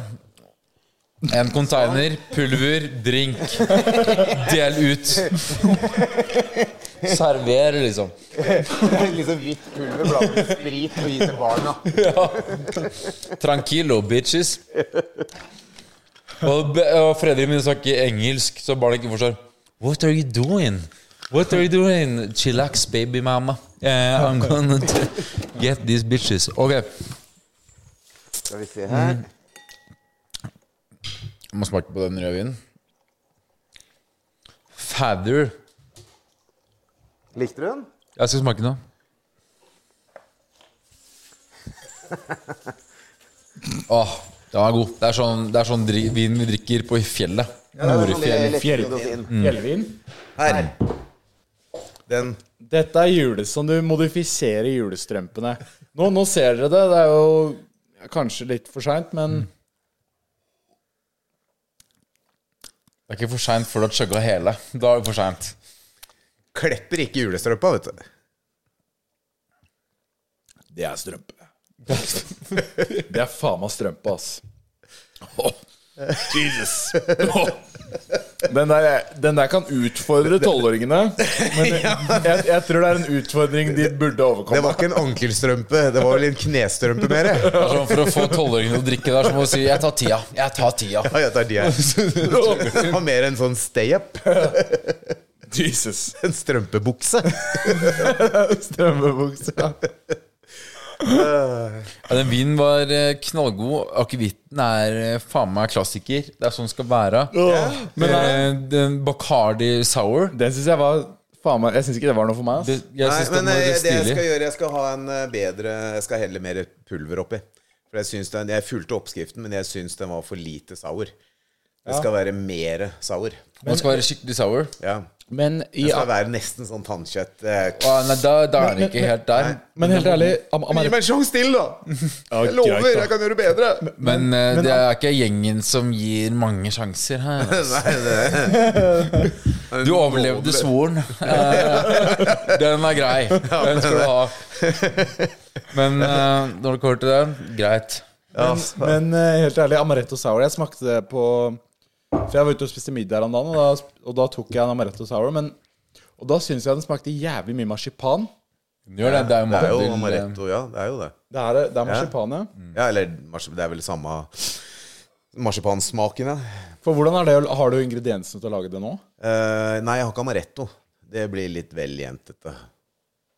En container, pulver, drink. Del ut. Server, liksom. liksom hvitt pulver blandet med sprit og gi til barna. ja. Tranquilo, bitches. Og, og Fredrik min snakker engelsk, så barna ikke forstår. What are you doing? What are you doing? Chillax, baby mama. Uh, I'm gonna get these bitches. Ok, Skal vi se her. jeg må smake på den rødvinen. Father. Likte du den? Jeg skal smake nå. Åh, den var god. Det er sånn, det er sånn dri vin vi drikker på fjellet. Det er sånn Nordfjell. fjellvin og. Fjellvin. Her. Den Dette er jule, sånn du modifiserer julestrømpene. Nå, nå ser dere det. Det er jo kanskje litt for seint, men Det er ikke for seint før du har chugga hele. Da er det for seint. Klepper ikke julestrømpa, vet du. det er strømpe. Det er faen meg strømpe, ass. Åh, Jesus. Oh. Den, der, den der kan utfordre tolvåringene. Men jeg, jeg tror det er en utfordring de burde overkomme. Det var ikke en ankelstrømpe, det var vel en knestrømpe mer. Er sånn For å få tolvåringen til å drikke der, så må du si 'jeg tar tida'. Jeg tar tida. Ja, jeg tar tida. Det var mer en sånn stay-up. Jesus. En strømpebukse. Strømpebukse. ja. Ja, den vinen var eh, knallgod. Akevitten er eh, faen meg klassiker. Det er sånn det skal være. Men eh, den Bacardi Sour Den syns jeg var faen meg Jeg syns ikke det var noe for meg. det, Jeg Nei, men eh, litt det jeg skal gjøre, jeg skal ha en eh, bedre Jeg skal helle mer pulver oppi. For jeg syns den Jeg fulgte oppskriften, men jeg syns den var for lite sour. Det skal være mer sour. Den skal være skikkelig sour. Ja. Men, i, Det skal være nesten sånn tannkjøtt. eh, Å, nei, da, da er den ikke helt der. men helt ærlig am Gi meg en sjanse til, da! Jeg lover, jeg kan gjøre bedre! Men men, det er ikke gjengen som gir mange sjanser her. altså. Nei, det Du overlevde svoren. Eh, Den er grei. Den skal du ha. Men eh, når det kommer til den, greit. Men, men eh, helt ærlig, amaretto sour Jeg smakte det på For jeg var ute og spiste middag her om dagen, og da, og da tok jeg en amaretto sour. Men, og da syns jeg den smakte jævlig mye marsipan. Den gjør det. Det er jo Det er jo amaretto, ja. Det er jo det. Det er, det er marsipan, ja. Ja, eller det er vel samme marsipansmaken, ja. For hvordan er det, Har du ingrediensene til å lage det nå? Uh, nei, jeg har ikke amaretto. Det blir litt vel jentete.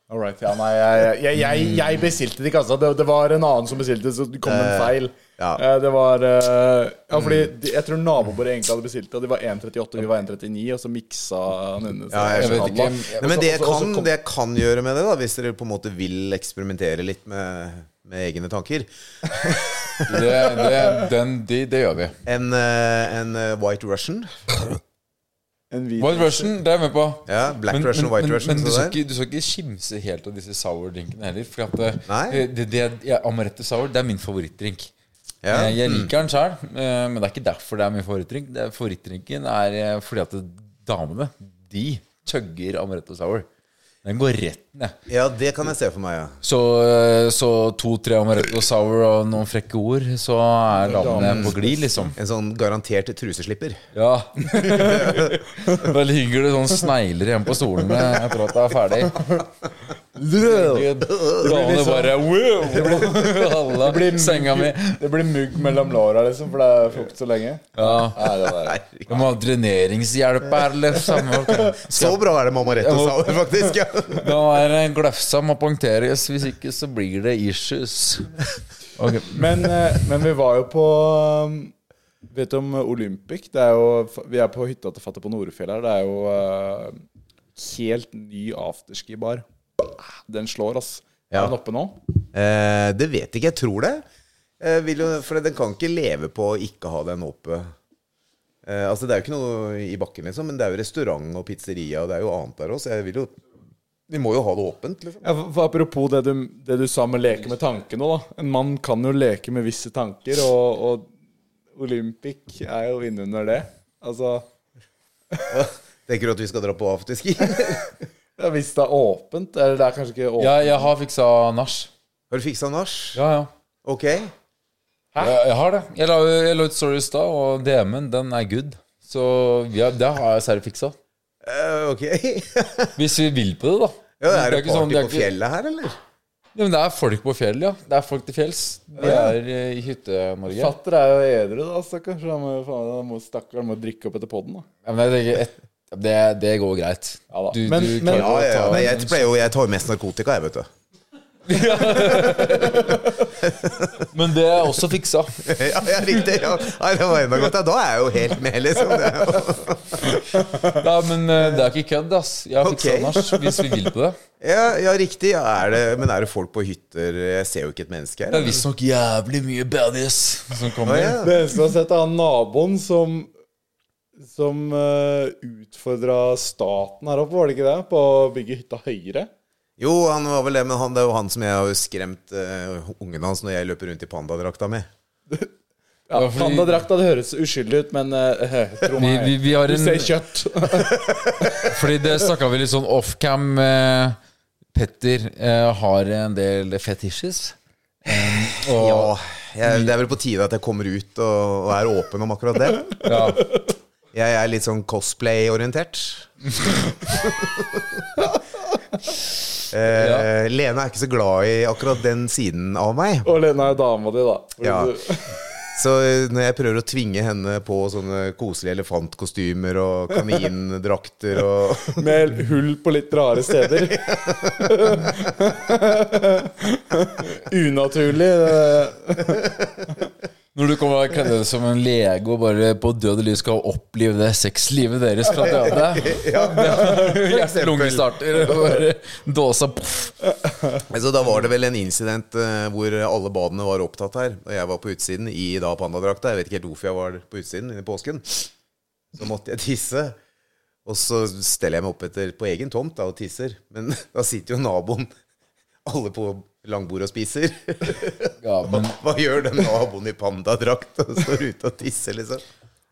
All right, ja, nei, jeg, jeg, jeg, jeg bestilte det ikke, altså. Det, det var en annen som bestilte, så det kom en feil. ja. Eh, Det var eh, Ja, fordi jeg tror nabobordet egentlig hadde bestilt det, og de var 1,38, vi var 1,39, og så miksa han inne. Ja, jeg vet ikke. Nei, men det jeg, kan, det jeg kan gjøre med det, da hvis dere på en måte vil eksperimentere litt med, med egne tanker det, det, den, de, det gjør vi. En, eh, en eh, White Russian. En hvit White Russian, det er jeg med på. Ja, Black Russian og White Russian. Men, du, skal ikke, du skal ikke kimse helt av disse sour-drinkene heller. For at eh, Nei. det, det, ja, Amaretto sour det er min favorittdrink. Ja. Jeg, Jeg liker den sjøl, men det er ikke derfor det er min favorittdrink. Det er- Favorittdrinken er eh, fordi at damene, de chugger Amaretto sour. Den går rett ned. Ja, det kan jeg se for meg, ja. Så, eh, så to-tre Amaretto sour og noen frekke ord, så er damene på glid, liksom. En sånn garantert truseslipper. Ja. da ligger det sånn snegler igjen på stolene etter at det er ferdig. Damene bare wow! Alle senga mi. Det blir mugg mellom låra, liksom, for det er fukt så lenge. Ja. Det var, må ha dreneringshjelp her, liksom. Så bra er det med amaretto sour, faktisk. Ja. Da er det glefsa må punkteres, hvis ikke så blir det issues. Okay. men, eh, men vi var jo på um, Vet du om Olympic? Det er jo, vi er på hytta til fatter på Nordfjell her. Det er jo uh, helt ny afterski-bar. Den slår, ass. Ja. Er den oppe nå? Eh, det vet ikke, jeg tror det. Eh, vil jo, for den kan ikke leve på å ikke ha den oppe. Eh, altså Det er jo ikke noe i bakken, liksom, men det er jo restaurant og pizzeria, og det er jo annet der også. Jeg vil jo Vi må jo ha det åpent, liksom. Ja, for, for apropos det du, det du sa med leke med tankene, da. En mann kan jo leke med visse tanker, og, og Olympic er jo innunder det. Altså Tenker du at vi skal dra på afterski? ja, Hvis det er åpent Eller det er kanskje ikke åpent. Ja, jeg har fiksa nach. Har du fiksa nach? Ja, ja. Ok. Jeg, jeg har det. Jeg la, jeg la ut story i stad, og DM-en, den er good. Så ja, det har jeg særlig fiksa. Eh, ok. Hvis vi vil på det, da. Ja, er det party sånn- party det er på ikke- fjellet her, eller? Ja, men det er folk på fjellet, ja. Det er folk til fjells. De er eh, i Hytte-Norge. Fatter er jo edru, da, stakkars. Han må, faen, må, stakkar, han må drikke opp etter podden, da. Ja, men jeg tenker, et, det, det går greit. Ja da. Du, Men- du men- Ja, ja, men jeg, pleier jo, jeg tar jo mest narkotika, jeg, vet du. Men det er også fiksa. ja, ja, riktig. Ja. Nei, det var enda godt. Ja, da er jeg jo helt med, liksom. Det Ja, men eh, det er ikke kødd, ass. Jeg har fiksa Ok. nach hvis vi vil på det. Ja, ja riktig. Ja, er det, men er det folk på hytter? Jeg ser jo ikke et menneske her. Det er visstnok jævlig mye baddies som Å, kommer. ja. Det eneste jeg har sett, er han naboen som Som uh, utfordra staten her oppe, var det ikke det? På å bygge hytta høyere. Jo, han var vel det, men han, det er jo han som jeg har skremt uh, ungen hans når jeg løper rundt i pandadrakta med. Ja, fordi- Pandadrakta, det høres uskyldig ut, men uh, tro meg, vi, vi har du ser kjøtt. Fordi det snakka vi litt sånn offcam. Uh, Petter uh, har en del fetishes. Um, og Ja, jeg, det er vel på tide at jeg kommer ut og, og er åpen om akkurat det. ja. Jeg er litt sånn cosplay-orientert. Eh, Lene er ikke så glad i akkurat den siden av meg. Og Lena er dama di, da. Ja. Så eh, når jeg prøver å tvinge henne på sånne koselige elefantkostymer og kanindrakter og Med hull på litt rare steder. Unaturlig. Når du kommer kledd deg som en lege og bare på død og liv skal opplive det sexlivet deres fra døde Hjerte-lungestarter og bare dåsa altså, da var det vel en incident eh, hvor alle badene var opptatt her. Og jeg var på utsiden i da pandadrakta. Jeg vet ikke helt hvorfor jeg var på utsiden i påsken. Så måtte jeg tisse. Og så steller jeg meg opp etter, på egen tomt da, og tisser. Men da sitter jo naboen alle på langbord og spiser. Ja, men Hva gjør den naboen i pandadrakt og står ute og tisser, liksom?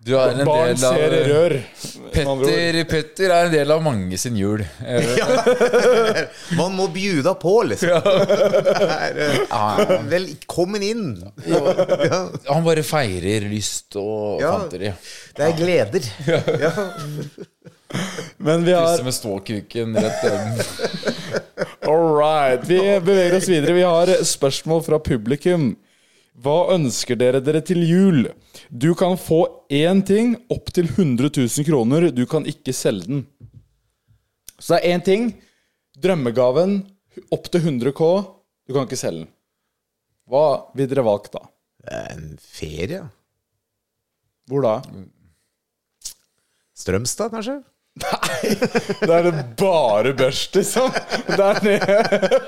du er en Barn del ser av rør. med andre. Petter, Petter er en del av mange sin jul. ja. Man må bjuda på, liksom. Ja. er, eh, vel, inn. Ja, Han bare feirer lyst og Ja. fanteri. det er gleder. Ja. Men vi har Krysser med ståkuken rett. All right. Vi beveger oss videre. Vi har spørsmål fra publikum. Hva ønsker dere dere til jul? Du kan få én ting opp til 100 000 kroner. Du kan ikke selge den. Så det er én ting. Drømmegaven opp til 100 K. Du kan ikke selge den. Hva vil dere valgt da? En ferie? Hvor da? Strømstad, kanskje? Da er det bare børst, liksom. Der nede.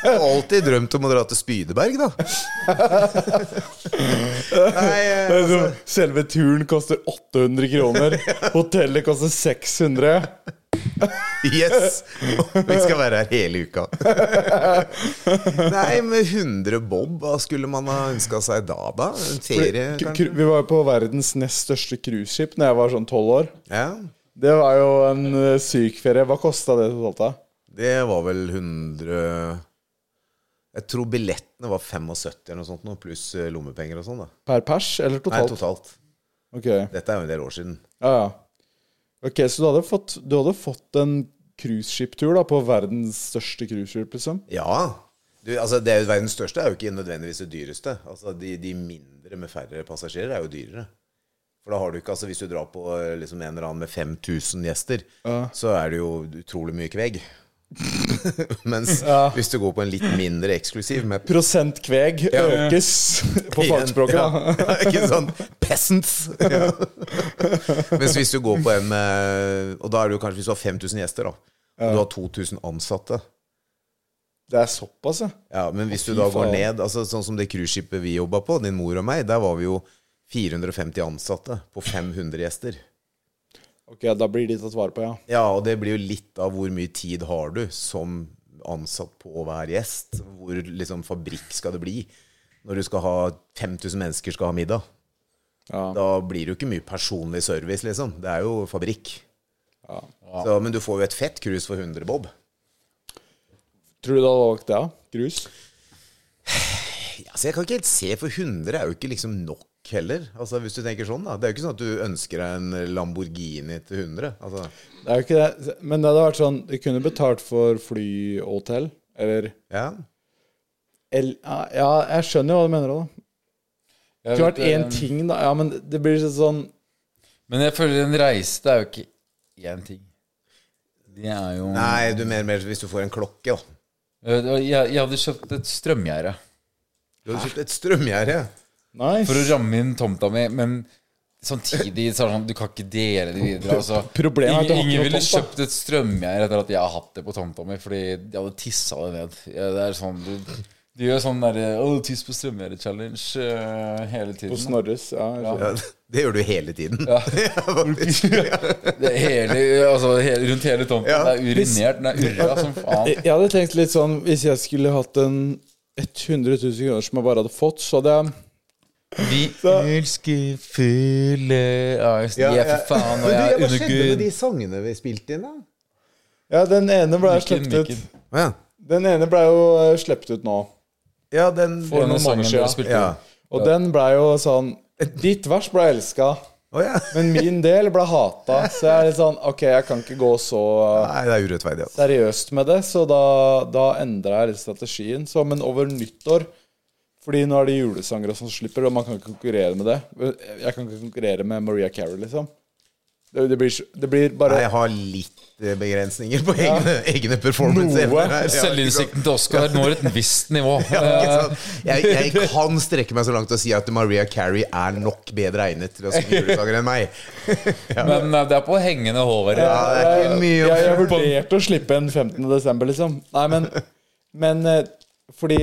Jeg har alltid drømt om å dra til Spydeberg, da. Nei, eh, sånn, Selve turen koster 800 kroner. Hotellet koster 600. yes! Vi skal være her hele uka. Nei, med 100 bob, hva skulle man ha ønska seg da, da? En ferie, kanskje? Vi var jo på verdens nest største cruiseskip da jeg var sånn 12 år. Ja. Det var jo en eh, syk ferie. Hva kosta det totalt? da? Det var vel 100 Jeg tror billettene var 75 eller noe sånt, pluss eh, lommepenger og sånn, da. Per pers, eller totalt? Nei, totalt? Ok, Dette er jo en del år siden. ja, ja. Ok, Så du hadde fått, du hadde fått en cruiseskiptur på verdens største cruiseskip, liksom? Ja. Du, altså det er Verdens største er jo ikke nødvendigvis det dyreste. Altså de, de mindre med færre passasjerer er jo dyrere. For da har du ikke, altså Hvis du drar på eh, liksom en eller annen med 5000 gjester, så er det jo utrolig mye kveg. Mens hvis du går på en litt mindre eksklusiv med Prosent kveg økes på fagspråket. Ja, ikke sånn peasants. Ja. Mens hvis du går på en med Og da er det kanskje hvis du har 5000 gjester, da. Og du har 2000 ansatte. Det er såpass, ja. Ja, Men hvis du da går ned altså Sånn som det cruiseskipet vi jobba på, din mor og meg, der var vi jo 450 ansatte på 500 gjester. Ok, da blir de tatt vare på, ja. Ja, og det blir jo litt av hvor mye tid har du som ansatt på hver gjest. Hvor liksom fabrikk skal det bli? Når du skal ha 5000 mennesker skal ha middag. Ja. Da blir det jo ikke mye personlig service, liksom. Det er jo fabrikk. Ja. Så, men du får jo et fett cruise for 100 bob. Tror du du hadde valgt det, da? Grus? Ja, så jeg kan ikke helt se, for 100 er jo ikke liksom nok heller. Altså Hvis du tenker sånn, da. Det er jo ikke sånn at du ønsker deg en Lamborghini til 100. Altså, Det er jo ikke det. Men det hadde vært sånn Du kunne betalt for fly og hotell. Eller ja. el, Ja, jeg skjønner jo hva du mener òg, da. Det kunne vært én ting, da. Ja, men det blir sånn Men jeg føler en reise det er jo ikke én ting. Det er jo Nei, du mener mer hvis du får en klokke, da. Jeg, jeg hadde kjøpt et strømgjerde Du hadde kjøpt et strømgjerde. Nice. for å ramme inn tomta mi, men samtidig så er det sånn Du kan ikke dele det videre. Altså. Problemet er at du ingen, ingen ville kjøpt et strømgjerde etter at jeg har hatt det på tomta mi, fordi de hadde tissa det ned. Ja, det er sånn Du, du gjør sånn derre oh, tiss på strømgjerde-challenge uh, hele tiden. På Snorres. Ja, ja. Ja, det gjør du hele tiden. Ja. Ja, faktisk. Det hele, altså, hele, rundt hele tomta. Ja. Det er urinert. Den er urra som faen. Jeg hadde tenkt litt sånn Hvis jeg skulle hatt en 100 000 kroner som jeg bare hadde fått, så hadde jeg Vi elsker fulle Angst. Ja, Ja, ja. for faen, Men og du, jeg er hva skjedde med de sangene vi spilte inn, da? Ja, den ene ble Mikken, sluppet ut. mikken. Ja. Den ene ble jo eh, sluppet ut nå. ja, den For noen sangen måneder dere siden. spilte Ja. Og den ble jo sånn Ditt vers ble elska, Å ja. men min del ble hata. Så jeg er litt sånn Ok, jeg kan ikke gå så Nei, det er urettferdig. Altså. seriøst med det, så da, da endra jeg litt strategien. Så, men over nyttår Fordi nå er det julesanger sånn som slipper, og man kan ikke konkurrere med det. Jeg kan ikke konkurrere med Maria Carey, liksom. Det, det, blir, det blir bare Nei, jeg har litt eh, begrensninger på egne, egne performance-evner. Ja. Selvinnsikten til Oscar når et visst nivå. Ja, jeg, jeg kan strekke meg så langt og si at Maria Carey er nok bedre egnet til å spille julesanger enn meg. Men eh, det er på hengende hår. Ja, det er ikke mye jeg, jeg vurderte å slippe en 15. desember, liksom. Nei, men, men eh, fordi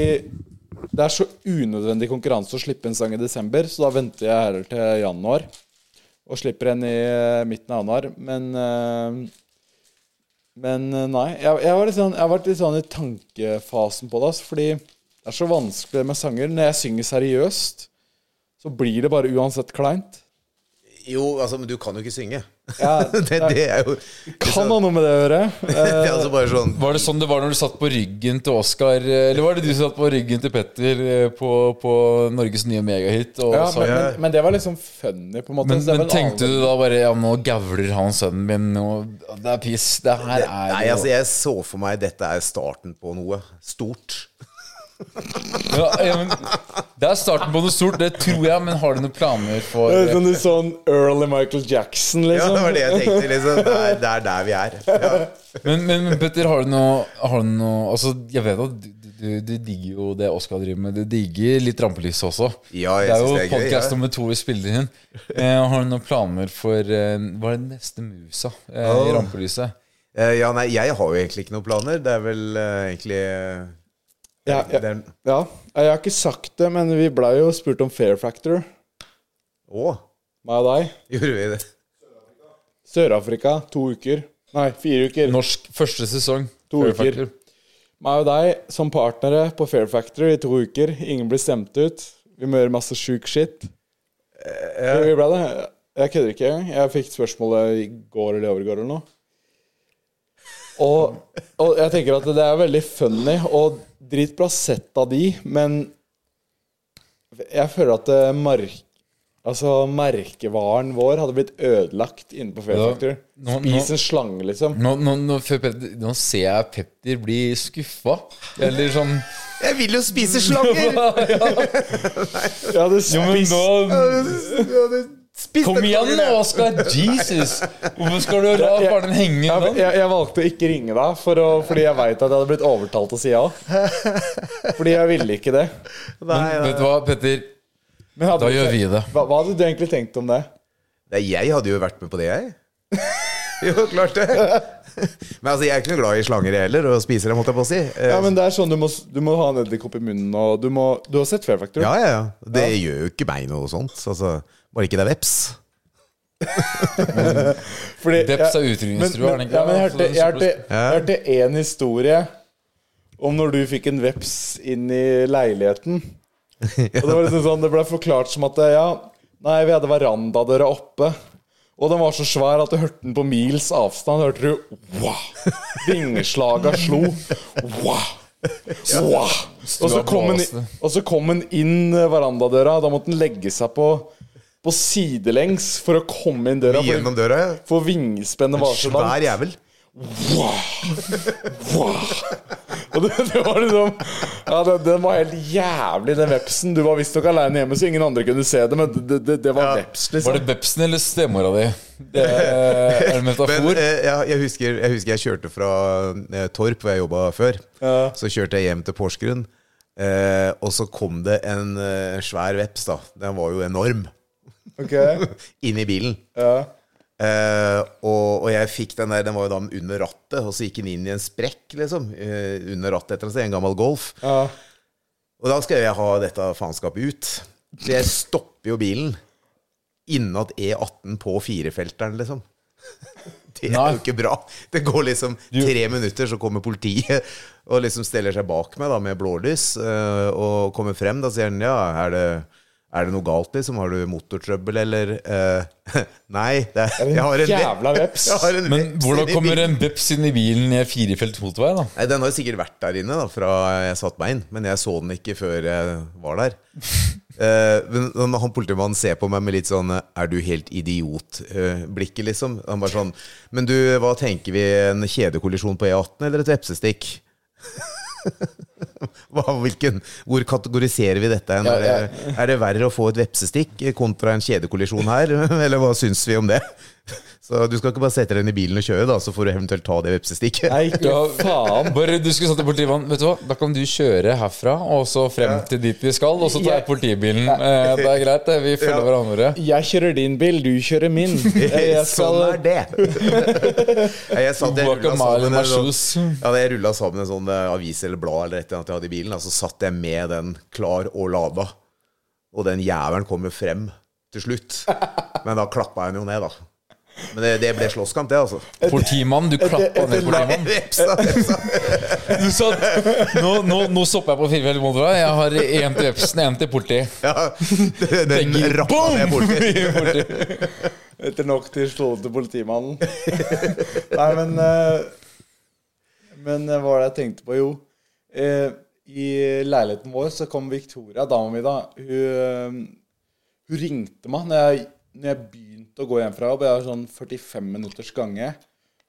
det er så unødvendig konkurranse å slippe en sang i desember, så da venter jeg heller til januar. Og slipper en i eh, midten av januar. Men eh, Men eh, nei. Jeg, jeg, var litt sånn, jeg har vært litt sånn i tankefasen på det. Altså, fordi det er så vanskelig med sanger. Når jeg synger seriøst, så blir det bare uansett kleint. Jo, altså, men du kan jo ikke synge. Ja, det, det er jo Kan ha noe med det å gjøre. det altså bare sånn Var det sånn det var når du satt på ryggen til Oscar Eller var det du som satt på ryggen til Petter eh, på, på Norges nye megahit? Og Ja, men, men, men det var liksom funny, på en måte. men, men tenkte annen- du da bare Ja, nå gavler han sønnen min, og det er piss. Det her er Nei, altså, jeg så for meg dette er starten på noe stort. Ja, ja, men, Det er starten på noe stort, det tror jeg, men har du noen planer for Det er Sånn, sånn early Michael Jackson, Ja, liksom. det var det jeg tenkte. liksom Det er, det er der vi er. Ja. Men, Petter, har du noe, har du noe Altså, jeg vet at du, du, du digger jo det Oskar driver med. Du digger litt rampelys også. Ja, jeg det er jo det er ja. nummer to vi spiller inn. Eh, har du noen planer for eh, Hva er det neste musa eh, i rampelyset? Eh, ja, nei, jeg har jo egentlig ikke noen planer. Det er vel eh, egentlig eh, Ja, ja, ja, jeg har ikke sagt det, men vi blei jo spurt om Fair Factor, Å, meg og deg. gjorde vi det? Sør-Afrika, to uker. Nei, fire uker. Norsk første sesong. To Fair uker. Factor. Meg og deg som partnere på Fair Factor i to uker. Ingen blir stemt ut. Vi må gjøre masse sjuk shit. Vi ble det. Jeg kødder ikke. engang. Jeg fikk spørsmålet i går eller i overgår eller noe. Og, og jeg tenker at det er veldig funny og dritbra sett av de, men jeg føler at mark... Altså, merkevaren vår hadde blitt ødelagt inne på Fair Factor. Nå- Spis en slange, liksom. Nå, nå, nå, nå ser jeg Petter bli skuffa. Eller sånn Jeg vil jo spise slanger! Jeg hadde Jo, men nå Ja nå Spis Kom igjen, nå. Oskar! Jesus! Hvorfor skal du la Jeg- henge Ja, den? jeg, jeg valgte å ikke ringe deg, for å, fordi jeg veit at jeg hadde blitt overtalt til å si ja. Fordi jeg ville ikke det. Nei, Men vet du hva, Petter? Men hadde Da gjør vi det. Hva, hva hadde du egentlig tenkt om det? Nei, jeg hadde jo vært med på det, jeg. jo, klart det. Men altså, jeg er ikke noe glad i slanger jeg heller, og spiser dem, måtte jeg på å si. Ja, men det er sånn Du må, du må ha en edderkopp i munnen, og du må Du har sett Fair Factor? ja, ja, ja. Det gjør jo ikke meg noe sånt. Altså, bare ikke det veps. Fordi Veps er utrydningstrua, er den ikke? ja, men jeg hørte, jeg hørte, jeg hørte en historie om når du fikk en veps inn i leiligheten. Og det var liksom sånn Det ble forklart som at Ja, nei, vi hadde verandadøra oppe. Og den var så svær at du hørte den på mils avstand. Hørte du wow! Vingeslaga slo. Wow! Wow! Og så kom den, og så kom den inn verandadøra. Da måtte den legge seg på, på sidelengs for å komme inn døra. Gjennom døra. ja. for vingespennet var så langt. Svær jævel. Wow. wow. Og det, det var liksom Ja, det, den var helt jævlig, den vepsen. Du var visstnok aleine hjemme, så ingen andre kunne se det, men det, det, det var veps, liksom. Var det vepsen eller stemora di? Det er en metafor. Men, ja, jeg, husker, jeg husker jeg kjørte fra eh, Torp, hvor jeg jobba før. Ja. Så kjørte jeg hjem til Porsgrunn. Eh, og så kom det en eh, svær veps, da. Den var jo enorm. Ok, Inn i bilen. ja Uh, og, og jeg fikk den der, den var jo da under rattet, og så gikk den inn i en sprekk, liksom. Uh, under rattet et eller annet. En gammel Golf. Ja. Og da skal jeg ha dette faenskapet ut. Så jeg stopper jo bilen innat E18 på firefelteren, liksom. Det er jo ikke bra. Det går liksom tre minutter, så kommer politiet og liksom steller seg bak meg da med blålys Uh, og kommer frem. Da sier han ja, er det, er det noe galt, liksom? Har du motortrøbbel, eller uh, Nei, det er, jeg har en jævla veps. Men hvordan kommer en veps inn i bilen i firefelts motorvei, da? Nei, Den har jo sikkert vært der inne da fra jeg satte meg inn, men jeg så den ikke før jeg var der. uh, men han politimannen ser på meg med litt sånn 'er du helt idiot'-blikket, liksom. Han bare sånn 'Men du, hva tenker vi? En kjedekollisjon på E18 eller et vepsestikk?' Hvilken, hvor kategoriserer vi dette? Er, det, er det verre å få et vepsestikk kontra en kjedekollisjon her? Eller hva syns vi om det? Så du skal ikke bare sette deg inn i bilen og kjøre, da, så får du eventuelt ta det vepsestikket. Nei, ikke faen. Bare du skulle satt i politimannen Vet du hva, da kan du kjøre herfra og så frem til dit vi skal, og så tar jeg politibilen. Eh, det er greit, det. Vi følger Ja. hverandre. Jeg kjører din bil, du kjører min. Jeg sånn er det. Jeg satt, jeg rullet sammen en sånn, ja, jeg rulla sammen en sånn eh, avis eller blad eller et eller annet jeg hadde i bilen. Og så satt jeg med den klar og lada. Og den jævelen kom jo frem til slutt. Men da klappa jeg den jo ned, da. Men det, det ble slåsskamp, det, altså. Politimannen, du klappa ned politimannen. Vepsa, vepsa. Du sa nå, nå, nå stopper jeg på firehjul motorvei. Jeg har én til Vepsen, én til politi. Ja, den rappa ned. Politi. Etter nok til slå til politimannen. Nei, men eh, Men eh, hva var det jeg tenkte på? Jo, eh, i leiligheten vår så kom Victoria, dama mi, da. Hun, hun ringte meg når jeg, når jeg begynte å gå hjem fra jobb. Jeg har sånn 45 minutters gange.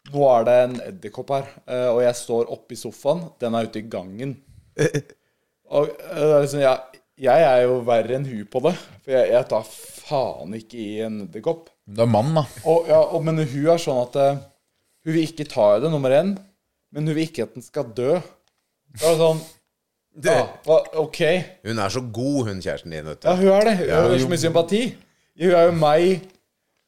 Nå er det en edderkopp her, eh, og jeg står oppe i sofaen. Den er ute i gangen. Og eh, det er liksom, jeg, jeg er jo verre enn hun på det. For jeg, jeg tar faen ikke i en edderkopp. Du er mann, da. Og, ja, og, men hun er sånn at eh, Hun vil ikke ta i det, nummer én. Men hun vil ikke at den skal dø. Det er sånn ja, OK. Hun er så god, hun kjæresten din, Ja, hun er det. Hun har så mye sympati. Hun er jo meg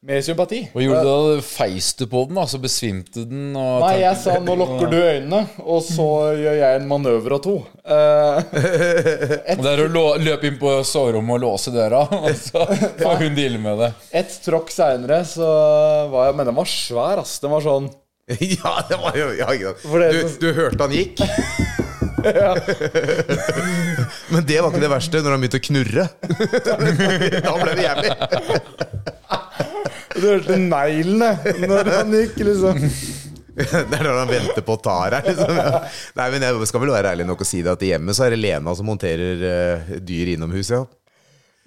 med sympati. Hva gjorde du da? Feis du på den, da? Så besvimte den? Og Nei, jeg sa 'nå lukker du øynene', og så gjør jeg en manøver av to. Uh, Og det er å løpe inn på soverommet og låse døra, og så får hun deale med det. Et tråkk seinere så var jeg Men den var svær, ass. Den var sånn Ja, det var jo ja, det- du, du hørte han gikk? Men det var ikke det verste når han begynte å knurre. Da ble det jævlig. Du hørte neglene når han gikk, liksom. Det er når han venter på å ta her. Liksom. Nei, men Jeg skal vel være ærlig nok å si det at i hjemmet så er det Lena som monterer uh, dyr innomhus. Ja.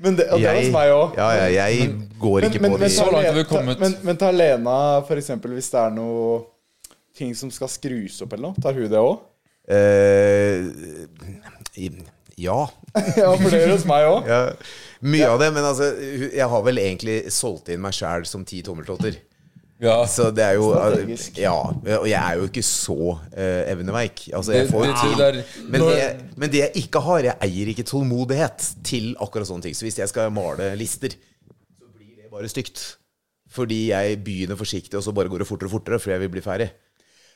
Men det, og det var hos meg òg. ja, ja, jeg går ikke på det Så langt har vi kommet. Men, men tar Lena eksempel hvis det er noe ting som skal skrus opp eller noe, tar hun det òg? Eh, i- Ja. ja, for det gjør hos meg òg. ja. Mye av det, men altså jeg har vel egentlig solgt inn meg sjæl som ti tommeltotter. Ja. Så det er jo Ja, og jeg er jo ikke så uh, evneveik. Altså, jeg får det er- Men det, men det jeg ikke har, jeg eier ikke tålmodighet til akkurat sånne ting. Så hvis jeg skal male lister, så blir det bare stygt. Fordi jeg begynner forsiktig, og så bare går det fortere og fortere, for jeg vil bli ferdig.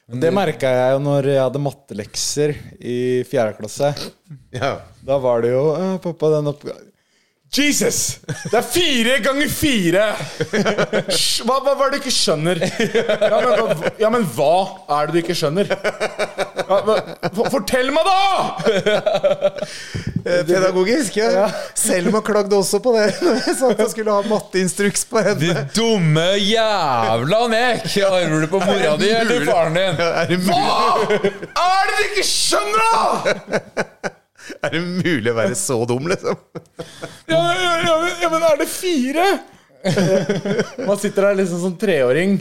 Det merka jeg jo når jeg hadde mattelekser i fjerde klasse. Ja. Da var det jo «Å, Pappa, den oppgaven Jesus! Det er fire ganger fire! Hva, hva, hva er det du ikke skjønner? Ja men, hva, ja, men hva er det du ikke skjønner? Ja, fortell meg, da! Eh, Pedagogisk, ja. Selma klagde også på det. Sånn at jeg skulle ha matteinstruks på De henne. dumme jævla nek! Arver du på mora di eller faren din? Er Hva er det du ikke skjønner, da?! er det mulig å være så dum, liksom? Ja, ja, ja, men- ja men er det fire? Man sitter der liksom som treåring.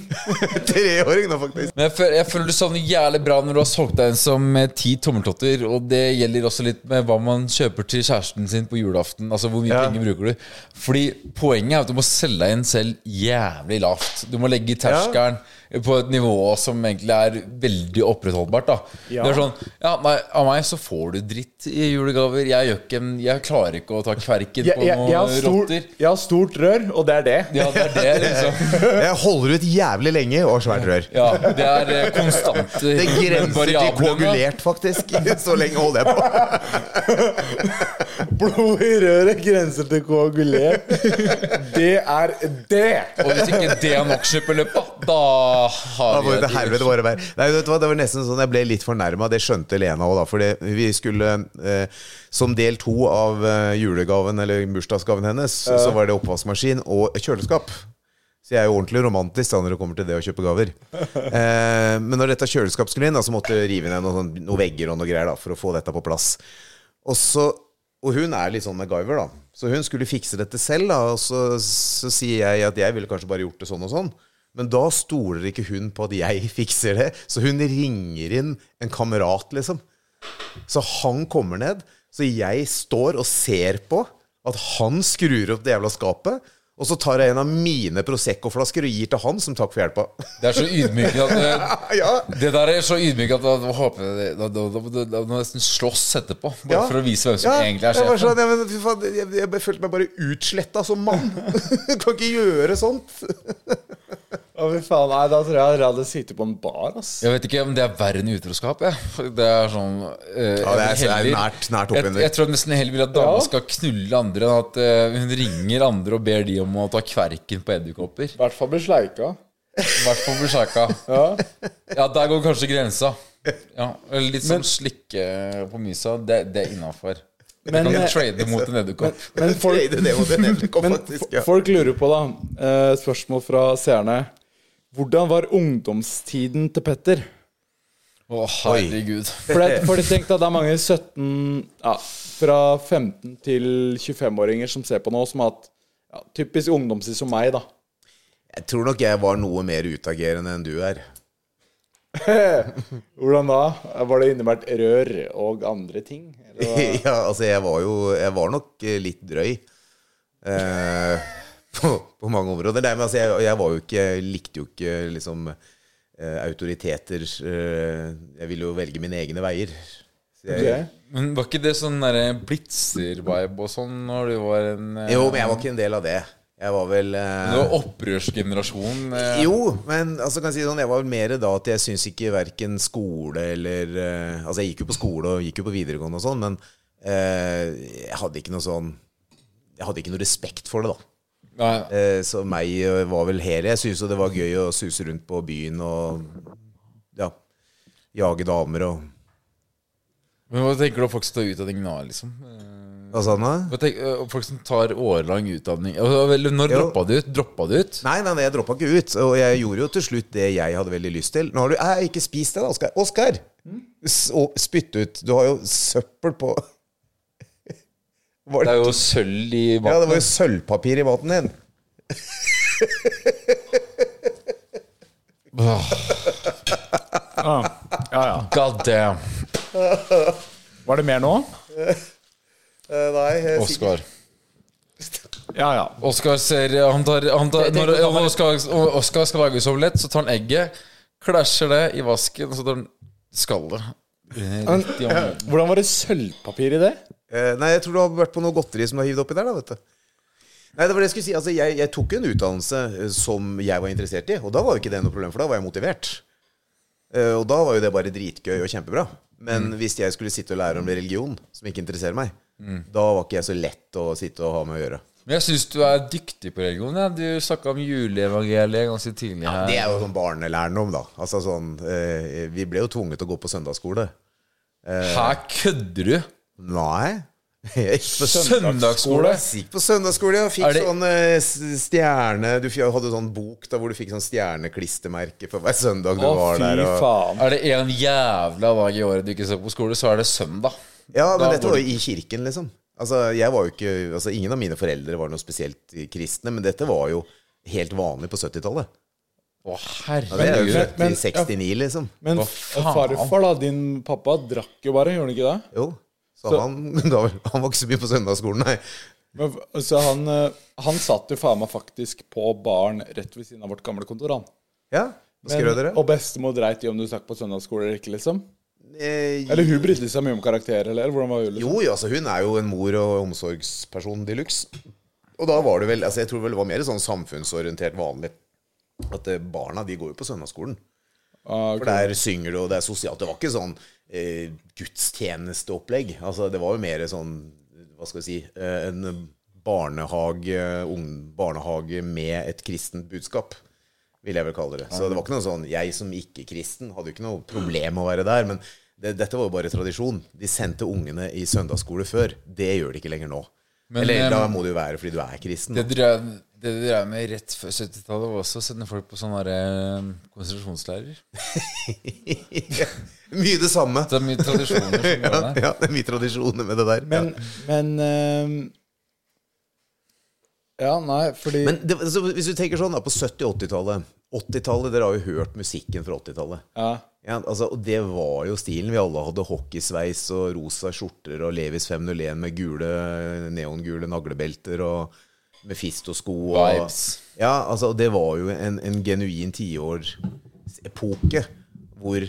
Treåring nå, faktisk. Men jeg føler, jeg føler du sa jævlig bra når du har solgt deg en som ti tommeltotter. Og det gjelder også litt med hva man kjøper til kjæresten sin på julaften. Altså hvor mye Ja. penger bruker du. Fordi poenget er at du må selge deg inn selv jævlig lavt. Du må legge terskelen på et nivå som egentlig er veldig opprettholdbart. da Ja. Det er sånn Ja, nei, av meg så får du dritt i julegaver. Jeg gjør ikke en- Jeg klarer ikke å ta kverken på jeg, noen stor, rotter. jeg har stort rør, og det er det. Ja, det er det, liksom. Jeg holder ut jævlig lenge og har svært rør. Ja, det er konstant Det grenser til koagulert, faktisk. Så lenge holder jeg på. Blod i røret grenser til koagulert. Det er det! Og hvis ikke det er nok skipperløpet, da Da har vi jo til et helvete bare være Nei, hva, Det var nesten sånn jeg ble litt fornærma. Det skjønte Lena òg, da. For vi skulle eh, Som del to av eh, julegaven, eller bursdagsgaven hennes, så var det oppvaskmaskin og kjøleskap. Så jeg er jo ordentlig romantisk da når det kommer til det å kjøpe gaver. Eh, men når dette kjøleskapet skulle inn, da, så måtte jeg rive ned noen, sånn- noen vegger og noe greier da, for å få dette på plass. Og, så, og hun er litt sånn MacGyver, da. Så hun skulle fikse dette selv, da. Og så, så sier jeg at jeg ville kanskje bare gjort det sånn og sånn. Men da stoler ikke hun på at jeg fikser det, så hun ringer inn en kamerat, liksom. Så han kommer ned, så jeg står og ser på at han skrur opp det jævla skapet. Og så tar jeg en av mine Prosecco-flasker og gir til han som takk for hjelpa. Det er så ydmykende at det, ja. det der er så ydmykende at da må nesten slåss etterpå. Bare Ja. for å vise hvem som Ja, egentlig er sjefen. sånn, men, faen, jeg, jeg, jeg følte meg bare utsletta som mann. kan ikke gjøre sånt. Å, fy faen. Nei, da tror jeg jeg hadde sittet på en bar, ass. Jeg vet ikke om det er verre enn utroskap. Jeg. Det er sånn eh, Ja, det er- jeg vil det er nært- nært jeg, oppunder. jeg tror nesten heller vil at dama Ja. skal knulle andre enn at eh, hun ringer andre og ber de om å ta kverken på edderkopper. I hvert fall bli sleika. I hvert fall Bushaka. Ja. Ja, der går kanskje grensa. Ja, eller Litt sånn slikke på mysa. Det, det er innafor. Men, Kan du eh, trade mot en edderkopp? Men folk, Det, det, det, men faktisk, ja. folk lurer på, da eh, Spørsmål fra seerne. Hvordan var ungdomstiden til Petter? Å, herregud. For, det, for de tenkte at det er mange 17 ja, Fra 15 til 25-åringer som ser på nå, som har hatt ja, typisk ungdomstid som meg, da. Jeg tror nok jeg var noe mer utagerende enn du er. Hvordan da? Var det innebært rør og andre ting? Eller ja, altså jeg var jo Jeg var nok eh, litt drøy. Eh, på, på mange områder. Nei, men altså jeg, jeg var jo ikke Likte jo ikke liksom eh, autoriteter. eh, jeg ville jo velge mine egne veier. Så jeg, okay. Men var ikke det sånn derre blitzer-vibe og sånn når du var en eh, Jo, men jeg var ikke en del av det. Jeg var vel eh, Du var opprørsgenerasjon. eh, Jo, men altså kan jeg si sånn, jeg var vel mer da at jeg syns ikke verken skole eller eh, Altså, jeg gikk jo på skole og gikk jo på videregående og sånn, men eh, jeg hadde ikke noe sånn Jeg hadde ikke noe respekt for det, da. Nei, Eh, så meg eh, var vel hele Jeg syns jo det var gøy å suse rundt på byen og ja, jage damer og Men hva tenker du om folk som tar utdanning nå, liksom? Eh, Hva sa han da? Folk som tar årelang utdanning Altså, Når droppa du ut? Droppa du ut? Nei, nei, nei, jeg droppa ikke ut. Og jeg gjorde jo til slutt det jeg hadde veldig lyst til. Nå har du jeg, ikke spist det, da, Oskar. Oskar! Og Spytt ut. Du har jo søppel på Det er jo sølv i maten. Ja, det var jo sølvpapir i maten din. Ah, ja, ja. God damn. Var det mer nå? Eh, nei, Oskar. Ja, ja. Oskar ser Han tar, han tar Når Oskar, Oskar skal lage omelett, så tar han egget, klasjer det i vasken, og så tar han skallet. Eh. Hvordan var det sølvpapir i det? Eh, nei, jeg tror du har vært på noe godteri som du har hivd oppi der, da, vet du. Nei, det var det jeg skulle si. Altså, jeg, jeg tok en utdannelse eh, som jeg var interessert i, og da var jo ikke det noe problem, for da var jeg motivert. Eh, og da var jo det bare dritgøy og kjempebra. Men hvis jeg skulle sitte og lære om religion, som ikke interesserer meg, da var ikke jeg så lett å sitte og ha med å gjøre. Men jeg syns du er dyktig på religion. Ja. Du snakka om juleevangeliet ganske tidlig her. Det er jo sånn barnelærdom, da. Altså sånn eh, Vi ble jo tvunget til å gå på søndagsskole. Her kødder du! Nei. Jeg gikk på Søndagsskole? Gikk på søndagsskole og fikk det- sånn eh, stjerne Du hadde sånn bok da hvor du fikk sånn stjerneklistremerke for hver søndag du Å, var fy der. Og... faen. Er det en jævla dag i året du ikke skal på skole, så er det søndag. Ja, men Da dette var jo i kirken, liksom. Altså, jeg var jo ikke Altså, ingen av mine foreldre var noe spesielt kristne, men dette var jo helt vanlig på 70-tallet. Å, Ja, det er jo herregud. født men- i 69, liksom. Men farfar, da, din pappa, drakk jo bare, gjorde han ikke det? Jo. Så, Så- han, han var ikke så mye på søndagsskolen, nei. Men, så han, eh, han satt jo faen meg faktisk på baren rett ved siden av vårt gamle kontor, han. Ja, Men, dere? og bestemor dreit i om du stakk på søndagsskole eller ikke, liksom? Eh, Eller hun brydde seg mye om karakter, eller? Hvordan var hun, liksom? Jo, jo, altså hun er jo en mor- og omsorgsperson de luxe. Og da var det vel altså Jeg tror vel det var mer sånn samfunnsorientert vanlig. At eh, barna de går jo på søndagsskolen. Ah, ok. For der synger du, og det er sosialt. Det var ikke sånn eh, gudstjenesteopplegg. Altså Det var jo mer sånn Hva skal vi si eh, En barnehage, ung, barnehage med et kristent budskap. Vil jeg vel kalle det. Så det var ikke noe sånn Jeg som ikke-kristen hadde jo ikke noe problem med å være der. Men det, dette var jo bare tradisjon. De sendte ungene i søndagsskole før. Det gjør de ikke lenger nå. Men, Eller da må det jo være fordi du er kristen. Det da. Det du drev med rett før 70-tallet, var også å sende folk på sånne eh, konsentrasjonsleirer. mye det samme. Det er mye tradisjoner som går Ja, der. ja, det er mye tradisjoner med det der. Men, men eh, Ja, nei, fordi Men det, altså, hvis du tenker sånn da, på 70- og 80-tallet 80-tallet, Dere har jo hørt musikken fra 80-tallet. ja, Ja, altså, og det var jo stilen. Vi alle hadde hockeysveis og rosa skjorter og Levis 501 med gule, neongule naglebelter og Mefisto-sko. Og, Vibes. Ja, altså, det var jo en, en genuin tiårsepoke hvor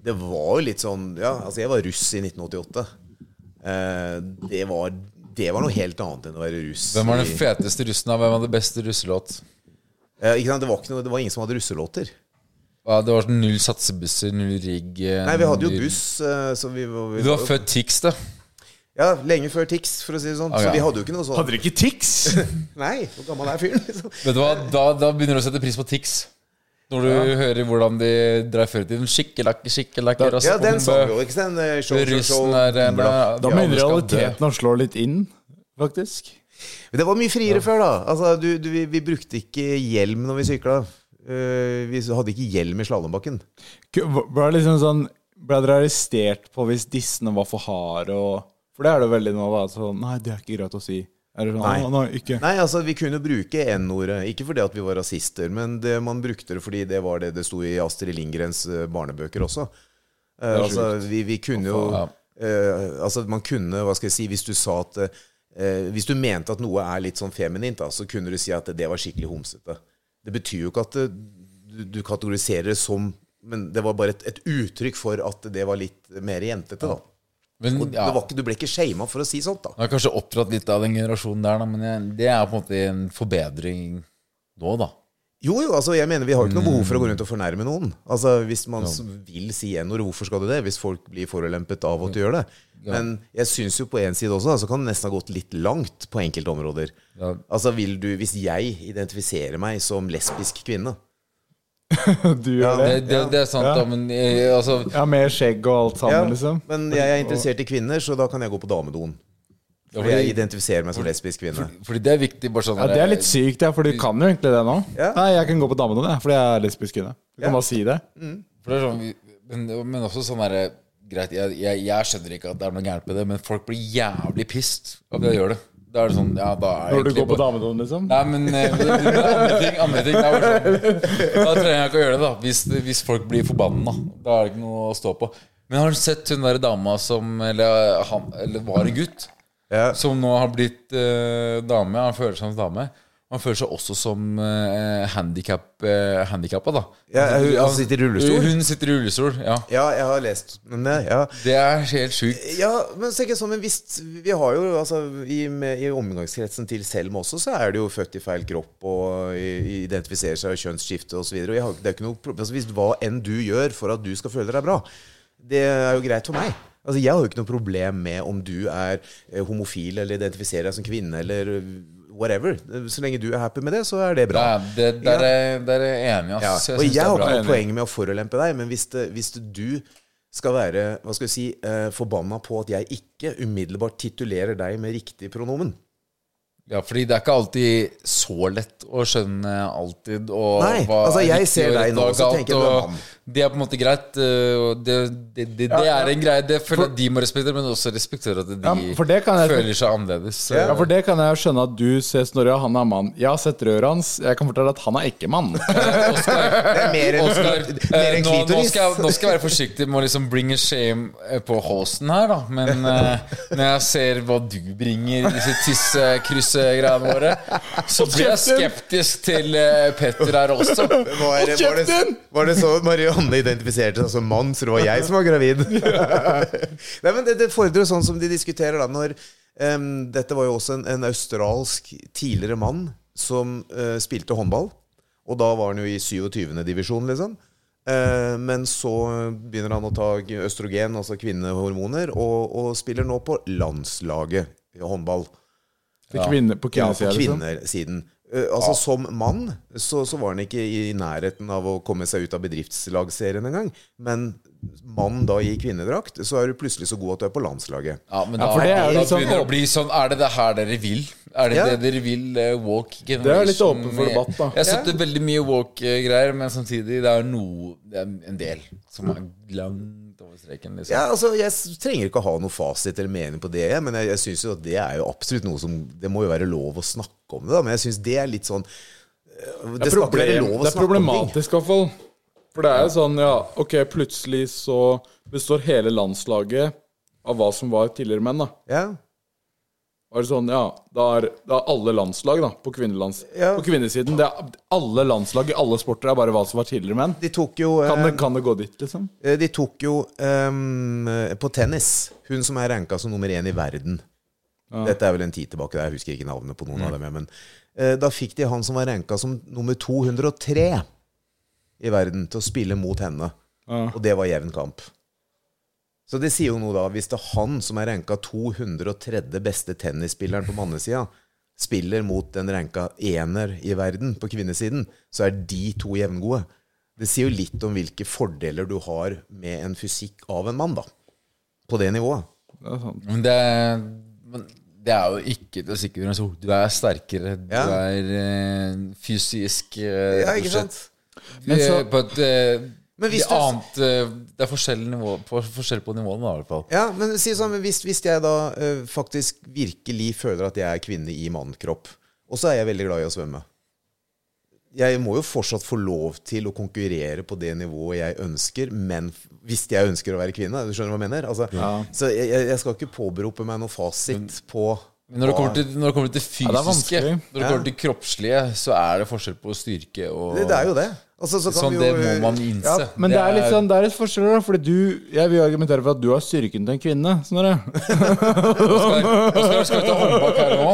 det var jo litt sånn Ja, altså, jeg var russ i 1988. Eh, det, var, det var noe helt annet enn å være russ. Hvem var den feteste russen? av? Hvem hadde beste russelåt? Eh, ikke sant? Det, var ikke noe, det var ingen som hadde russelåter. Ja, det var sånn null satsebusser, null rigg Nei, vi hadde jo buss. eh, Så vi, var- vi Du var født Tix, da. Ja, lenge før Tix, for å si det sånn. Okay. Så vi hadde jo ikke noe sånt. Hadde dere ikke Tix? Nei, hvor gammel er fyren? Liksom. Vet du hva, da, da begynner du å sette pris på Tix. Når du hører hvordan de drev før i tiden. Skikkelakke, skikkelakke, Ja, den sang vi jo, ikke sant? Eh, Show, show, show. Er en Bla. Da Ja, begynner du realiteten å slå litt inn, faktisk. Men Det var mye friere før, da. Altså, du, du, vi, vi brukte ikke hjelm når vi sykla. Uh, vi hadde ikke hjelm i slalåmbakken. Ble liksom sånn Ble dere arrestert på hvis dissene var for harde og For det er det veldig nå, da. så, nei, det er ikke greit å si. Sånn, Nei. nei. nei. Nei, altså, vi kunne bruke N-ordet. Ikke fordi at vi var rasister, men det, man brukte det fordi det var det det sto i Astrid Lindgrens eh, barnebøker også. Eh, altså, vi, vi kunne jo eh, Altså, man kunne, hva skal jeg si, hvis du sa at eh, Hvis du mente at noe er litt sånn feminint, da, så kunne du si at det var skikkelig homsete. Det betyr jo ikke at du, du kategoriserer det som Men det var bare et, et uttrykk for at det var litt mer jentete, da. Men Og ja, ikke, du ble ikke shama for å si sånt, da. jeg har kanskje oppdratt litt av den generasjonen der, da, men jeg, det er på en måte en forbedring nå, da. Jo, jo, altså jeg mener Vi har ikke noe behov for å gå rundt og fornærme noen. Altså Hvis man ja. vil si n-ord, hvorfor skal du det? Hvis folk blir forulempet av at du gjør det. Men jeg syns jo på en side også så kan det nesten ha gått litt langt på enkelte områder. Ja. Altså vil du, Hvis jeg identifiserer meg som lesbisk kvinne Du gjør det? Det, det, det er sant, Ja. da, men jeg, altså Ja, med skjegg og alt sammen, Ja, liksom. Men jeg er interessert i kvinner, så da kan jeg gå på damedoen. ja, For jeg identifiserer meg som lesbisk kvinne. fordi det er viktig, bare sånn Ja, Det er litt sykt, ja, for du kan jo egentlig det nå. Ja. Nei, jeg kan gå på damedoen, jeg, fordi jeg er lesbisk kvinne. Du kan bare si det. For det er sånn, men, men også sånn derre Greit, jeg, jeg, jeg skjønner ikke at det er noe gærent med det, men folk blir jævlig pissed av det jeg gjør det. Da er det sånn, ja, da er Når du går på damedoen, liksom. Nei, men eh, det, det, det er andre ting. Andre ting det er bare sånn, da trenger jeg ikke å gjøre det, da. Hvis, hvis folk blir forbanna. Da er det ikke noe å stå på. Men har du sett hun derre dama som Eller, han, eller var en gutt? Ja. Som nå har blitt eh, dame. Han føler seg som dame. Han føler seg også som uh, handikap, uh, handikappa, da. Ja, hun- han sitter i rullestol? Hun sitter i rullestol, ja. Ja, jeg har lest men. Ja. Det er helt sjukt. Ja, men så er ikke sånn, men hvis Vi har jo, altså I, med, i omgangskretsen til Selma også, så er det jo født i feil kropp og i, identifiserer seg og kjønnsskifte osv. Altså, Hvis hva enn du gjør for at du skal føle deg bra, det er jo greit for meg. Altså, Jeg har jo ikke noe problem med om du er eh, homofil eller identifiserer deg som kvinne eller eh, whatever. Så lenge du er happy med det, så er det bra. Ja, det, der, er, der er enig, ass. Ja, og synes jeg har ikke noe poeng med å forulempe deg, men hvis, det, hvis det, du skal være hva skal jeg si, eh, forbanna på at jeg ikke umiddelbart titulerer deg med riktig pronomen Ja, fordi det er ikke alltid så lett å skjønne alltid og Nei, hva altså, jeg ser deg nå, og så tenker jeg er mann. Det er på en måte greit. øh, og Det, det, det, det er en greie. Det føler jeg de må respektere, men også respektere at de Ja, for det kan jeg- føler seg annerledes. Så- Ja, for det kan jeg skjønne at du ser Snorre, han er mann. Jeg har sett røret hans. Jeg kan fortelle at han er ikke mann. Oskar, Det er mer enn, Oskar, mer eh, enn nå, nå, skal jeg, nå skal jeg være forsiktig med å liksom bringe shame eh, på hosten her, da. Men eh, når jeg ser hva du bringer i disse tissekryssegreiene våre, så blir jeg skeptisk til eh, Petter her også. Var, var, det, var det så Marianne identifiserte seg som mann, så det var jeg som var gravid? Nei, men det, det fordrer sånn som de diskuterer da når um, Dette var jo også en, en australsk tidligere mann som uh, spilte håndball. Og da var han jo i 27. divisjon, liksom. Eh, men så begynner han å ta østrogen, altså kvinnehormoner, og, og spiller nå på landslaget i håndball. Til kvinne, på Ja, på liksom. kvinnesiden. Eh, altså Som mann så, så var han ikke i nærheten av å komme seg ut av bedriftslagsserien engang. Men mann da i kvinnedrakt, så er du plutselig så god at du er på landslaget. Ja, men da, ja, det er det da sånn begynner det å bli sånn Er det det her dere vil? Er det Ja. det dere vil? Uh, Walk Det er litt åpen for debatt, da. Jeg støtter veldig mye walk-greier, men samtidig det er noe Det er en del som er langt over streken. Liksom. Ja, altså Jeg trenger ikke å ha noe fasit eller mening på det, men jeg, jeg syns jo at det er jo absolutt noe som Det må jo være lov å snakke om det, da, men jeg syns det er litt sånn eh, Det, Det er, problem, det er problematisk, i hvert fall. For det er jo sånn, ja, ok, plutselig så består hele landslaget av hva som var tidligere menn, da. Ja. Er det sånn, ja, da er, da er alle landslag, da, på, kvinnelands, Ja. på kvinnesiden det er, Alle landslag i alle sporter er bare hva som var tidligere menn. De tok jo Kan eh, det, kan det gå dit, liksom? Eh, De tok jo um, på tennis hun som er ranka som nummer én i verden. Dette er vel en tid tilbake, jeg husker ikke navnet på noen av dem. Men uh, da fikk de han som var ranka som nummer 203 i verden, til å spille mot henne. Ja. Og det var jevn kamp. Så det sier jo noe, da. Hvis det er han som er ranka 203. beste tennisspilleren på mannesida, spiller mot den ranka ener i verden på kvinnesiden, så er de to jevngode. Det sier jo litt om hvilke fordeler du har med en fysikk av en mann, da. På det nivået. Det er sant. Men det, men det er jo ikke det sikkert så Du er sterkere. Du Ja. er eh, fysisk eh, Ja, ikke sant? Men er så- på et eh, Men hvis det, du- annet, eh, det er forskjell, nivå, på, forskjell på nivåene, da, i hvert fall. Ja, men si sånn, hvis, hvis jeg da eh, faktisk virkelig føler at jeg er kvinne i mannkropp, og så er jeg veldig glad i å svømme Jeg må jo fortsatt få lov til å konkurrere på det nivået jeg ønsker, men hvis jeg ønsker å være kvinne. Du skjønner hva jeg mener? Altså, Så jeg, jeg- skal ikke påberope meg noe fasit på Men når det kommer til, når det kommer til Ja, det er fysiske, når det kommer til kroppslige, så er det forskjell på styrke og det, det er jo det. Altså, så kan Sånn, vi det må man innse. Ja, men det er litt sånn, det er litt forskjell, da. Fordi du Jeg vil argumentere for at du har styrken til en kvinne. Snorre. Oskar, skal vi ta håndbak her nå?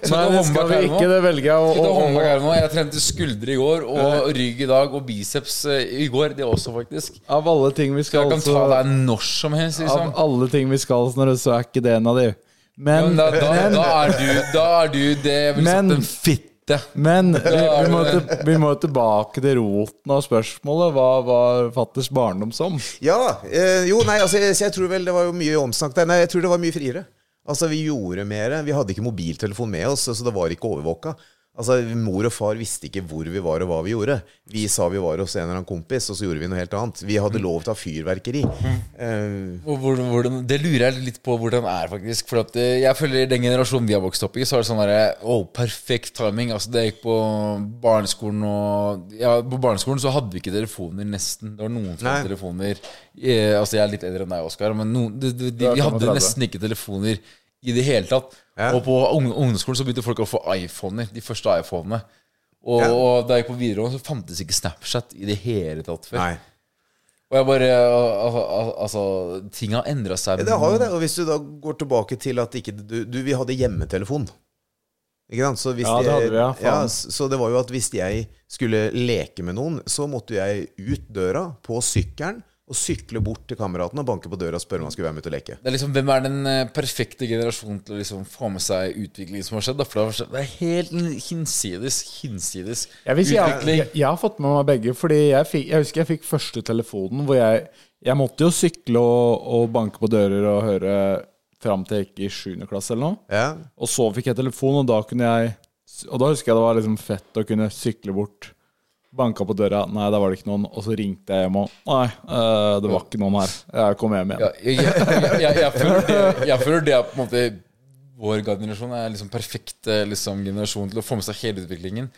Skal Nei, det skal vi ikke. Det velger jeg å, Skal ta håndbak her nå? Jeg trente skuldre i går, og rygg i dag, og biceps eh, i går. Det også, faktisk. Av alle ting vi Så skal jeg kan ta deg når som helst, Av liksom. alle ting vi skal, Snorre, så er ikke det en av de. Men, Men da, da, men, da, er du, da er du det jeg vil Men- sette en fitte. men vi, vi, må til, vi må tilbake til roten av spørsmålet. Hva var fatters barndom som? Ja. Eh, jo, nei, altså, jeg, jeg tror vel det var jo mye omsnakk der. Nei, jeg tror det var mye friere. Altså, vi gjorde mer. Vi hadde ikke mobiltelefon med oss, så det var ikke overvåka. Altså, Mor og far visste ikke hvor vi var og hva vi gjorde. Vi sa vi var hos en eller annen kompis, og så gjorde vi noe helt annet. Vi hadde lov til å ha fyrverkeri. Mm. Uh, hvordan, hvordan, det lurer jeg litt på hvordan det er, faktisk. For at eh, jeg føler den generasjonen vi har vokst opp i, så er det sånn derre oh, perfekt timing. Altså, det gikk på barneskolen og Ja, på barneskolen så hadde vi ikke telefoner, nesten. Det var noen som Nei. hadde telefoner. Jeg, altså, jeg er litt eldre enn deg, Oskar, men noen, de, de, de, Du vi hadde nesten ikke telefoner i det hele tatt. Ja. Og på ungdomsskolen så begynte folk å få iPhoner. De første iPhonene. Og, Ja. og da jeg gikk på videregående, så fantes ikke Snapchat i det hele tatt før. nei. Og jeg bare al- al- Altså, ting har endra seg. Ja, det har jo det. Og hvis du da går tilbake til at ikke du, du Vi hadde hjemmetelefon. Ikke sant? Så hvis Ja, det hadde vi, ja. ja, så det var jo at hvis jeg skulle leke med noen, så måtte jeg ut døra på sykkelen og sykle bort til kameraten og banke på døra og spørre om han skulle være med ut og leke. Det er liksom, Hvem er den eh, perfekte generasjonen til å liksom få med seg utviklingen som har skjedd? Da? For det, er helt hinsides, hinsides Jeg, si, jeg, utvikling. jeg, jeg har fått med meg begge. Fordi jeg, fikk, jeg husker jeg fikk første telefonen hvor jeg Jeg måtte jo sykle og, og banke på dører og høre fram til jeg gikk i 7. klasse eller noe. Ja, Og så fikk jeg telefon, og da kunne jeg Og da husker jeg det var liksom fett å kunne sykle bort. Banka på døra, nei, der var det ikke noen. Og så ringte jeg hjem og Nei, eh, det var ikke noen her. Jeg kom hjem igjen. Ja, jeg, jeg, jeg, jeg, føler det, jeg føler det er på en måte vår generasjon er liksom perfekt eh, liksom, generasjon til å få med seg hele utviklingen.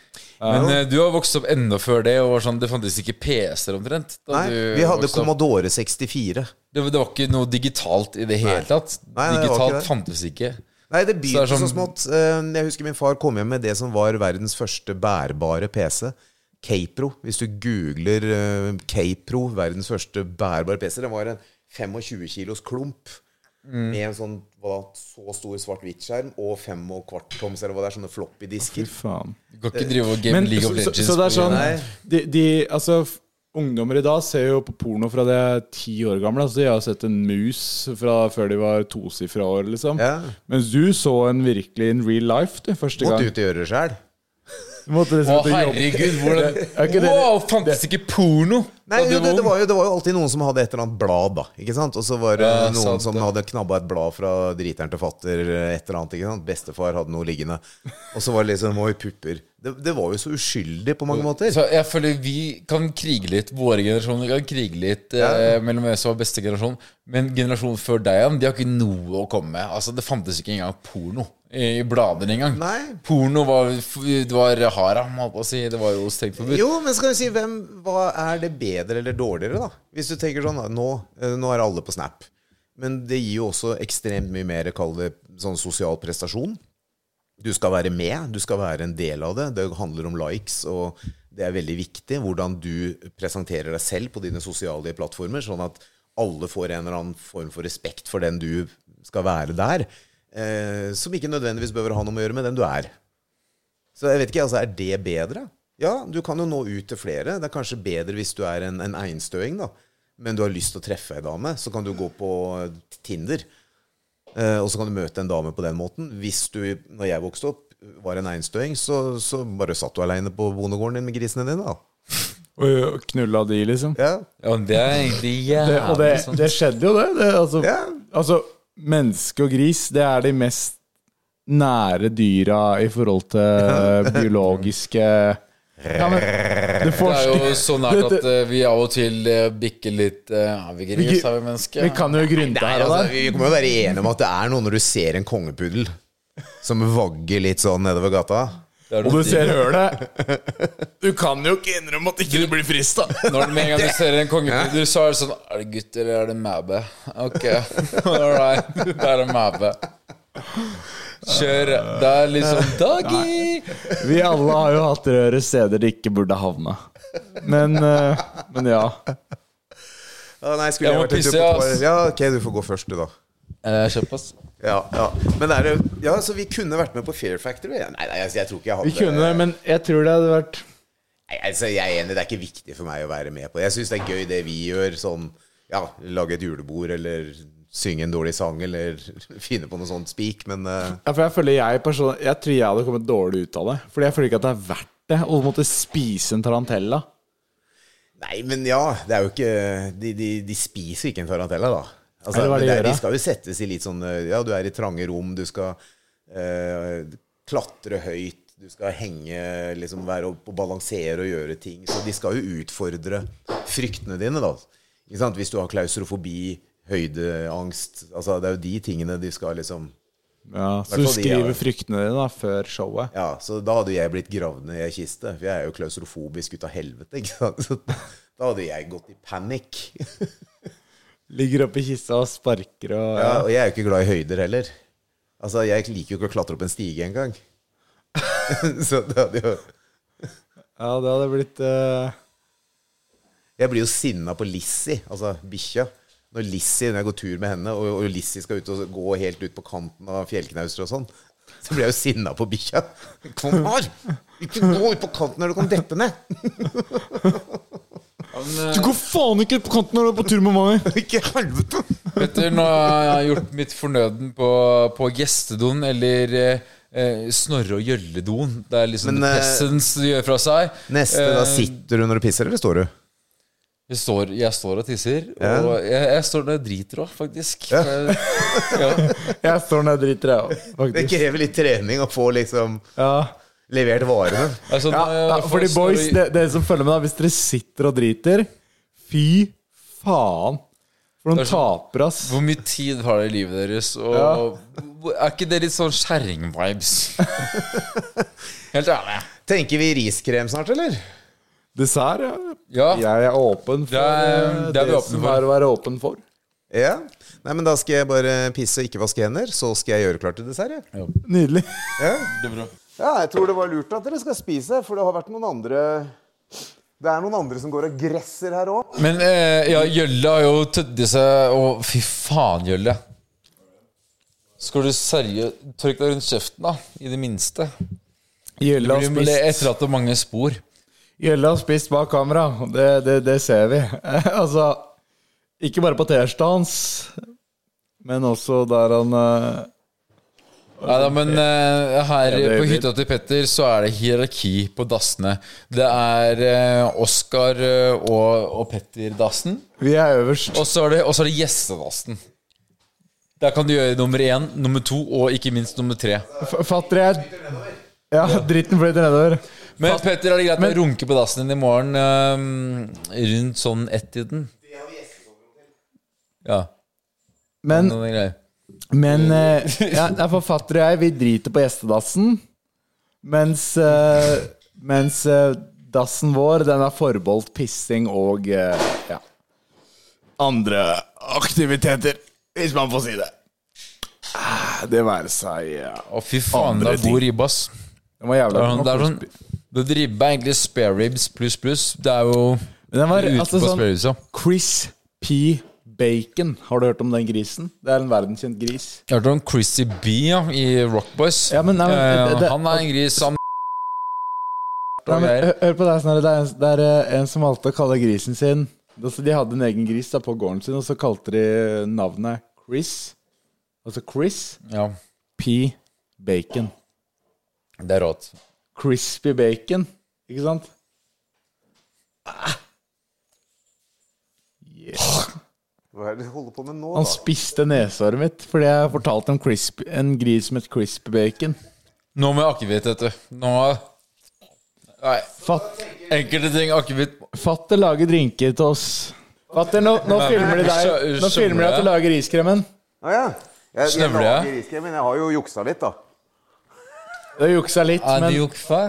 Men eh, du har vokst opp enda før det, og var sånn, det fantes ikke PC-er omtrent. da Nei, du vi hadde. Commodore 64. Det, var- det var ikke noe digitalt i det hele tatt. Nei, nei, det var digitalt ikke det. fantes ikke. Nei, det begynte så, sånn, så, smått. Jeg husker min far kom hjem med det som var verdens første bærbare PC. Capro. Hvis du googler uh, Capro, verdens første bærbare PC, det var en 25 kilos klump Mm. med en sånn hva, så stor svart-hvitt-skjerm og fem og kvart toms eller hva det er, sånne floppy Fy disker. faen. Du kan ikke drive og game Men, League of of så, Legends. så det er sånn de, de, Altså, ungdommer i dag ser jo på porno fra de er ti år gamle. Altså, de har sett en mus fra før de var tosifra år, liksom. Ja. Mens du så en virkelig in real life du, første Måtte gang. ut og gjøre det sjøl. Liksom Å, herregud, hvordan det- Wow, fantes ikke porno? Nei, jo, det, var det, var jo, det var jo alltid noen som hadde et eller annet blad, da. Ikke sant? Og så var det Ja, noen sant som det. hadde knabba et blad fra driteren til fatter, et eller annet. ikke sant? Bestefar hadde noe liggende. Og så var det liksom Oi, pupper. Det, det var jo så uskyldig på mange måter. Så jeg føler vi kan krige litt, våre generasjoner kan krige litt eh, mellom oss og beste generasjon. Men generasjonen før deg igjen, de har ikke noe å komme med. Altså, Det fantes ikke engang porno i blader engang. Porno var, det var haram, holdt på å si. Det var jo strengt forbudt. Jo, men skal vi si hvem, hva er det bedre eller dårligere, da? Hvis du tenker sånn, da, nå, eh, nå er alle på Snap. Men det gir jo også ekstremt mye mer, kall det sånn sosial prestasjon. Du skal være med, du skal være en del av det. Det handler om likes, og det er veldig viktig hvordan du presenterer deg selv på dine sosiale plattformer, sånn at alle får en eller annen form for respekt for den du skal være der. Eh, som ikke nødvendigvis behøver ha noe med å gjøre med den du er. Så jeg vet ikke, altså, er det bedre? Ja, du kan jo nå ut til flere. Det er kanskje bedre hvis du er en, en einstøing, da. Men du har lyst til å treffe ei dame, så kan du gå på Tinder. Eh, og så kan du møte en dame på den måten. Hvis du, når jeg vokste opp, var en einstøing, så, så bare satt du aleine på bondegården din med grisene dine, da. Og knulla de, liksom. Ja. Ja, det er egentlig Det, jævlig og det, sånn det skjedde jo, det. det altså, Ja. altså, menneske og gris, det er de mest nære dyra i forhold til biologiske Ja, men det Det er jo så nært at eh, vi av og til eh, bikker litt uh, Er vi gris, er vi mennesker? Vi kan jo grynte Nei, her og altså, der. vi kommer jo være enige om at det er noe når du ser en kongepuddel som vagger litt sånn nedover gata. Det Og du ser hølet. Du kan jo ikke innrømme at ikke du blir frista. Når du med en gang du ser en kongepuddel, så er det sånn Er det gutt, eller er det mæbe? Ok, all right. Det er en mæbe. Kjør. Det er liksom Doggy! Vi alle har jo hatt røre steder de ikke burde havne. Men, eh, men ja. Ja, nei, skulle Jeg må vært pisse, ass. Ja, ok, du får gå først, du, da. Eh, Kjapp, ass. Ja, ja. Men er det Ja, så vi kunne vært med på Fair Factory? Nei, nei, altså, jeg tror ikke jeg hadde Vi kunne men jeg tror det hadde vært Nei, altså, jeg er enig, det er ikke viktig for meg å være med på det. Jeg syns det er gøy det vi gjør, sånn Ja, lage et julebord, eller synge en dårlig sang, eller finne på noe sånt spik, men uh... Ja, for jeg føler jeg person, Jeg tror jeg hadde kommet dårlig ut av det. Fordi jeg føler ikke at det er verdt det å måtte spise en tarantella. Nei, men ja, det er jo ikke De, de, de spiser ikke en tarantella, da. Altså, Eller hva de det er- de skal jo settes i litt sånn eh, Ja, du er i trange rom, du skal eh, klatre høyt, du skal henge, liksom være opp og balansere og gjøre ting. Så de skal jo utfordre fryktene dine, da. Hvis du har klaustrofobi, høydeangst Altså, det er jo de tingene de skal liksom Ja, Så du skriver fryktene dine da før showet. Ja, så da hadde jeg blitt gravd ned i ei kiste. For jeg er jo klaustrofobisk ut av helvete. Ikke sant? Så da hadde jeg gått i panikk. Ligger oppi kista og sparker og Ja, og jeg er jo ikke glad i høyder heller. Altså, Jeg liker jo ikke å klatre opp en stige engang. så det hadde jo Ja, det hadde blitt uh... Jeg blir jo sinna på Lissi, altså bikkja. Når Lissi, når jeg går tur med henne, og, og Lizzie skal ut og gå helt ut på kanten av fjellknauser og sånn, så blir jeg jo sinna på bikkja. Kom her! Ikke gå ut på kanten når du kan dette ned! Du går faen ikke på kanten når du er på tur med meg! Ikke helvete! Petter, nå har jeg gjort mitt fornøden på, på gjestedoen, eller eh, eh, Snorre- og Gjølledoen. Det er liksom Men, det du gjør fra seg. Neste, da Eh, sitter du når du pisser, eller står du? Jeg står, jeg står og tisser, Ja. og jeg, jeg står når jeg driter òg, faktisk. Ja. ja. Jeg står når jeg driter, jeg òg, Det faktisk. krever litt trening å få liksom Ja. Levert varene. Altså, Ja, jeg ja, fordi boys, dere det, som følger med, da hvis dere sitter og driter Fy faen. For noen taper er tapere, ass. Hvor mye tid har dere i livet deres? Og hvor- Er ikke det litt sånn kjerring-vibes? Helt ærlig. Tenker vi riskrem snart, eller? Dessert, ja. Ja. Jeg er åpen for Det er- eh, det er åpne som er å være åpen for. Ja. Nei, men da skal jeg bare pisse og ikke vaske hender. Så skal jeg gjøre klart til dessert. Ja. Nydelig. Ja. Det er bra. Ja, jeg tror det var lurt at dere skal spise, for det har vært noen andre Det er noen andre som går og gresser her òg. Men eh, ja, Jølle har jo tødde seg Å, fy faen, Jølle. Skal du seriøst Tørk deg rundt kjeften, da. I det minste. Gjølle har spist, etterlatt mange spor. Gjølle har spist bak kamera. Det, det, det ser vi. altså, ikke bare på tirsdag hans, men også der han eh, Nei da, men uh, her Ja, på hytta til Petter så er det hierarki på dassene. Det er uh, Oskar eh, og, og Petter-dassen. Vi er øverst. Og så er det, det gjestedassen. Der kan du gjøre nummer én, nummer to og ikke minst nummer tre. Fatter jeg Ja, dritten flyter nedover. Men Petter, er det greit å runke på dassen din i morgen eh, rundt sånn ett-tiden? Ja. Men, greier. Men uh, ja, forfatter og jeg, vi driter på gjestedassen. Mens, uh, mens uh, dassen vår, den er forbeholdt pissing og ja, andre aktiviteter, hvis man får si det. Ah, Det være seg ja. Å, fy faen, det er god ribbe, ass. Det var jævla sånn, det er sånn det ribbe er egentlig spare ribs pluss pluss. Det er jo Men den var ute altså på sånn. Chris P. Bacon. Har du hørt om den grisen? Det er en verdenskjent gris. Jeg hørte om Chrissy B ja, i Rock Boys. Ja, men nei, men, Eh, det- det- han er en gris som Nei, men, hør, hør på deg, Snorre. det, det er eh, en som valgte å kalle grisen sin altså, De hadde en egen gris da, på gården sin, og så kalte de navnet Chris. Altså Chris Ja, P. Bacon. det er rått. Crispy bacon, ikke sant? Hva er det du holder på med nå, Han da? spiste nesehåret mitt fordi jeg fortalte om crisp, en gris som et crisp bacon. Nå med akevitt, vet du. Nå Nei. Fatt, Enkelte ting akevitt fatter lager drinker til oss. Fatter, nå, nå filmer de deg. Nå filmer de at du lager riskremen. Å ja. Jeg, jeg Snøvler jeg? lager riskrem, men jeg har jo juksa litt, da. Du har juksa litt, Er det men juksa?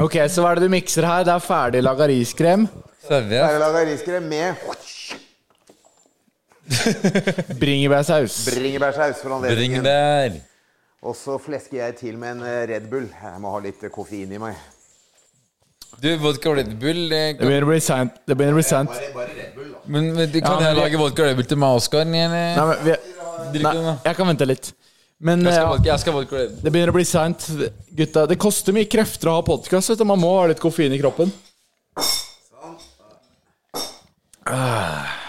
Ok, så hva er det du mikser her? Det er ferdiglaga riskrem. Ferdig Jeg lager riskrem med Bringebærsaus. bringebærsaus for anledningen. Bringebær. Og så flesker jeg til med en eh, Red Bull. Jeg må ha litt eh, koffein i meg. Du, vodka Red Bull det Det begynner å bli seint. Det begynner å bli seint. Men, men det- kan Ja, men jeg lage vodka Red Bull til meg, Oskar? Nei, men vi, nei, nei. jeg kan vente litt. Men Jeg skal, vodka, jeg skal vodka Red Bull. det begynner å bli seint. Gutta, det koster mye krefter å ha podkast. Man må ha litt koffein i kroppen. Ah.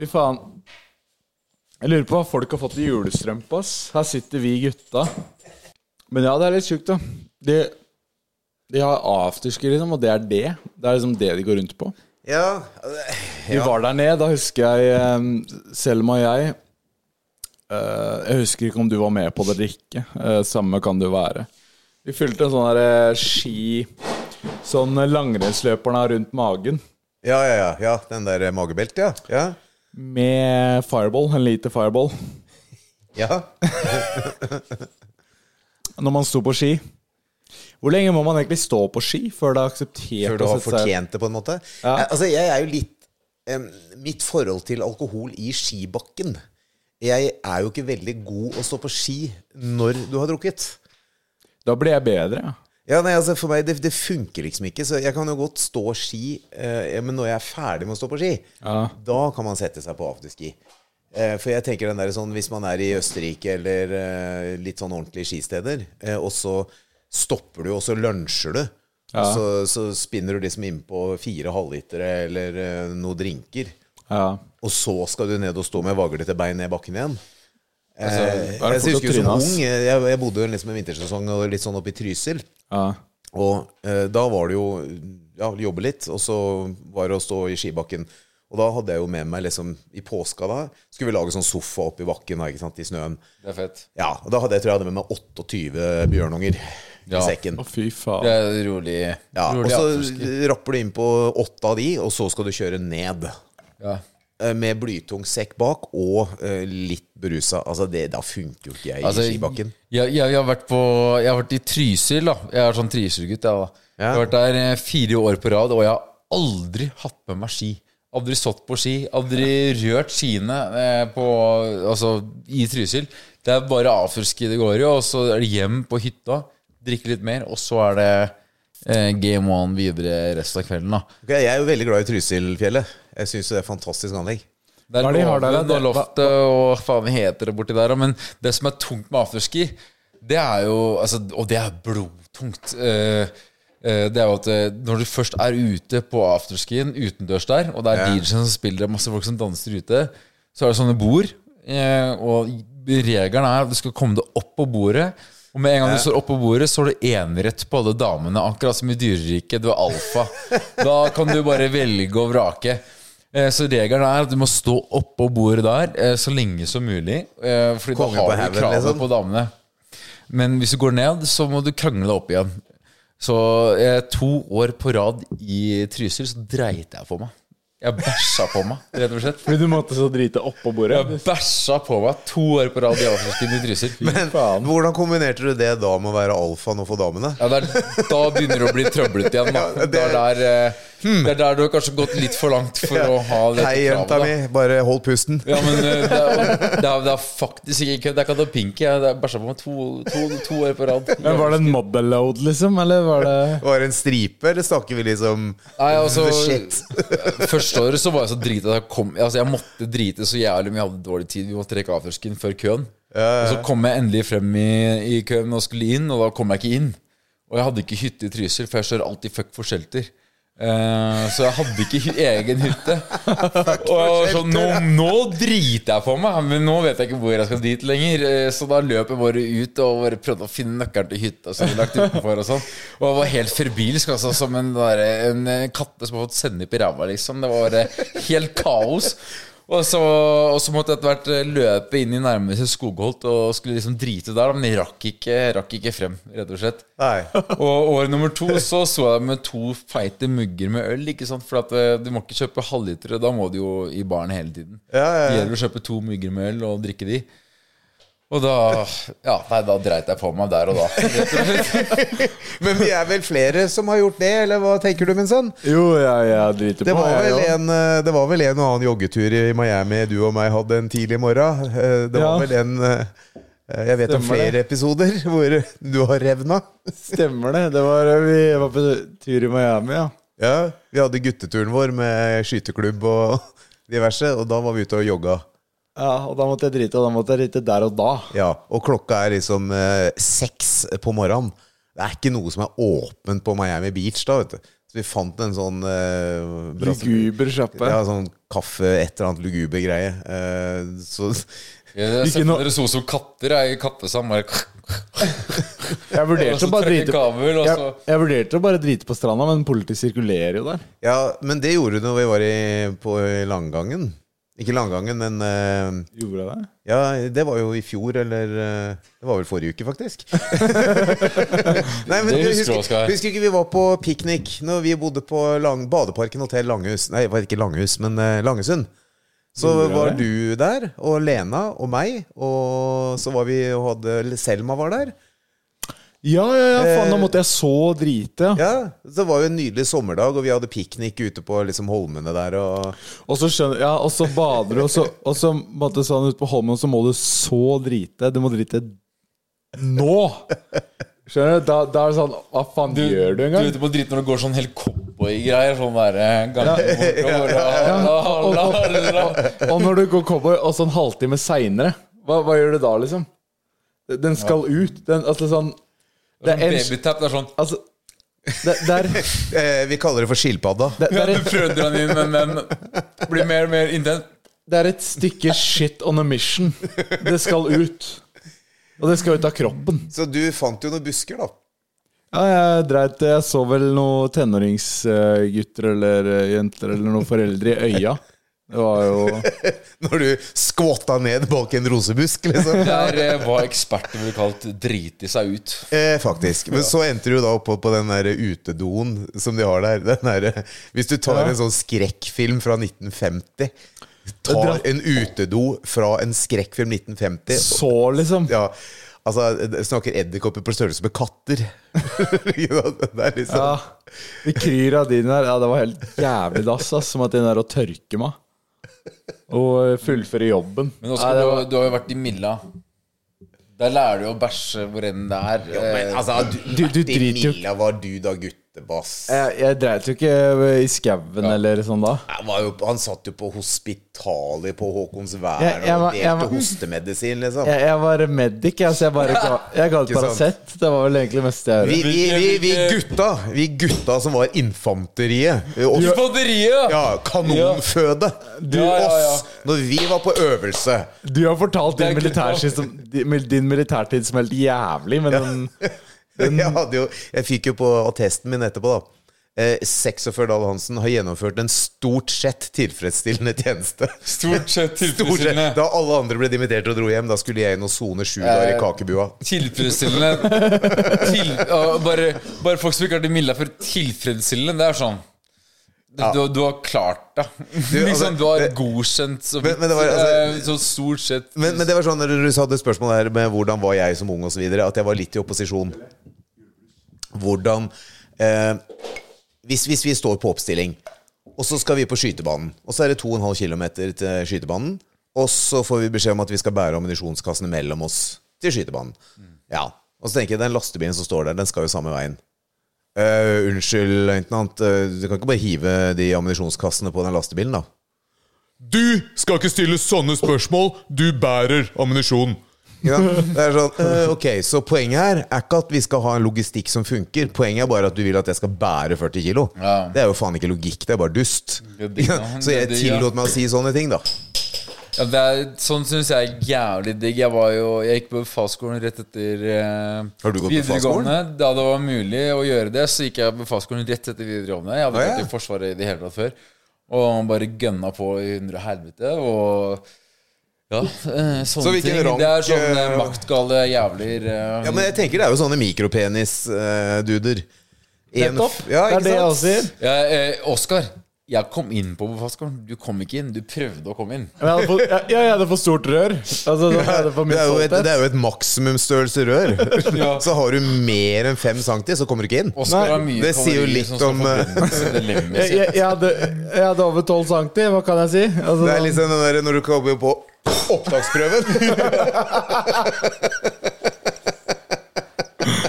Fy faen. Jeg lurer på hva folk har fått i julestrømpe. ass. Her sitter vi gutta. Men ja, det er litt sjukt, da. De, de har afterski, liksom, og det er det. Det er liksom det de går rundt på. Ja, Vi var der nede, da husker jeg eh, Selma og jeg eh, Jeg husker ikke om du var med på det eller ikke. eh, samme kan det være. Vi fylte en sånn der eh, ski Sånn langrennsløperen har rundt magen. ja, ja, ja, ja. Den der magebeltet, ja. ja. Med fireball. En liter fireball. Ja. Når man sto på ski. Hvor lenge må man egentlig stå på ski før det er akseptert Før du har fortjent det, på en måte. Ja. Jeg, altså, jeg er jo litt um, Mitt forhold til alkohol i skibakken Jeg er jo ikke veldig god å stå på ski når du har drukket. Da blir jeg bedre. Ja. Nei, altså For meg, det, det funker liksom ikke. Så jeg kan jo godt stå ski, eh, men når jeg er ferdig med å stå på ski, Ja. da kan man sette seg på afterski. Eh, for jeg tenker den der sånn Hvis man er i Østerrike eller eh, litt sånn ordentlige skisteder, eh, og så stopper du, og så lunsjer du, Ja. og så, så spinner du liksom innpå fire halvlitere eller eh, noe drinker, Ja. og så skal du ned og stå med vaglete bein ned bakken igjen. Altså, jeg, Eh, jeg å husker jo tryne, som ung Jeg, jeg bodde liksom en vintersesong og litt sånn oppe i Trysil. Ja. Og eh, da var det jo ja, jobbe litt, og så var det å stå i skibakken. Og da hadde jeg jo med meg liksom I påska da skulle vi lage sånn sofa oppi bakken da, ikke sant, i snøen. Det er fett. Ja, og da hadde jeg tror jeg hadde med meg 28 bjørnunger Ja. i sekken. Å, fy faen. Det er rolig. Ja, og så rapper du inn på åtte av de, og så skal du kjøre ned. Ja. Eh, Med blytung sekk bak og uh, litt berusa. Altså, det, da funker jo ikke jeg Altså, i skibakken. Jeg, jeg, jeg, har vært på, jeg har vært i Trysil, da. Jeg er sånn Trysil-gutt. Da. jeg har vært der eh, fire år på rad, og jeg har aldri hatt med meg ski. Aldri stått på ski. Aldri rørt skiene eh, på, altså, i Trysil. Det er bare afroski det går i, og så er det hjem på hytta, drikke litt mer, og så er det eh, game one videre resten av kvelden. da Okay, jeg er jo veldig glad i Trysilfjellet. Jeg syns det er fantastisk anlegg. Det er Hva de har der, og loftet og faen heter det borti der. Men det som er tungt med afterski, det er jo altså, Og det er blodtungt. eh, eh, det er jo at eh, når du først er ute på afterskien utendørs der, og det er Ja. DJ-en som spiller, er masse folk som danser ute, så er det sånne bord. eh, Og regelen er at du skal komme deg opp på bordet. Og med en gang du står oppå bordet, så har du enerett på alle damene. Akkurat som i dyreriket. Du er alfa. Da kan du bare velge og vrake. Eh, Så regelen er at du må stå oppå bordet der eh, så lenge som mulig. eh, Fordi Kongen da på har du haugen, kravet liksom. på damene. Men hvis du går ned, så må du krangle deg opp igjen. Så eh, to år på rad i Trysil så dreit jeg på meg. Jeg bæsja på meg, rett og slett. Fordi du måtte så drite oppå bordet. Jeg bæsja på meg to år på rad i Afterskien i Trysil. Men faen. hvordan kombinerte du det da med å være alfaen og få damene? Ja, det er, da begynner det å bli trøblete igjen. Da. Ja, det- er der, eh, det er der du har kanskje gått litt for langt for å ha dette Hei, jenta mi, bare hold pusten. Ja, men eh, det er, det er, det er faktisk ikke kødd. Det er ikke noe pinky. Jeg det bæsja på meg to, to, to år på rad. Men Var det en mobbeload, liksom? Eller var det Var det en stripe, eller snakker vi liksom Nei, altså The shit. Første året så var jeg så drita at jeg kom Altså jeg måtte drite så jævlig mye. Jeg hadde dårlig tid. Vi måtte trekke avførsken før køen. Og så kom jeg endelig frem i, i køen og skulle inn, og da kom jeg ikke inn. Og jeg hadde ikke hytte i Trysil, for jeg kjører alltid fuck for shelter. Eh, så jeg hadde ikke egen hytte. Og så sånn nå, nå driter jeg på meg, men nå vet jeg ikke hvor jeg skal dit lenger. Eh, Så da løp jeg bare ut og bare prøvde å finne nøkkelen til hytta som vi lagt utenfor. Og sånn Og jeg var helt forbilsk, altså, som en, der, en katte som har fått sennep i ræva, liksom. Det var helt kaos. Og så, og så måtte jeg etter hvert eh, løpe inn i nærmeste skogholt og skulle liksom drite der, men jeg rakk ikke, rakk ikke frem, rett og slett. Nei. Og år nummer to så så jeg med to feite mugger med øl. ikke sant? For at eh, du må ikke kjøpe halvlitere, da må du jo i baren hele tiden. Ja, ja, Det gjelder å kjøpe to mugger med øl og drikke de. Og da Ja, nei, da dreit jeg på meg der og da. Men vi er vel flere som har gjort det, eller hva tenker du, min sønn? Jo, jeg, jeg driter Det på var, jeg, vel ja. en, eh, det var vel en og annen joggetur i Miami du og meg hadde en tidlig morgen. Eh, Det var Ja. vel en eh, Jeg vet om flere det. episoder hvor du har revna. Stemmer det. det var, vi var på tur i Miami, ja. Ja, Vi hadde gutteturen vår med skyteklubb og diverse, og da var vi ute og jogga. Ja. Og da måtte jeg drite, og da måtte jeg drite der og da. Ja, Og klokka er liksom eh, seks på morgenen. Det er ikke noe som er åpent på Miami Beach da, vet du. Så vi fant en sånn uh, Luguber sjappe. Ja, sånn kaffe, et eller annet luguber greie. Eh, så Jeg Ikke ser dere så som katter jeg, i. Bare Jeg vurderte å bare trekke drite kabel, og jeg, så jeg vurderte å bare drite på stranda, men politiet sirkulerer jo der. Ja, men det gjorde du når vi var i, på Langgangen. Ikke Langgangen, men uh, Gjorde jeg det? Ja, det var jo i fjor, eller uh, Det var vel forrige uke, faktisk. Nei, men Det du husker du, husker, husker ikke vi var på piknik Når vi bodde på lang, Badeparken hotell Langhus Nei, det var ikke Langhus, men uh, Langesund. Så Gjorde var det? du der, og Lena og meg, og så var vi og hadde Selma var der. Ja, ja, ja, faen, Eh, da måtte jeg så drite, ja. Ja, det var jo en nydelig sommerdag, og vi hadde piknik ute på liksom holmene der. Og Og så skjønner Ja, og så bader du, og så, og så måtte sånn ut på Holmen, og så må du så drite. Du må drite nå! Skjønner du? Da, da er det sånn Hva faen Du, gjør du du engang? ute på dritt når det går sånn helt cowboygreier. Sånn derre Og, og når du går cowboy, og så en halvtime seinere, hva, hva gjør du da, liksom? Den skal ut. Den, altså sånn Det er en Babytap. Det er sånn Altså det, det, er, eh, Vi kaller det for skilpadda. det, det, er Du et, den inn, men den blir mer og mer intens. det er et stykke shit on a mission. Det skal ut. Og det skal ut av kroppen. Så du fant jo noen busker, da. Ja, jeg dreit Jeg så vel noen tenåringsgutter eller eh, jenter eller noen foreldre i øya. Det var jo Når du skvåta ned bak en rosebusk, liksom. Der eh, var eksperten ble kalt 'driti seg ut'. Eh, faktisk. Men så endte du da opp på, på den der utedoen som de har der. Den der hvis du tar Ja. en sånn skrekkfilm fra 1950 Tar en utedo fra en skrekkfilm 1950 så, liksom. Ja, altså Snakker edderkopper på størrelse med katter. Ja, det er liksom Ja. De kryr av din der. Ja, det var helt jævlig dass, ass. Som at de der å tørke meg. Og fullføre jobben. Men Nei, det du, var- har- du har jo vært i Milla. Der lærer du å bæsje hvor enn det er. Men Eh, altså, du, Du- du driter jo- Milla var du da guttebass. jeg, jeg dreit jo ikke i skauen eller sånn da. Jo, han satt jo på hospitalet på Håkonsvern Jeg- jeg og delte hostemedisin, liksom. Jeg, jeg var medic, jeg, så jeg bare ga, jeg ga et Paracet. Det var vel egentlig det meste jeg gjorde. vi, vi, vi gutta Vi gutta som var infanteriet. Oss, Infanteriet! ja, kanonføde. Du, Ja, ja, ja. oss. Når vi var på øvelse. Du har fortalt din militærtid som, din militærtid som helt jævlig, men den, Jeg, hadde jo, jeg fikk jo på attesten min etterpå, da. Eh, 46 Dahl Hansen har gjennomført en stort sett tilfredsstillende tjeneste. Stort sett Stort sett. tilfredsstillende. Da alle andre ble dimittert og dro hjem, da skulle jeg inn og sone sju dager i kakebua. Tilfredsstillende. Til, bare, bare folk som ikke har vært i Milla før. Tilfredsstillende. Det er sånn du, du, du har klart det. altså, liksom, du har godkjent så, Men- men det var, altså- eh, så stort sett Men, men det var sånn når du hadde spørsmål her med hvordan var jeg som ung osv., at jeg var litt i opposisjon. Hvordan eh, hvis, hvis vi står på oppstilling, og så skal vi på skytebanen, og så er det 2,5 km til skytebanen, og så får vi beskjed om at vi skal bære ammunisjonskassene mellom oss til skytebanen. Ja. Og så tenker jeg den lastebilen som står der, den skal jo samme veien. Uh, unnskyld, løytnant, eh, du kan ikke bare hive de ammunisjonskassene på den lastebilen, da? Du skal ikke stille sånne spørsmål. Du bærer ammunisjon. Ja, det er sånn, uh, ok, Så poenget her er ikke at vi skal ha en logistikk som funker. Poenget er bare at du vil at jeg skal bære 40 kilo. Ja. Det er jo faen ikke logikk, det er bare dust. Det- ja, Så jeg tillot meg å si sånne ting, da. Ja, det er, sånn syns jeg er jævlig digg. Jeg var jo Jeg gikk på fagskolen rett etter eh, Har du gått på videregående. Da det var mulig å gjøre det, så gikk jeg på fagskolen rett etter videregående. Jeg hadde ah, ja. vært i Forsvaret i det hele tatt før. Og bare gønna på i hundre helvete. Og ja, eh, sånne Så ting. rank, det er sånne eh, maktgale jævler. Uh, Ja, Men jeg tenker det er jo sånne mikropenis-duder. Nettopp. Ja, det er det jeg sier. ja, eh, Oskar, jeg kom inn på befalsskolen. Du kom ikke inn. Du prøvde å komme inn. Men Jeg hadde for, jeg, jeg hadde for stort rør. Altså, så hadde jeg for Det er, jo et, det er jo et maksimumstørrelse rør. Ja. Så har du mer enn fem centi, så kommer du ikke inn. Oskar har mye det sier jo litt om, Jeg, jeg, jeg, hadde, jeg hadde over 12 cm, hva kan jeg si? Altså, Det er liksom den der når du kommer på opptaksprøven.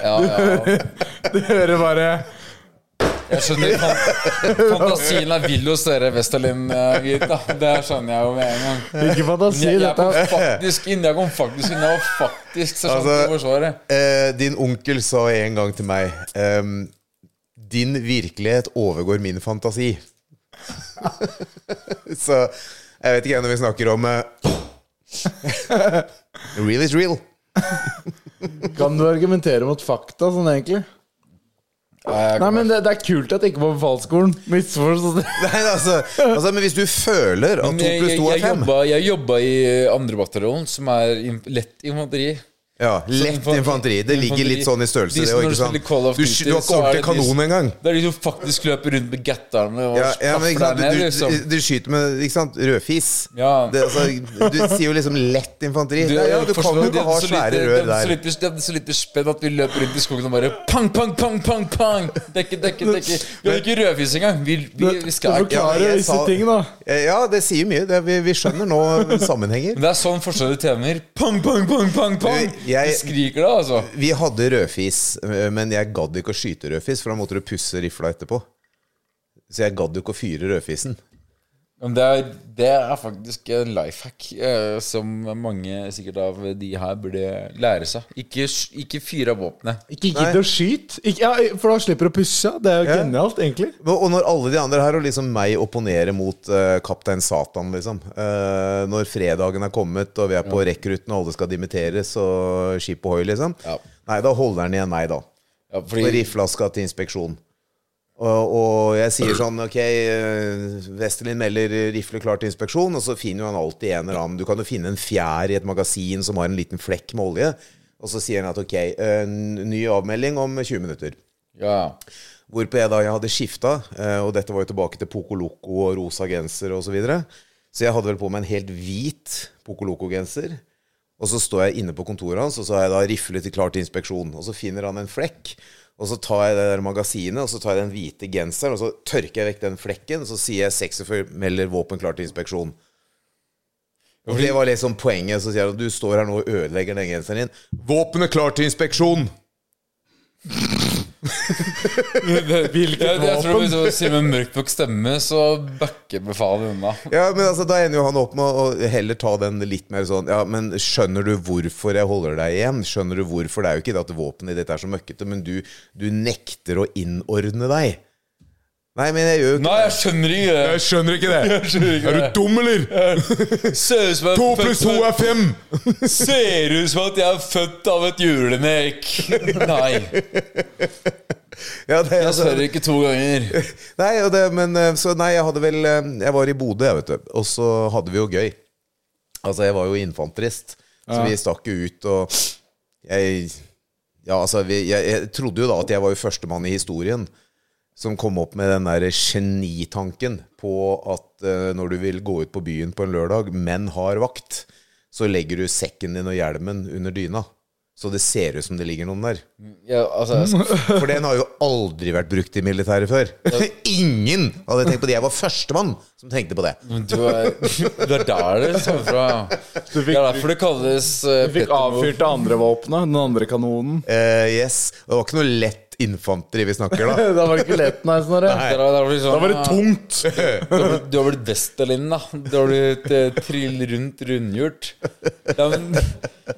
Ja, ja. Du hører bare Jeg skjønner fan Fantasien er vill hos dere, Westerlin-gutta. Det skjønner jeg jo med en gang. Ikke fantasi, Jeg, jeg dette. kom faktisk inn Jeg kom faktisk inn Jeg var faktisk sersjant Altså, i Forsvaret. Eh, din onkel sa en gang til meg ehm, Din virkelighet overgår min fantasi. Så jeg vet ikke når vi snakker om eh, Real is real. Kan du argumentere mot fakta sånn, egentlig? Nei, men det, det er kult at jeg ikke var på befalsskolen. Altså, altså, men hvis du føler at to pluss to er fem jeg jobba i andre bataljon, som er lett infanteri. Ja, Lett infanteri- infanteri. Det ligger litt sånn i størrelse. De Det, som når du? Call of Du, Duty, du har ikke er ordentlig det de- kanon engang. Det er de som faktisk løper rundt med gatterne og Ja, ja, men ikke sant? du, ned, Du, liksom. du, du skyter med ikke sant? rødfis. Ja. Det, altså, du sier jo liksom lett infanteri. Du, ja, ja, du kan jo ikke ha svære rør der. lite, de hadde så lite spenn at vi løper rundt i skogen og bare pang, pang, pang, pang, pang Dekke, dekke, dekke. Vi har ikke rødfis engang. Vi, vi, vi skal ikke ja, sa- ting, da. Ja, det sier mye. Det, vi, vi skjønner nå sammenhenger. Men det er sånn forskjellige tjener. Pang, pang, pang, pang, pang. Jeg- skriker da, altså. Vi hadde rødfis, øh, men jeg gadd ikke å skyte rødfis, for da måtte du pusse rifla etterpå. Så jeg gadd ikke å fyre rødfisen. Men det er, det er faktisk en life hack eh, som mange sikkert av de her burde lære seg. Ikke, ikke fyre av våpenet. Ikke gidd å skyte. Ja, for da slipper du å pusse. Det er jo Ja. genialt, egentlig. Og og når alle de andre her og liksom meg opponerer mot uh, kaptein Satan, liksom. Uh, når fredagen er kommet, og vi er på rekrutten, og alle skal dimitteres, og skip ohoi, liksom. Ja. Nei, da holder han igjen meg, da. Ja, fordi rifla skal til inspeksjon. Og, og jeg sier sånn Ok, eh, Westerlin melder rifle klar til inspeksjon, og så finner han alltid en eller annen Du kan jo finne en fjær i et magasin som har en liten flekk med olje, og så sier han at ok, eh, ny avmelding om 20 minutter. Ja. Hvorpå jeg da jeg hadde skifta, eh, og dette var jo tilbake til Poco Loco og rosa genser osv. Så, videre. så jeg hadde vel på meg en helt hvit Poco Loco-genser. Og så står jeg inne på kontoret hans, og så har jeg da riflet til klar til inspeksjon. Og så finner han en flekk, og så tar jeg det der magasinet, og så tar jeg den hvite genseren, og så tørker jeg vekk den flekken, og så sier jeg 46 melder våpen klar til inspeksjon. Og det var liksom poenget. Så sier han du står her nå og ødelegger den genseren din. Våpenet klar til inspeksjon! Hvilket Jeg, jeg tror? Hvis du sier med mørkvokst stemme, så backer befalet unna. Ja, men altså, Da ender jo han opp med å heller ta den litt mer sånn Ja, men skjønner du hvorfor jeg holder deg igjen? Skjønner du hvorfor? Det er jo ikke det at våpenet ditt er så møkkete, men du, du nekter å innordne deg. Nei, men jeg gjør jo ikke Nei, jeg skjønner ikke det. Jeg skjønner ikke det. skjønner ikke det. dum, eller? Ser ut som jeg er født er fem! Ser ut som at jeg er født av et julenek. Nei. Ja, det, Jeg altså, spør ikke to ganger. nei, og det, men eh, Så nei, jeg hadde vel eh, Jeg var i Bodø, jeg, vet du. Og så hadde vi jo gøy. Altså, jeg var jo infanterist, så vi stakk jo ut, og jeg Ja, altså, vi, jeg, jeg trodde jo da at jeg var jo førstemann i historien som kom opp med den der genitanken på at uh, når du vil gå ut på byen på en lørdag, men har vakt, så legger du sekken din og hjelmen under dyna. Så det ser ut som det ligger noen der. Ja, altså, For den har jo aldri vært brukt i militæret før. Ingen hadde tenkt på det. Jeg var førstemann som tenkte på det. du er, du er der det kommer fra. Du Det er derfor det kalles uh, du fikk avfyrt det andre våpenet, den andre kanonen. Uh, yes. Det var ikke noe lett infanteri vi snakker, da. Da var det ikke lett, nei, Snorre. Da, der, var det sånn, Da var det tungt. Du har blitt, du Westerlin, da. Du har blitt eh, trill rundt rundhjult. Da,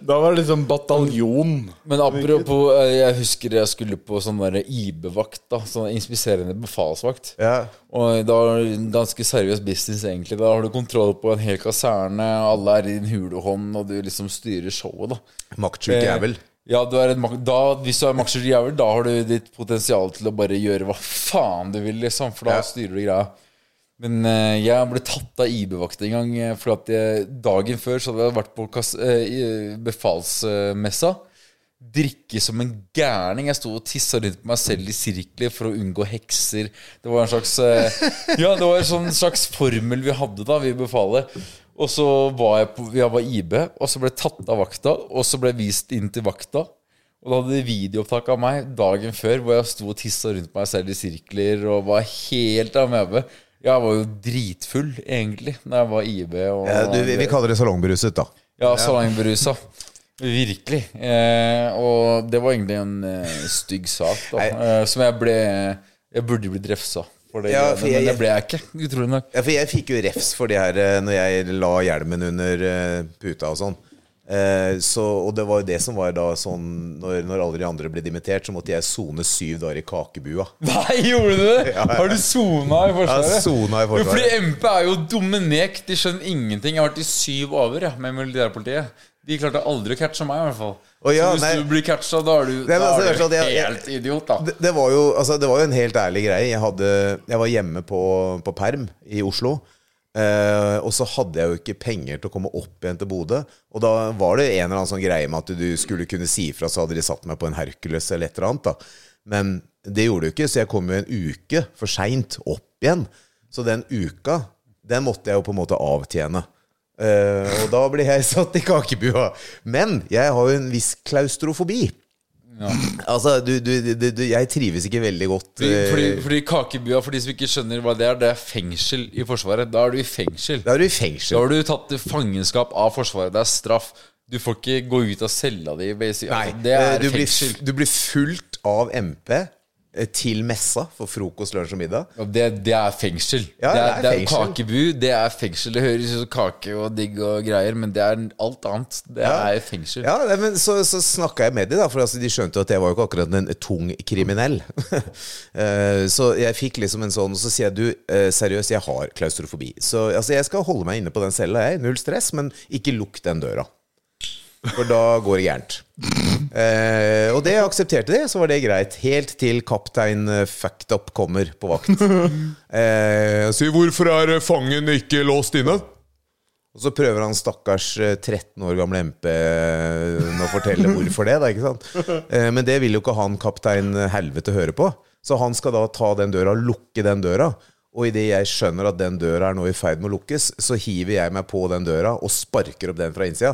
Da var det liksom bataljon. men apropos eh, Jeg husker jeg skulle på sånn der IB-vakt. da Sånn inspiserende befalsvakt. Ja. Og da var det ganske seriøs business, egentlig. Da har du kontroll på en hel kaserne, alle er i din hulehånd, og du liksom styrer showet, da. Maktsjuk Eh, jævel. Ja, du en, da, hvis du er maktsjuk jævel, da har du ditt potensial til å bare gjøre hva faen du vil, liksom. For da Ja. styrer du greia. Men uh, jeg ble tatt av IB-vakt en gang. eh, For at jeg, dagen før så hadde jeg vært på eh, befalsmessa. Drikke som en gærning. Jeg sto og tissa rundt på meg selv i sirkler for å unngå hekser. Det var en slags uh, Ja, det var en sånn slags formel vi hadde da, vi befalet. Og så var jeg på Jeg var IB, og så ble jeg tatt av vakta, og så ble jeg vist inn til vakta. Og da hadde de videoopptak av meg dagen før hvor jeg sto og tissa rundt meg selv i sirkler og var helt amøbe. Jeg var jo dritfull, egentlig, da jeg var IB. Ja, du, vi, vi kaller det salongbruset, da. ja, salongberusa. Virkelig. Eh, og det var egentlig en eh, stygg sak, da. Eh, som jeg ble Jeg burde blitt refsa for det, Ja, for jeg- men det ble jeg ikke. Utrolig nok. Ja, for jeg fikk jo refs for det her eh, når jeg la hjelmen under eh, puta og sånn. Eh, så, og det var jo det som var da sånn Når, når alle de andre ble dimittert, så måtte jeg sone syv dager i kakebua. Nei, gjorde du det? Ja, ja. Har du sona i Forsvaret? Ja, sona i Forsvaret. Fordi MP er jo dominek. De skjønner ingenting. Jeg har vært i syv over ja, med militærpolitiet. De klarte aldri å catche meg, i hvert fall. Å, ja, så hvis nei. du blir catcha, da er du, Nei, da altså, er sånn du jeg- jeg- helt idiot, da. Det, det, var jo, altså, det var jo en helt ærlig greie. Jeg, hadde, jeg var hjemme på, på perm i Oslo. Eh, og så hadde jeg jo ikke penger til å komme opp igjen til Bodø. Og da var det en eller annen sånn greie med at du skulle kunne si ifra, så hadde de satt meg på en Hercules eller et eller annet. da Men det gjorde du ikke, så jeg kom jo en uke for seint opp igjen. Så den uka, den måtte jeg jo på en måte avtjene. Eh, og da blir jeg satt i kakebua. Men jeg har jo en viss klaustrofobi. Altså, du, du, du, jeg trives ikke veldig godt Fordi, eh, fordi, fordi kakebua, for de som ikke skjønner hva det er, det er fengsel i Forsvaret. Da er du i fengsel. Da er du i Da har du tatt fangenskap av Forsvaret. Det er straff. Du får ikke gå ut av cella di. Nei, Altså, det er eh, du blir, fengsel. du blir fulgt av MP til messa for frokost, lunsj og middag. Det, det er fengsel. Ja, det, er, det er det er. Kakebu, det er fengsel. Det høres ut som kake og digg og greier, men det er alt annet. Det Ja. er fengsel. Ja, men Så, så snakka jeg med dem, da, for altså, de skjønte jo at jeg var jo ikke akkurat en tung kriminell. Eh, så jeg fikk liksom en sånn, og så sier jeg du, eh, seriøst, jeg har klaustrofobi. Så altså, jeg skal holde meg inne på den cella, jeg. Null stress, men ikke lukk den døra. For da går det gærent. Eh, og det aksepterte de, så var det greit. Helt til kaptein eh, Fucked Up kommer på vakt. Eh, si 'Hvorfor er fangen ikke låst inne?' Og så prøver han stakkars eh, 13 år gamle MP eh, å fortelle hvorfor det. da, ikke sant? Eh, Men det vil jo ikke han kaptein Helvete høre på. Så han skal da ta den døra, lukke den døra. Og idet jeg skjønner at den døra er nå i ferd med å lukkes, så hiver jeg meg på den døra og sparker opp den fra innsida.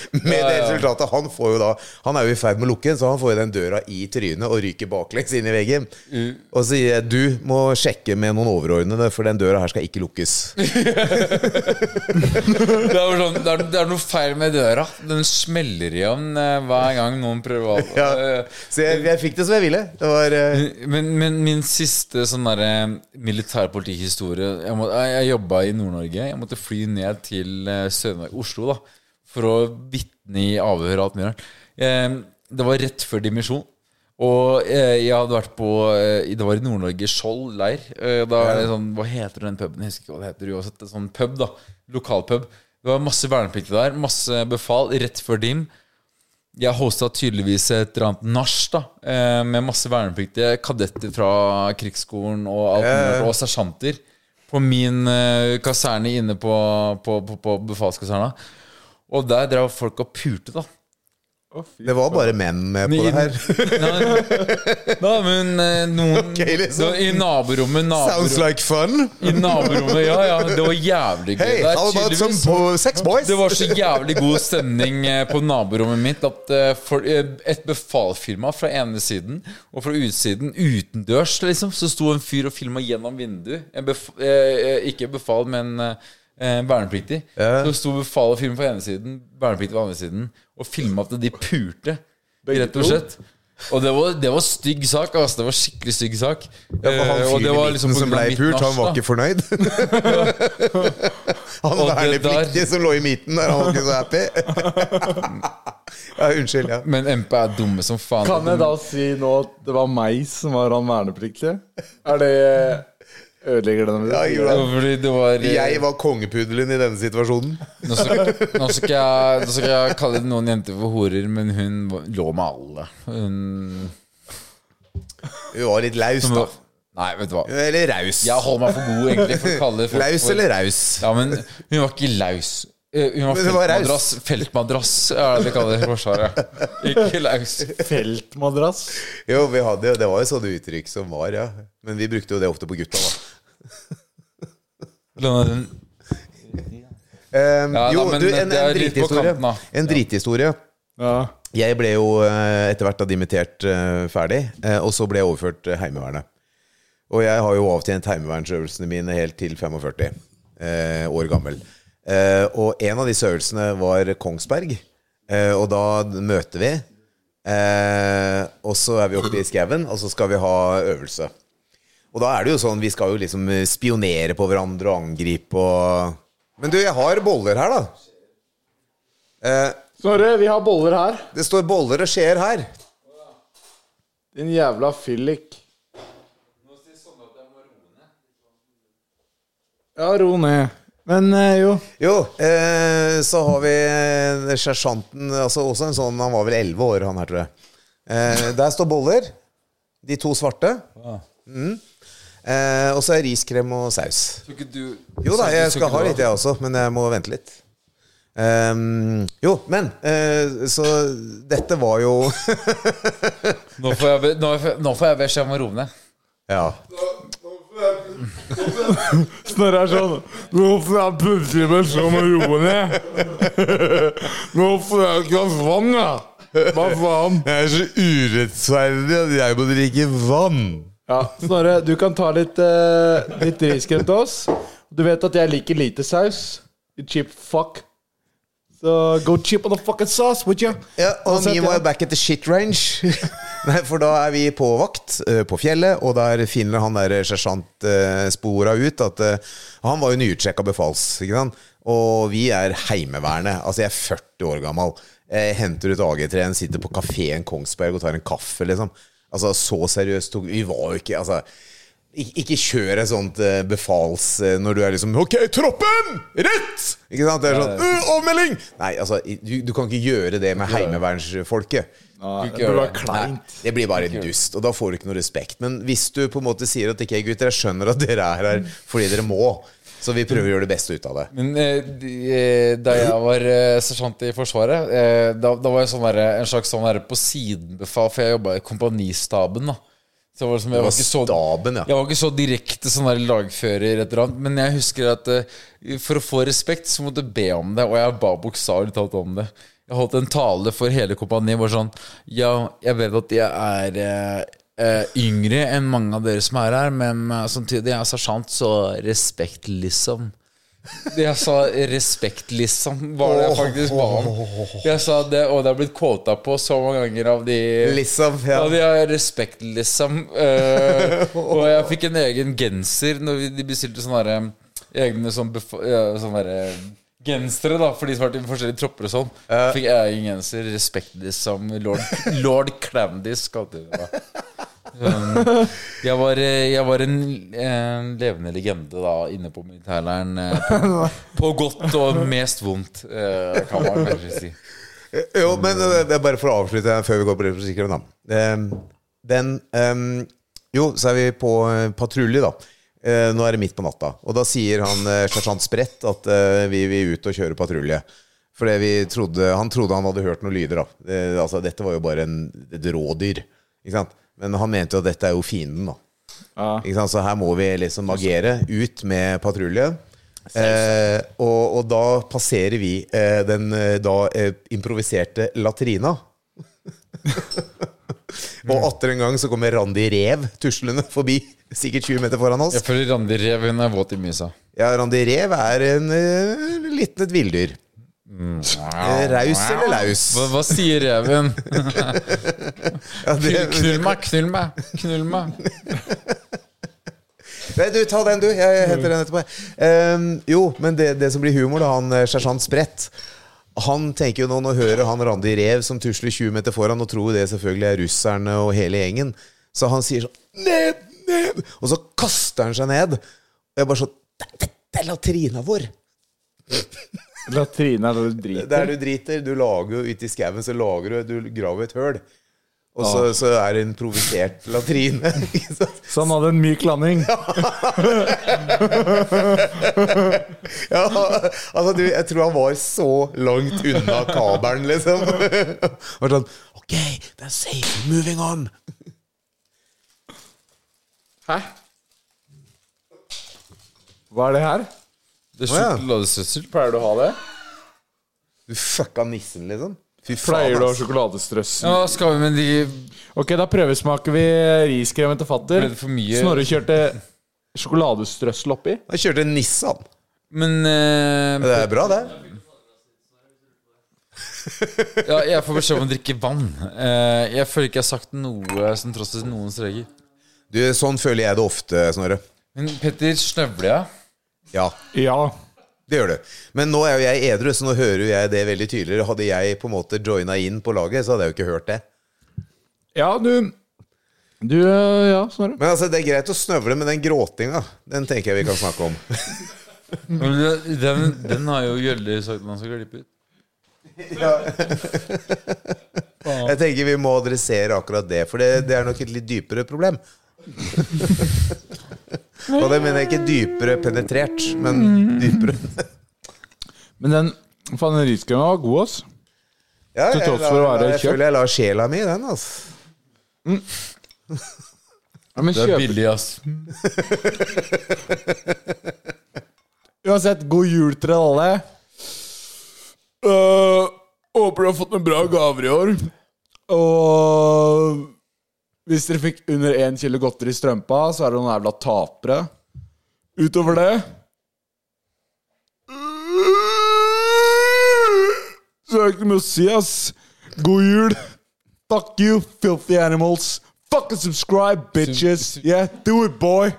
Med det resultatet Han får jo da Han er jo i ferd med å lukke så han får jo den døra i trynet og ryker baklengs inn i veggen. Og sier jeg du må sjekke med noen overordnede, for den døra her skal ikke lukkes. Det, er sånn, det, er, det er noe feil med døra. Den smeller igjen eh, hver gang noen prøver å Ja. eh, Så jeg, jeg fikk det som jeg ville. Det var uh... men, men min siste sånn derre militærpolitihistorie Jeg, må, jeg, jeg jobba i Nord-Norge. Jeg måtte fly ned til eh, Sør-Norge, Oslo, da for å vitne i avhør og alt mulig rart. Eh, det var rett før dimisjon. Og eh, jeg hadde vært på eh, Det var i Nord-Norge, Skjold leir. Eh, da er det sånn, Hva heter den puben? Jeg husker ikke hva det heter uansett. En sånn pub, da. Lokalpub. Det var masse vernepliktige der. Masse befal rett før dim. Jeg hosta tydeligvis et eller annet nach da eh, med masse vernepliktige, kadetter fra krigsskolen og alt mulig, og sersjanter. På min kaserne inne på, på, på, på befalskaserna. Og der drev folk og pulte, da. Det var bare menn med på det her. Nei, nei, men eh, noen okay, liksom. da, I naborommet, Sounds like fun. I naborommet, ja, ja. Det var jævlig gøy. Hey, Det er? Det var så jævlig god stemning eh, på naborommet mitt at eh, for, et befalfirma fra ene siden og fra utsiden, utendørs, liksom, så sto en fyr og filma gjennom vinduet. En bef eh, ikke befal, men eh, eh, vernepliktig. Ja. Så sto befal og film på ene siden, vernepliktig på andre siden, og filma at de pulte. Rett og slett. Og det var, det var stygg sak. Altså. Det var skikkelig stygg sak. Ja, for han Eh, fyren det i midten liksom som ble pult, han var ikke fornøyd. han vernepliktige som lå i midten der, han var ikke så happy. ja, unnskyld, ja. Men MP er dumme som faen. Kan jeg da si nå at det var meg som var han vernepliktige? Er det Ødelegger det? Ja, jeg det var eh, Jeg var kongepuddelen i denne situasjonen. Nå skal, nå, skal jeg, nå skal jeg kalle noen jenter for horer, men hun lå med alle. Hun Hun var litt laus, da. Nei, vet du hva. Eller raus. Jeg holder meg for god egentlig for å kalle folk Laus eller raus? Ja, men hun var ikke laus. Eh, Hun var feltmadrass. Feltmadrass er det vi kaller det i Forsvaret. Ikke laus. Feltmadrass? Jo, vi hadde jo, det var jo sånne uttrykk som var, ja. Men vi brukte jo det ofte på gutta, da. Den- Um, Ja, da, men du, en, en drithistorie. kanten. En drithistorie. Ja. Jeg ble jo eh, etter hvert da dimittert eh, ferdig, og så ble jeg overført til Heimevernet. Og jeg har jo avtjent heimevernsøvelsene mine helt til 45 eh, år gammel. Eh, og en av disse øvelsene var Kongsberg, eh, og da møter vi. Eh, og så er vi oppe i skauen, og så skal vi ha øvelse. Og da er det jo sånn, vi skal jo liksom spionere på hverandre og angripe og Men du, jeg har boller her, da. Eh, Snorre, vi har boller her. det står boller og skjeer her. Din jævla fyllik. Ja, ro ned. Men eh, jo. Jo, eh, så har vi eh, sersjanten altså Også en sånn Han var vel 11 år, han her, tror jeg. Eh, der står boller. De to svarte. Mm. Eh, og så er riskrem og saus. Ikke du Jo da, jeg skal ha litt, jeg også, men jeg må vente litt. Um, jo, men uh, Så dette var jo Nå får jeg, be- nå får jeg- nå får jeg beskjed om å roe ned. Ja. Snorre er sånn Nå får jeg plutselig beskjed om å roe ned. Nå får jeg et glass vann, ja. Hva faen? Jeg er så urettferdig at jeg må drikke vann. Ja, Snorre, du kan ta litt, uh, litt riskrem til oss. Du vet at jeg liker lite saus. You cheap fuck. Så go cheap on the fucking sauce, would you? Ja, og vi var ja. back at the shit range. Nei, for da er vi på vakt uh, på fjellet, og der finner han der sersjantspora ut at uh, han var jo nyutsjekka befals, ikke sant? Og vi er Heimevernet. Altså, jeg er 40 år gammel. Jeg henter ut AG3-en, sitter på kafeen Kongsberg og tar en kaffe, liksom. Altså, så seriøst tok Vi var jo ikke Altså ikke kjør et sånt eh, befals eh, når du er liksom Ok, troppen! Rett! Ikke sant? Det er sånn «Øh, Avmelding! Nei, altså, du, du kan ikke gjøre det med heimevernsfolket. Det burde kleint. Det blir bare en dust, og da får du ikke noe respekt. Men hvis du på en måte sier at ok, gutter, jeg skjønner at dere er her fordi dere må, så vi prøver å gjøre det beste ut av det. Men eh, eh, da jeg var eh, sersjant i Forsvaret, eh, da, da var jeg sånn der, en slags sånn der på siden-befal, for jeg jobba i kompanistaben. da så var det, jeg, Det var var så, staben, ja. jeg var ikke så direkte sånn der lagfører, et eller annet, men jeg husker at uh, for å få respekt, så måtte jeg be om det, og jeg ba bokstavelig talt om det. Jeg holdt en tale for hele kompaniet. Bare sånn Ja, jeg vet at jeg er eh, yngre enn mange av dere som er her, men uh, samtidig jeg er sersjant, så respekt, liksom. Jeg sa respekt, liksom, var det jeg faktisk ba om. Jeg sa det, og det har blitt kåta på så mange ganger av de Liksom, ja. Av de har respekt, liksom. Uh, og jeg fikk en egen genser når vi, de bestilte sånne der, egne sånn sånne der, gensere, da, for de som har vært i forskjellige tropper og sånn. Fikk jeg egen genser. Respekt, liksom. Lord, Lord Clandis kalte de det. Um, jeg var, eh, jeg var en, en levende legende da inne på militærleiren. eh, På, på godt og mest vondt, eh, kan man kanskje si. Jo, men det er bare for å avslutte før vi går på replikkeren, da. Den Jo, så er vi på patrulje, da. Nå er det midt på natta. Og da sier han sersjant Sprett at vi vil ut og kjøre patrulje. Fordi vi trodde, Han trodde han hadde hørt noen lyder. da det, altså, Dette var jo bare en, et rådyr. Ikke sant? Men han mente jo at dette er jo fienden. da Ja. ikke sant? Så her må vi liksom agere. Ut med patrulje. Eh, og, og da passerer vi eh, den eh, da eh, improviserte latrina. og atter en gang så kommer Randi Rev tuslende forbi, sikkert 20 meter foran oss. Jeg føler Randi Rev hun er våt i mysa. Ja, Randi Rev er en uh, liten et villdyr. Eh, Raus eller laus? Hva, hva sier reven? Ja, det, Knull meg, knull meg, knull meg. Nei, du, ta den, du. Jeg henter den etterpå. Um, jo, men det, det som blir humor, da, han eh, sersjant Sprett Han tenker jo nå, nå hører han Randi Rev som tusler 20 meter foran, og tror det selvfølgelig er russerne og hele gjengen. Så han sier sånn Ned! Ned! Og så kaster han seg ned. Og jeg bare sånn det er latrina vår! Latrine er det du driter? Der du driter. Du lager jo ute i skauen, så lager du Du graver et høl. Og så, så er det en provisert latrine. Så han hadde en myk landing. Ja, altså du, Jeg tror han var så langt unna kabelen, liksom. Var sånn OK, det er safe. Moving on. Hæ? Hva er det her? Det er Å, ja. sjokoladestrøssel. Pleier du å ha det? Du fucka nissen, liksom. Fy faen. Pleier du å ha ass. sjokoladestrøssel? Ja, hva skal vi med de Ok, da prøvesmaker vi riskremen til fatter. Ble det for mye? Snorre kjørte sjokoladestrøssel oppi. Jeg kjørte Nissan. Men eh, Det er bra, det. ja, jeg får beskjed om å drikke vann. Eh, jeg føler ikke jeg har sagt noe som trosser noens regler. Du, Sånn føler jeg det ofte, Snorre. Men Petter, snøvler jeg? Ja, Ja. det gjør du. Men nå er jo jeg edru, så nå hører jeg det veldig tydeligere. Hadde jeg på en måte joina inn på laget, så hadde jeg jo ikke hørt det. Ja, du Du, ja, Snorre. Men altså, det er greit å snøvle, men den gråtinga, den tenker jeg vi kan snakke om. Men Den, den har jo gjeldig sagt man skal klippe ut. Jeg tenker vi må adressere akkurat det, for det, det er nok et litt dypere problem. Og det mener jeg ikke dypere penetrert, men dypere. Men den riskremen var god, ass. Ja, Til jeg, tross for å la- være jeg kjøpt. føler jeg la sjela mi i den, altså. Ja, men Det er kjøp billig, ass. Uansett, god jul til dere alle. Øh, håper du har fått noen bra gaver i år. Og hvis dere fikk under én kilo godteri i strømpa, så er det noen jævla tapere. Utover det Så er det ikke noe å si, ass. God jul. Fuck you, filthy animals. Fucking subscribe, bitches. Yeah, do it, boy.